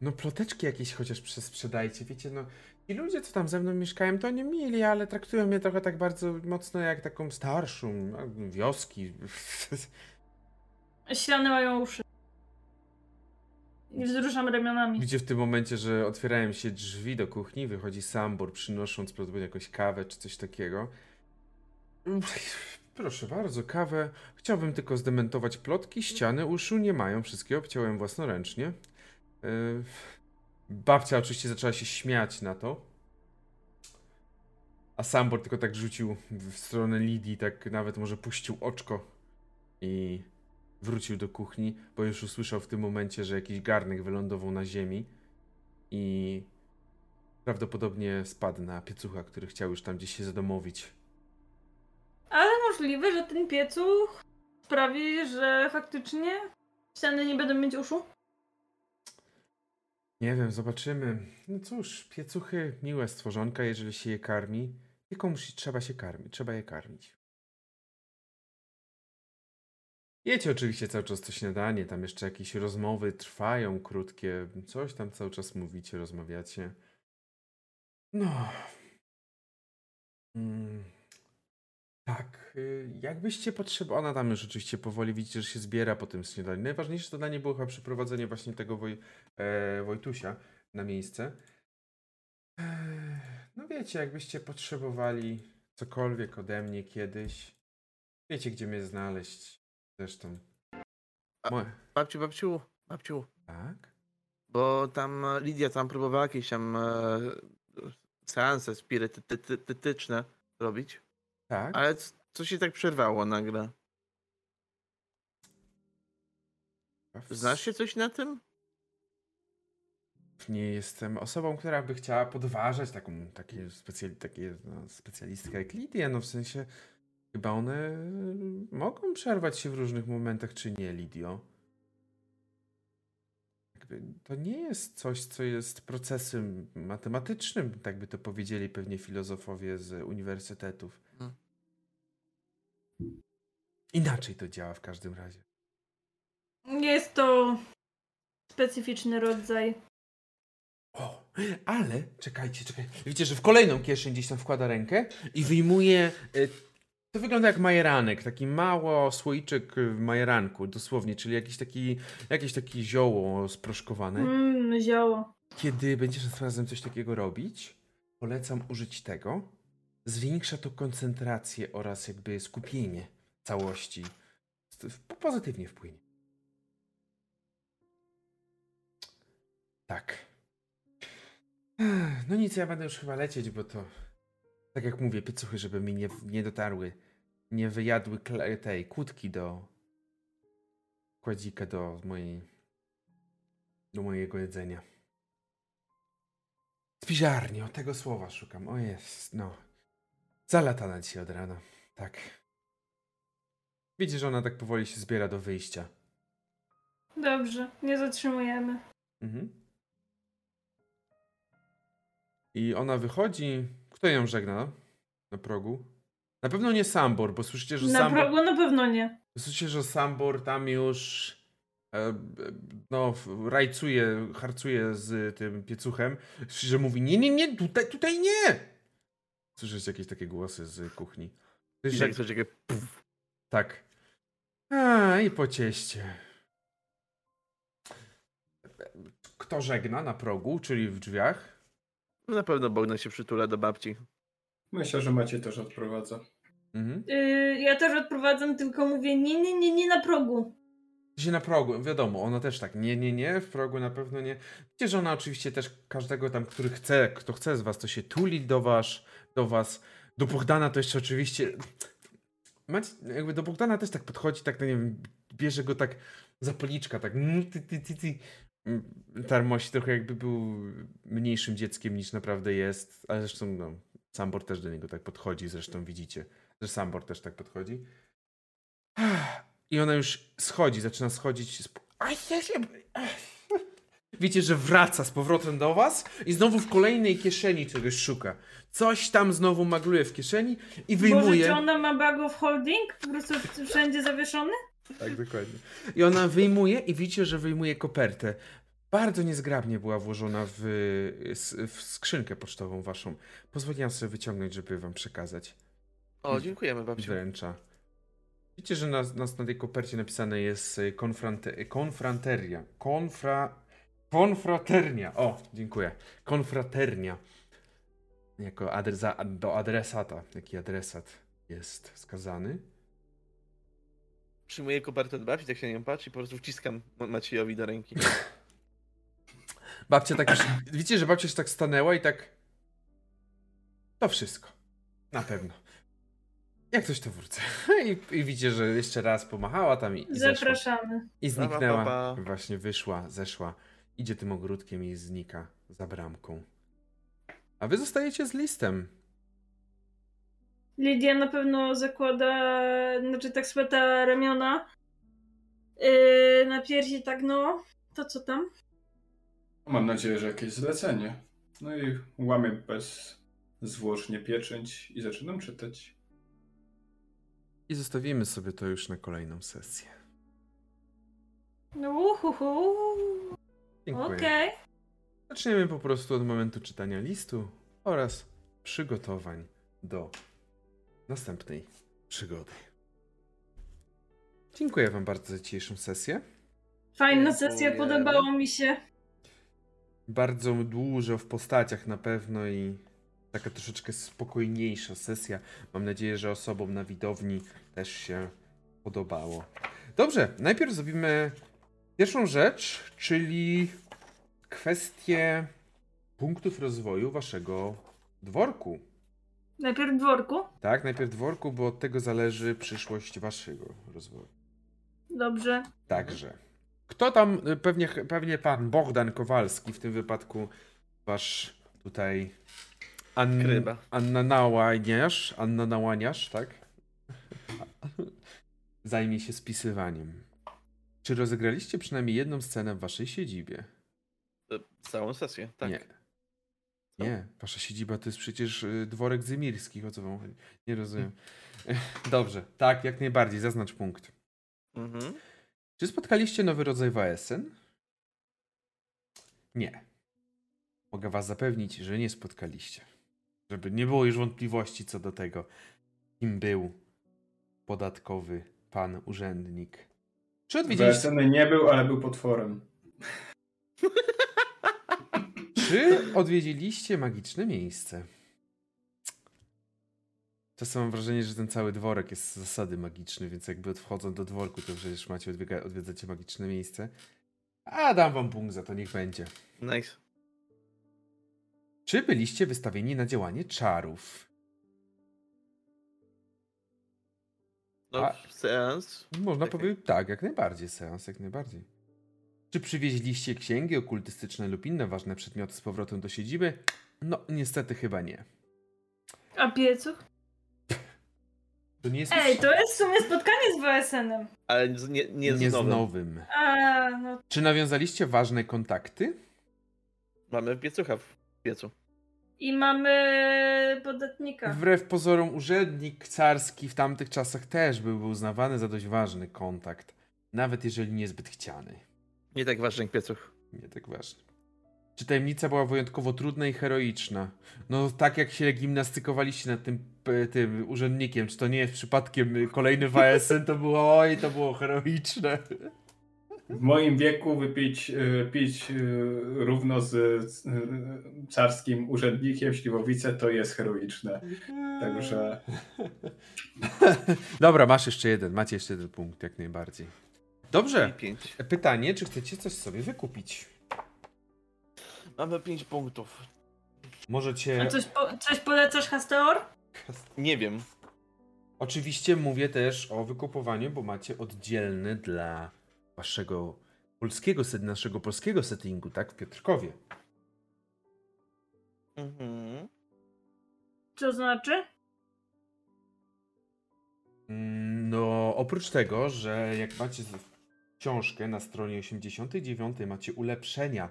No ploteczki jakieś chociaż sprzedajcie, wiecie, no i ludzie, co tam ze mną mieszkają, to nie mili, ale traktują mnie trochę tak bardzo mocno jak taką starszą, wioski. [LAUGHS] Ściany mają uszy. I wzruszam ramionami. Gdzie w tym momencie, że otwierają się drzwi do kuchni, wychodzi Sambor, przynosząc prawdopodobnie jakąś kawę czy coś takiego. [LAUGHS] Proszę bardzo, kawę. Chciałbym tylko zdementować plotki. Ściany uszu nie mają, wszystkie obciąłem własnoręcznie. Yy, babcia oczywiście zaczęła się śmiać na to. A Sambor tylko tak rzucił w stronę Lidii, tak nawet może puścił oczko i wrócił do kuchni, bo już usłyszał w tym momencie, że jakiś garnek wylądował na ziemi i Prawdopodobnie spadł na piecucha, który chciał już tam gdzieś się zadomowić. Ale możliwe, że ten piecuch sprawi, że faktycznie ściany nie będą mieć uszu. Nie wiem, zobaczymy. No cóż, piecuchy, miłe stworzonka, jeżeli się je karmi. Tylko musi, trzeba się karmić, trzeba je karmić. Jecie oczywiście cały czas to śniadanie, tam jeszcze jakieś rozmowy trwają krótkie, coś tam cały czas mówicie, rozmawiacie. No. Mm. Tak, y, jakbyście potrzebowali, ona tam już oczywiście powoli widzicie, że się zbiera po tym śniadaniu. Najważniejsze to dla niej było chyba przeprowadzenie właśnie tego Woj, e, Wojtusia na miejsce. Ech, No wiecie, jakbyście potrzebowali cokolwiek ode mnie kiedyś, wiecie gdzie mnie znaleźć. Zresztą. Moje. Babciu, babciu, babciu. Tak? Bo tam e, Lidia tam próbowała jakieś tam e, seanse spirytyczne robić. Tak? Ale co się tak przerwało nagle? Znasz się coś na tym? Nie jestem osobą, która by chciała podważać taką takie, specjali, takie no, specjalistkę jak Lidia. No w sensie, chyba one mogą przerwać się w różnych momentach, czy nie, Lidio? Jakby to nie jest coś, co jest procesem matematycznym, tak by to powiedzieli pewnie filozofowie z uniwersytetów. Inaczej to działa w każdym razie. Jest to specyficzny rodzaj. O, ale czekajcie, czekajcie. Widzicie, że w kolejną kieszeń gdzieś tam wkłada rękę i wyjmuje. y, To wygląda jak majeranek, taki mało słoiczek w majeranku, dosłownie, czyli jakiś taki, jakieś takie zioło sproszkowane. Mmm, zioło. Kiedy będziesz razem coś takiego robić, polecam użyć tego. Zwiększa to koncentrację oraz jakby skupienie całości. Pozytywnie wpłynie. Tak. No nic, ja będę już chyba lecieć, bo to. Tak jak mówię, piecuchy, żeby mi nie, nie dotarły. Nie wyjadły tej kłódki do. Kładzika do mojej. Do mojego jedzenia. Spiżarni, o tego słowa szukam. O jest, no. Zalatana dzisiaj od rana. Tak. Widzisz, że ona tak powoli się zbiera do wyjścia. Dobrze, nie zatrzymujemy. Mhm. I ona wychodzi. Kto ją żegna na progu? Na pewno nie Sambor, bo słyszycie, że Na Sambor. progu na pewno nie. Słyszycie, że Sambor tam już. E, e, no, rajcuje, harcuje z tym piecuchem. Słyszycie, że mówi: Nie, nie, nie, tutaj, tutaj nie! Słyszycie jakieś takie głosy z kuchni. I Słyszycie, tak coś takiego, puf. tak. A, i po cieście. Kto żegna na progu, czyli w drzwiach? Na pewno Bogdan się przytula do babci. Myślę, że Maciej też odprowadza. Mhm. Yy, ja też odprowadzam, tylko mówię nie, nie, nie, nie na progu. Się na progu, wiadomo, ona też tak, nie, nie, nie, w progu na pewno nie. Wiecie, że ona oczywiście też każdego tam, który chce, kto chce z was, to się tuli do was, do was. Do Bogdana to jeszcze oczywiście, macie, jakby do Bogdana też tak podchodzi, tak, no nie wiem, bierze go tak za policzka, tak, ty, ty, ty, ty. Mm, tarmosi trochę jakby był mniejszym dzieckiem niż naprawdę jest, ale zresztą, no, Sambor też do niego tak podchodzi, zresztą widzicie, że Sambor też tak podchodzi. I ona już schodzi, zaczyna schodzić. Aj, ja się... Wiecie, że wraca z powrotem do was i znowu w kolejnej kieszeni czegoś szuka. Coś tam znowu magluje w kieszeni i Boże, wyjmuje. czy ona ma bag of holding? Po prostu wszędzie zawieszony? Tak, dokładnie. I ona wyjmuje i widzicie, że wyjmuje kopertę. Bardzo niezgrabnie była włożona w, w skrzynkę pocztową waszą. Pozwoliłam sobie wyciągnąć, żeby wam przekazać. O, dziękujemy babciu. Wręcza. Widzicie, że na, na, na tej kopercie napisane jest y, konfrante, konfranteria. Konfra, konfraternia. O, dziękuję. Konfraternia. Jako adresa, do adresata. Jaki adresat jest wskazany. Przyjmuję kopertę od babci, tak się na nią patrzy i po prostu wciskam Ma- Maciejowi do ręki. [LAUGHS] Babcia tak już, widzicie, że babcia się tak stanęła i tak... To wszystko. Na pewno. Jak coś to wrócę. [LAUGHS] I, I widzicie, że jeszcze raz pomachała tam i, i zeszła. Zapraszamy. I Pa, pa, zniknęła. pa, pa. Właśnie wyszła, zeszła. Idzie tym ogródkiem i znika za bramką. A wy zostajecie z listem. Lidia na pewno zakłada, znaczy tak sweta ramiona yy, na piersi, tak no, to co tam? Mam nadzieję, że jakieś zlecenie. No i łamię bezzwłocznie pieczęć i zaczynam czytać. I zostawimy sobie to już na kolejną sesję. No uhuhu, Dziękuję. okej. Zaczniemy po prostu od momentu czytania listu oraz przygotowań do następnej przygody. Dziękuję Wam bardzo za dzisiejszą sesję. Fajna sesja, podobało mi się. Bardzo dużo w postaciach na pewno i taka troszeczkę spokojniejsza sesja. Mam nadzieję, że osobom na widowni też się podobało. Dobrze, najpierw zrobimy pierwszą rzecz, czyli kwestię punktów rozwoju Waszego dworku. Najpierw dworku. Tak, najpierw dworku, bo od tego zależy przyszłość Waszego rozwoju. Dobrze. Także. Kto tam, y, pewnie, pewnie pan Bogdan Kowalski, w tym wypadku wasz tutaj An, Kryba. Anna Nałaniarz, Anna Nałaniarz, tak? Zajmie się spisywaniem. Czy rozegraliście przynajmniej jedną scenę w waszej siedzibie? E, Całą sesję, tak. Nie. Nie, wasza siedziba to jest przecież y, dworek Zymirskich, o co wam chodzi? Nie rozumiem. [LAUGHS] Dobrze, tak, jak najbardziej, zaznacz punkt. Mhm. Czy spotkaliście nowy rodzaj WSN? Nie. Mogę was zapewnić, że nie spotkaliście. Żeby nie było już wątpliwości co do tego, kim był podatkowy pan urzędnik. Czy odwiedziliście, WSN nie był, ale był potworem. [LAUGHS] czy odwiedziliście magiczne miejsce? Czasem mam wrażenie, że ten cały dworek jest z zasady magiczny, więc jakby wchodząc do dworku, to przecież macie odbiega, odwiedzacie magiczne miejsce. A dam wam punkt za to, niech będzie. Nice. Czy byliście wystawieni na działanie czarów? No, A- seans. Można Tak, powiedzieć tak, jak najbardziej, seans, jak najbardziej. Czy przywieźliście księgi okultystyczne lub inne ważne przedmioty z powrotem do siedziby? No, niestety chyba nie. A piecuch? To nie jest Ej, to jest w sumie spotkanie z WSN-em. Ale z- nie, nie, nie z z nowym. nowym. A, no Czy nawiązaliście ważne kontakty? Mamy piecucha w piecu. i mamy podatnika. Wbrew pozorom, urzędnik carski w tamtych czasach też byłby uznawany za dość ważny kontakt. Nawet jeżeli niezbyt chciany. Nie tak ważny jak piecuch. Nie tak ważne. Czy tajemnica była wyjątkowo trudna i heroiczna? No tak jak się gimnastykowaliście nad tym, tym urzędnikiem, czy to nie jest przypadkiem kolejny [LAUGHS] WSN, to było oj, to było heroiczne. W moim wieku wypić y, pić y, równo z y, carskim urzędnikiem Śliwowice to jest heroiczne. Także [LAUGHS] Dobra, masz jeszcze jeden, macie jeszcze jeden punkt, jak najbardziej. Dobrze, pytanie, czy chcecie coś sobie wykupić? Mamy pięć punktów. Możecie... A coś, po, coś polecasz, Hasteor? Nie wiem. Oczywiście mówię też o wykupowaniu, bo macie oddzielny dla waszego polskiego, set- naszego polskiego settingu, tak? W Piotrkowie. Mhm. Co znaczy? Mm, No, oprócz tego, że jak macie książkę na stronie 89 macie ulepszenia,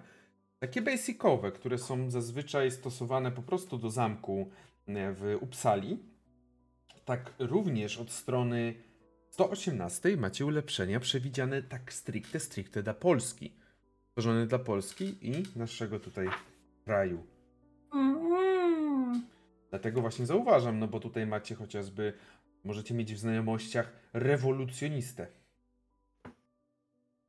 takie basicowe, które są zazwyczaj stosowane po prostu do zamku e, w Uppsali, tak również od strony 118 macie ulepszenia przewidziane tak stricte, stricte dla Polski. Stworzone dla Polski i naszego tutaj kraju. Mm. Dlatego właśnie zauważam, no bo tutaj macie chociażby, możecie mieć w znajomościach rewolucjonistę.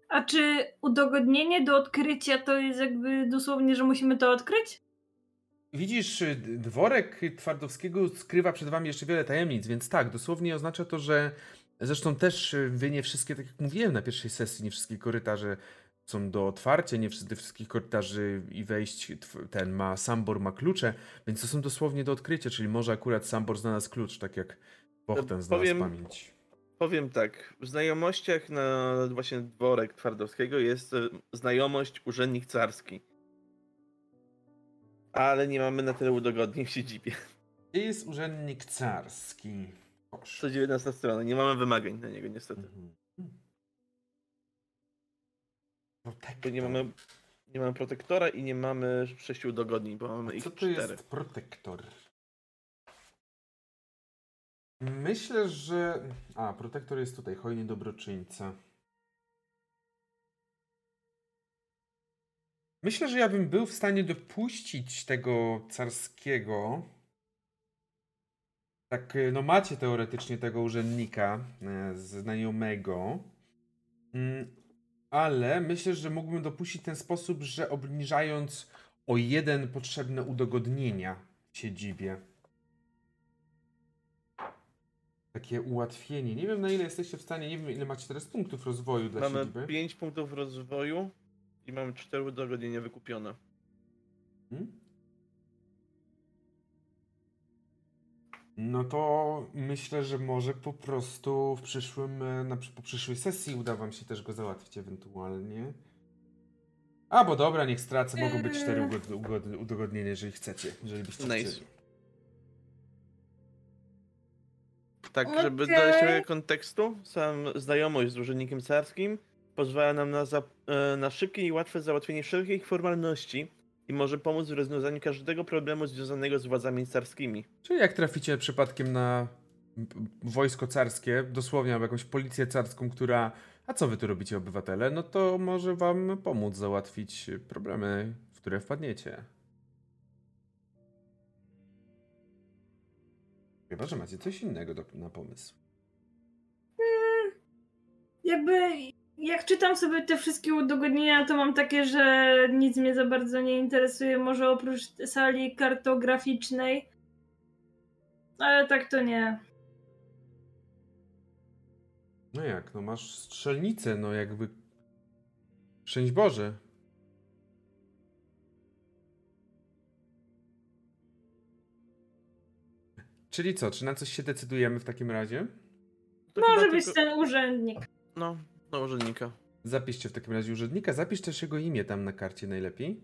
A czy udogodnienie do odkrycia to jest jakby dosłownie, że musimy to odkryć? Widzisz, dworek Twardowskiego skrywa przed wami jeszcze wiele tajemnic, więc tak, dosłownie oznacza to, że zresztą też y, wy nie wszystkie, tak jak mówiłem na pierwszej sesji, nie wszystkie korytarze są do otwarcia, nie wszystkich korytarzy i wejść ten ma, Sambor ma klucze, więc to są dosłownie do odkrycia, czyli może akurat Sambor znalazł klucz, tak jak Bohten znalazł powiem- pamięć. Powiem tak. W znajomościach na właśnie dworek Twardowskiego jest e, znajomość urzędnik carski. Ale nie mamy na tyle udogodnień w siedzibie. Jest urzędnik carski? Kosz. 119 strona, nie mamy wymagań na niego niestety. Mhm. Bo Protektor. nie mamy, nie mamy protektora i nie mamy sześciu udogodnień, bo mamy ich Co to cztery. jest protektor? Myślę, że... A, protektor jest tutaj, hojny dobroczyńca. Myślę, że ja bym był w stanie dopuścić tego carskiego. Tak, y, no macie teoretycznie tego urzędnika e, znajomego. Mm, Ale myślę, że mógłbym dopuścić ten sposób, że obniżając o jeden potrzebne udogodnienia w siedzibie. Takie ułatwienie. Nie wiem na ile jesteście w stanie, nie wiem ile macie teraz punktów rozwoju dla Mamy siedziby. 5 punktów rozwoju i mamy 4 udogodnienia wykupione. Hmm? No to myślę, że może po prostu w przyszłym, e, na, po przyszłej sesji uda wam się też go załatwić ewentualnie. A, bo dobra, niech stracę, mogą być cztery ugod, ugod, udogodnienia, jeżeli chcecie, jeżeli byście Nice. chcieli. Tak, żeby Okej. dodać trochę kontekstu, sam znajomość z urzędnikiem carskim pozwala nam na, za, e, na szybkie i łatwe załatwienie wszelkich formalności i może pomóc w rozwiązaniu każdego problemu związanego z władzami carskimi. Czyli jak traficie przypadkiem na wojsko carskie, dosłownie albo jakąś policję carską, która a co wy tu robicie obywatele, no to może wam pomóc załatwić problemy, w które wpadniecie. Chyba, że macie coś innego do, na pomysł. Jakby jak czytam sobie te wszystkie udogodnienia, to mam takie, że nic mnie za bardzo nie interesuje, może oprócz sali kartograficznej. Ale tak to nie. No jak, no masz strzelnicę, no jakby... Szczęść Boże. Czyli co, czy na coś się decydujemy w takim razie? To Może chyba być tylko- ten urzędnik. No, na urzędnika. Zapiszcie w takim razie urzędnika, zapisz też jego imię tam na karcie najlepiej.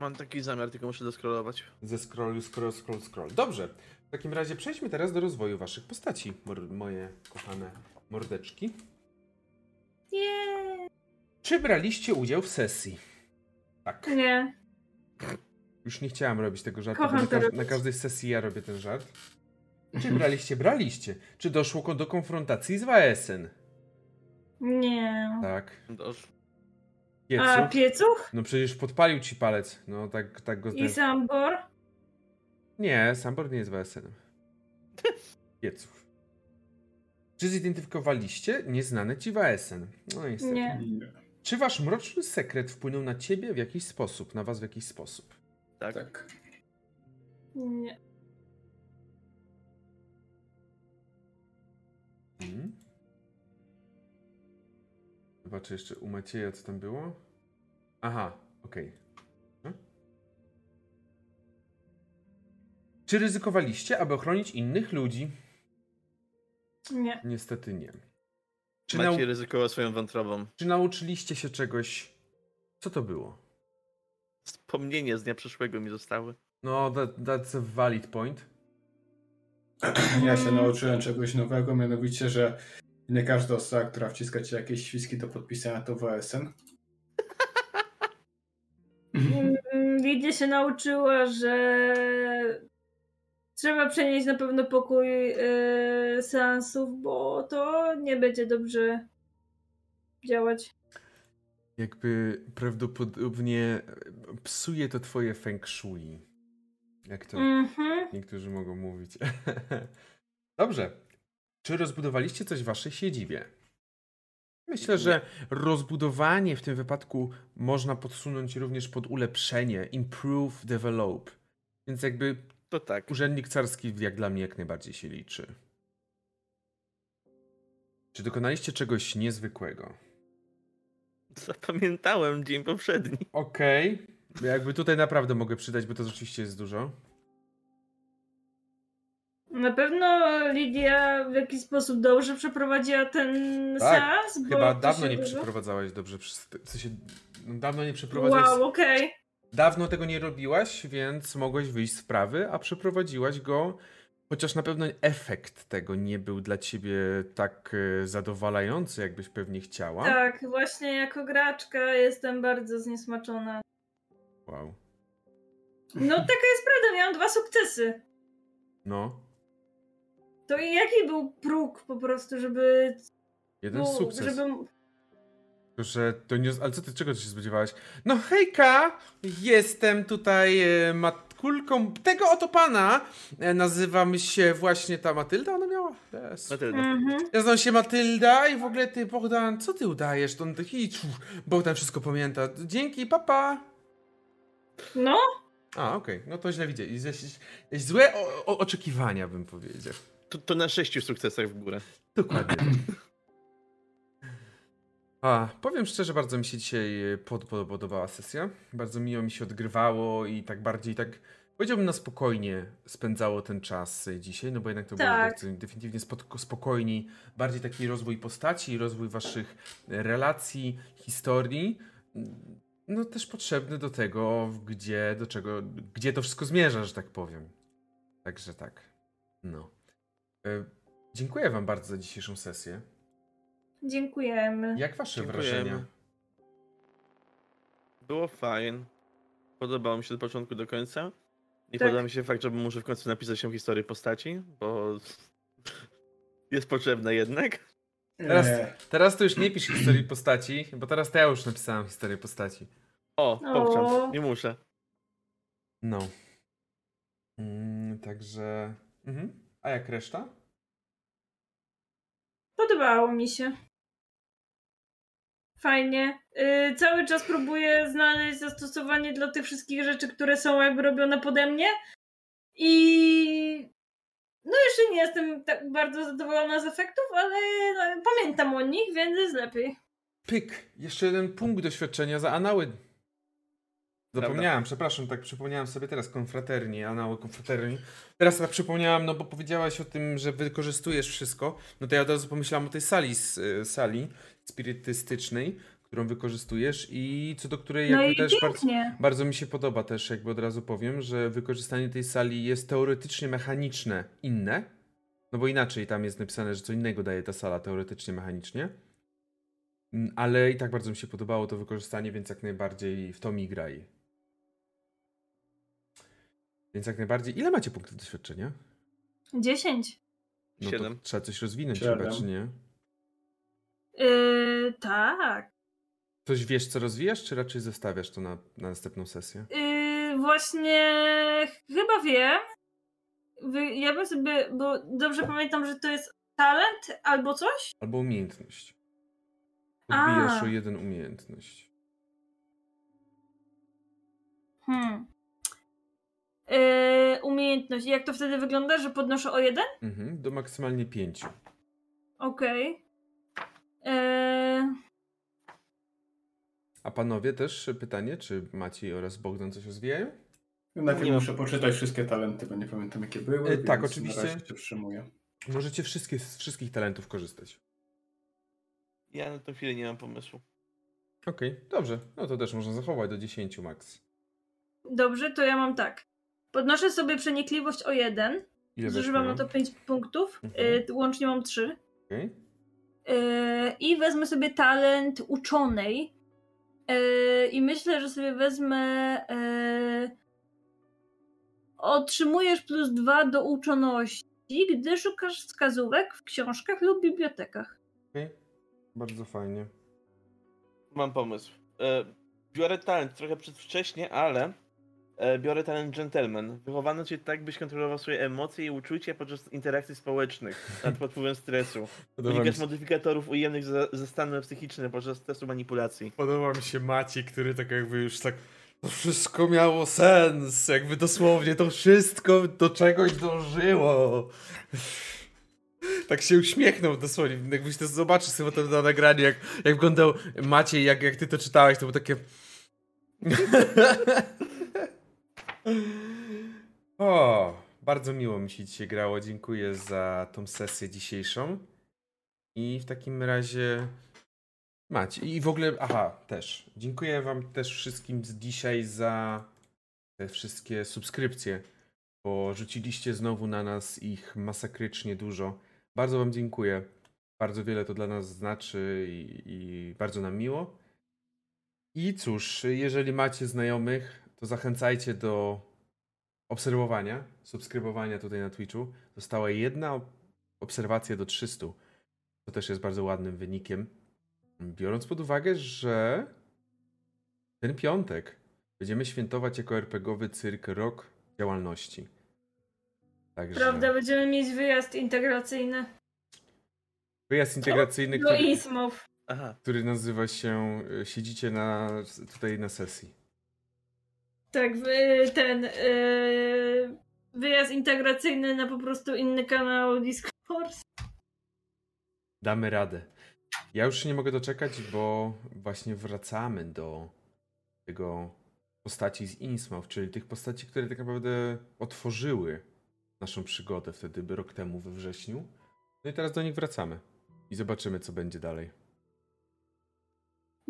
Mam taki zamiar, tylko muszę doskrolować. Ze scrollu, scroll, scroll, scroll. Dobrze. W takim razie przejdźmy teraz do rozwoju waszych postaci, mor- moje kochane mordeczki. Nie. Czy braliście udział w sesji? Tak. Nie. Już nie chciałam robić tego żartu, Kocham bo na, to każ- robić. na każdej sesji ja robię ten żart. Czy braliście? Braliście. Czy doszło ko- do konfrontacji z Waesen? Nie. Tak. Dosz. Piecu? A piecuch? No przecież podpalił ci palec. No tak, tak go... I Sambor? Nie, Sambor nie jest Waesenem. [LAUGHS] Pieców. Czy zidentyfikowaliście nieznany ci Waesen? No niestety. Nie. Nie. Czy wasz mroczny sekret wpłynął na ciebie w jakiś sposób, na was w jakiś sposób? Tak. Tak. Nie. Hmm? Zobaczę jeszcze u Macieja, co tam było. Aha, okej. Hmm? Czy ryzykowaliście, aby ochronić innych ludzi? Nie. Niestety nie. Czy, Maciej nau- ryzykował swoją wątrobą. czy nauczyliście się czegoś? Co to było? Wspomnienie z dnia przyszłego mi zostały. No, that, that's a valid point. [CLEARS THROAT] Ja się nauczyłem czegoś nowego, mianowicie, że nie każda osoba, która wciska ci jakieś świski do podpisania, to WSN. Mm, Lidia się nauczyła, że trzeba przenieść na pewno pokój yy, seansów, bo to nie będzie dobrze działać. Jakby prawdopodobnie psuje to twoje feng shui. Jak to Mhm. niektórzy mogą mówić. [LAUGHS] Dobrze. Czy rozbudowaliście coś w waszej siedzibie? Myślę, że rozbudowanie w tym wypadku można podsunąć również pod ulepszenie, improve, develop. Więc jakby To tak. urzędnik carski jak dla mnie jak najbardziej się liczy. Czy dokonaliście czegoś niezwykłego? Zapamiętałem dzień poprzedni. Okej. Jakby tutaj naprawdę mogę przydać, bo to rzeczywiście jest dużo. Na pewno Lidia w jakiś sposób dobrze przeprowadziła ten Tak, seans. bo Chyba dawno nie dużo- przeprowadzałaś dobrze. W sensie, no, dawno nie przeprowadzałaś. Wow, okej. Dawno tego nie robiłaś, więc mogłeś wyjść z wprawy, a przeprowadziłaś go, chociaż na pewno efekt tego nie był dla ciebie tak e, zadowalający, jakbyś pewnie chciała. Tak, właśnie jako graczka jestem bardzo zniesmaczona. Wow. No taka jest prawda, miałam dwa sukcesy. No, To i jaki był próg po prostu, żeby... jeden no, sukces. Żebym... Tylko, że to nie. Ale co ty, czego ty się spodziewałaś? No hejka! Jestem tutaj e, matkulką tego oto pana. E, nazywam się właśnie ta Matylda, ona miała? Yes. Matylda. Mhm. Ja znam się Matylda i w ogóle ty, Bogdan, co ty udajesz? To on taki, Bogdan wszystko pamięta. Dzięki, papa. No, A, okej, no to źle jest złe o, o, oczekiwania, bym powiedział. To, to na sześciu sukcesach w górę. Dokładnie. A, powiem szczerze, bardzo mi się dzisiaj e, pod, pod, podobała sesja. Bardzo miło mi się odgrywało i tak bardziej tak, powiedziałbym na spokojnie spędzało ten czas e, dzisiaj, no bo jednak to Tak. było tak, definitywnie spokojniej, bardziej taki rozwój postaci, rozwój waszych e, relacji, historii. No też potrzebny do tego, gdzie, do czego, gdzie to wszystko zmierza, że tak powiem. Także tak. No. E, Dziękuję wam bardzo za dzisiejszą sesję. dziękujemy. Jak wasze Dziękujemy. wrażenia? Było fajnie. Podobało mi się od początku do końca. I Tak. podoba mi się fakt, że muszę w końcu napisać się historię postaci, bo [LAUGHS] jest potrzebna jednak. Teraz, teraz to już nie pisz historii postaci, bo teraz to ja już napisałem historię postaci. O, O. powczam, nie muszę. No. Mm, także. Mhm. A jak reszta? Podobało mi się. Fajnie. Yy, cały czas próbuję znaleźć zastosowanie dla tych wszystkich rzeczy, które są jakby robione pode mnie. I no jeszcze nie jestem tak bardzo zadowolona z efektów, ale no, pamiętam o nich, więc jest lepiej. Pyk! Jeszcze jeden punkt doświadczenia za anały. Zapomniałem, przepraszam, tak przypomniałem sobie teraz konfraterni, anały konfraterni. Teraz tak przypomniałem, no bo powiedziałaś o tym, że wykorzystujesz wszystko. No to ja od razu pomyślałem o tej sali, y, sali spirytystycznej, którą wykorzystujesz i co do której No jakby też bardzo, bardzo mi się podoba też, jakby od razu powiem, że wykorzystanie tej sali jest teoretycznie mechaniczne inne. No bo inaczej tam jest napisane, że co innego daje ta sala teoretycznie mechanicznie. Mm, Ale i tak bardzo mi się podobało to wykorzystanie, więc jak najbardziej w to mi graj. Więc jak najbardziej. Ile macie punktów doświadczenia? 10. No Siedem. to trzeba coś rozwinąć Siedem. chyba, czy nie? Yy, tak. Coś wiesz, co rozwijasz, czy raczej zostawiasz to na, na następną sesję? Yy, właśnie chyba wiem. Ja bym sobie, bo dobrze pamiętam, że to jest talent albo coś? Albo umiejętność. A. Odbijasz o jeden umiejętność. Hmm. Yy, umiejętność. I jak to wtedy wygląda, że podnoszę o jeden? Mhm, do maksymalnie pięciu. Okej. Yy, A panowie też pytanie, czy Maciej oraz Bogdan coś rozwijają? Najpierw Nie muszę poczytać wszystkie talenty, bo nie pamiętam jakie były. E, tak, oczywiście. Się. Możecie wszystkie, z wszystkich talentów korzystać. Ja na tę chwilę nie mam pomysłu. Okej, dobrze. No to też można zachować do 10 max. dobrze, to ja mam tak. Podnoszę sobie przenikliwość o jeden. Ile Zużywam na to 5 punktów. Mhm. Yy, łącznie mam 3. Okej. Yy, I wezmę sobie talent uczonej. Yy, I myślę, że sobie wezmę. Yy, otrzymujesz plus dwa do uczoności, gdy szukasz wskazówek w książkach lub bibliotekach. Okej. Bardzo fajnie. Mam pomysł. Biorę talent trochę przedwcześnie, ale biorę talent gentleman. Wychowano cię tak, byś kontrolował swoje emocje i uczucia podczas interakcji społecznych, nad [LAUGHS] pod wpływem stresu. Unikasz modyfikatorów ujemnych za, ze stanu psychicznym podczas stresu manipulacji. podoba mi się Maciej, który tak jakby już tak to wszystko miało sens, jakby dosłownie to wszystko do czegoś dążyło. [LAUGHS] Tak się uśmiechnął dosłownie, jakbyś to zobaczył sobie to na nagraniu, jak, jak wyglądał Maciej, jak, jak ty to czytałeś, to było takie... [LAUGHS] [LAUGHS] o, bardzo miło mi się dzisiaj grało, dziękuję za tą sesję dzisiejszą. I w takim razie Macie. I w ogóle, aha, też. Dziękuję wam też wszystkim z dzisiaj za te wszystkie subskrypcje, bo rzuciliście znowu na nas ich masakrycznie dużo. Bardzo wam dziękuję. Bardzo wiele to dla nas znaczy i, i bardzo nam miło. I cóż, jeżeli macie znajomych, to zachęcajcie do obserwowania, subskrybowania tutaj na Twitchu. Została jedna ob- obserwacja do 300. To też jest bardzo ładnym wynikiem. Biorąc pod uwagę, że ten piątek będziemy świętować jako RPGowy cyrk rok działalności. Także Prawda, będziemy mieć wyjazd integracyjny wyjazd integracyjny, który, który nazywa się y, Siedzicie na, tutaj na sesji. Tak, ten yy, wyjazd integracyjny na po prostu inny kanał Discord. Damy radę. Ja już nie mogę doczekać, bo właśnie wracamy do tego postaci z Innsmouth, czyli tych postaci, które tak naprawdę otworzyły naszą przygodę wtedy rok temu we wrześniu. No i teraz do nich wracamy i zobaczymy, co będzie dalej.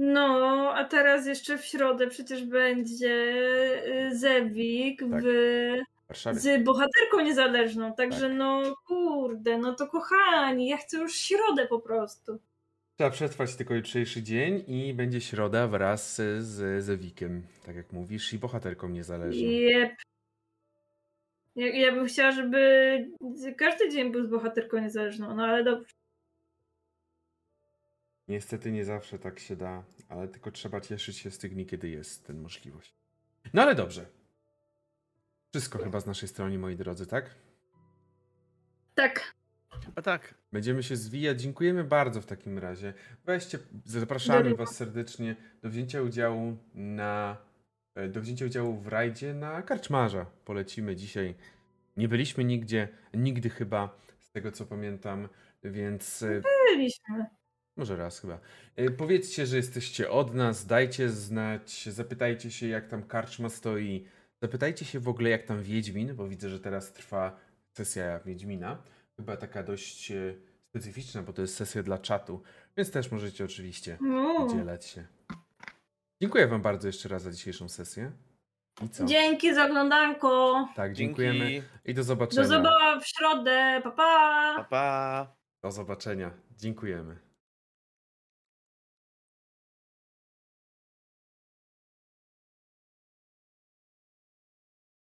No, a teraz jeszcze w środę przecież będzie y, Zewik Tak. w, W Warszawie. z bohaterką niezależną. Także Tak. no kurde, no to kochani, ja chcę już środę po prostu. Trzeba przetrwać tylko jutrzejszy dzień i będzie środa wraz z Zewikiem, tak jak mówisz, i bohaterką niezależną. Jep. Ja, ja bym chciała, żeby każdy dzień był z bohaterką niezależną, no ale dobrze. Niestety nie zawsze tak się da, ale tylko trzeba cieszyć się z tych dni, kiedy jest ten możliwość. No ale dobrze. Wszystko chyba z naszej strony, moi drodzy, tak? Tak. A tak. Będziemy się zwijać. Dziękujemy bardzo w takim razie. Weźcie, zapraszamy. Was serdecznie do wzięcia udziału na e, do wzięcia udziału w rajdzie na Karczmarza. Polecimy dzisiaj. Nie byliśmy nigdzie, nigdy chyba, z tego co pamiętam, więc e, Byliśmy. Może raz chyba. Y, Powiedzcie, że jesteście od nas, dajcie znać, zapytajcie się, jak tam karczma stoi. Zapytajcie się w ogóle, jak tam Wiedźmin, bo widzę, że teraz trwa sesja Wiedźmina. Chyba taka dość e, specyficzna, bo to jest sesja dla czatu, więc też możecie oczywiście No. udzielać się. Dziękuję Wam bardzo jeszcze raz za dzisiejszą sesję. I co? Dzięki za oglądanko. Tak, Dzięki. dziękujemy i do zobaczenia. Do zobaczenia w środę. Pa, pa. Pa, pa. Do zobaczenia. Dziękujemy.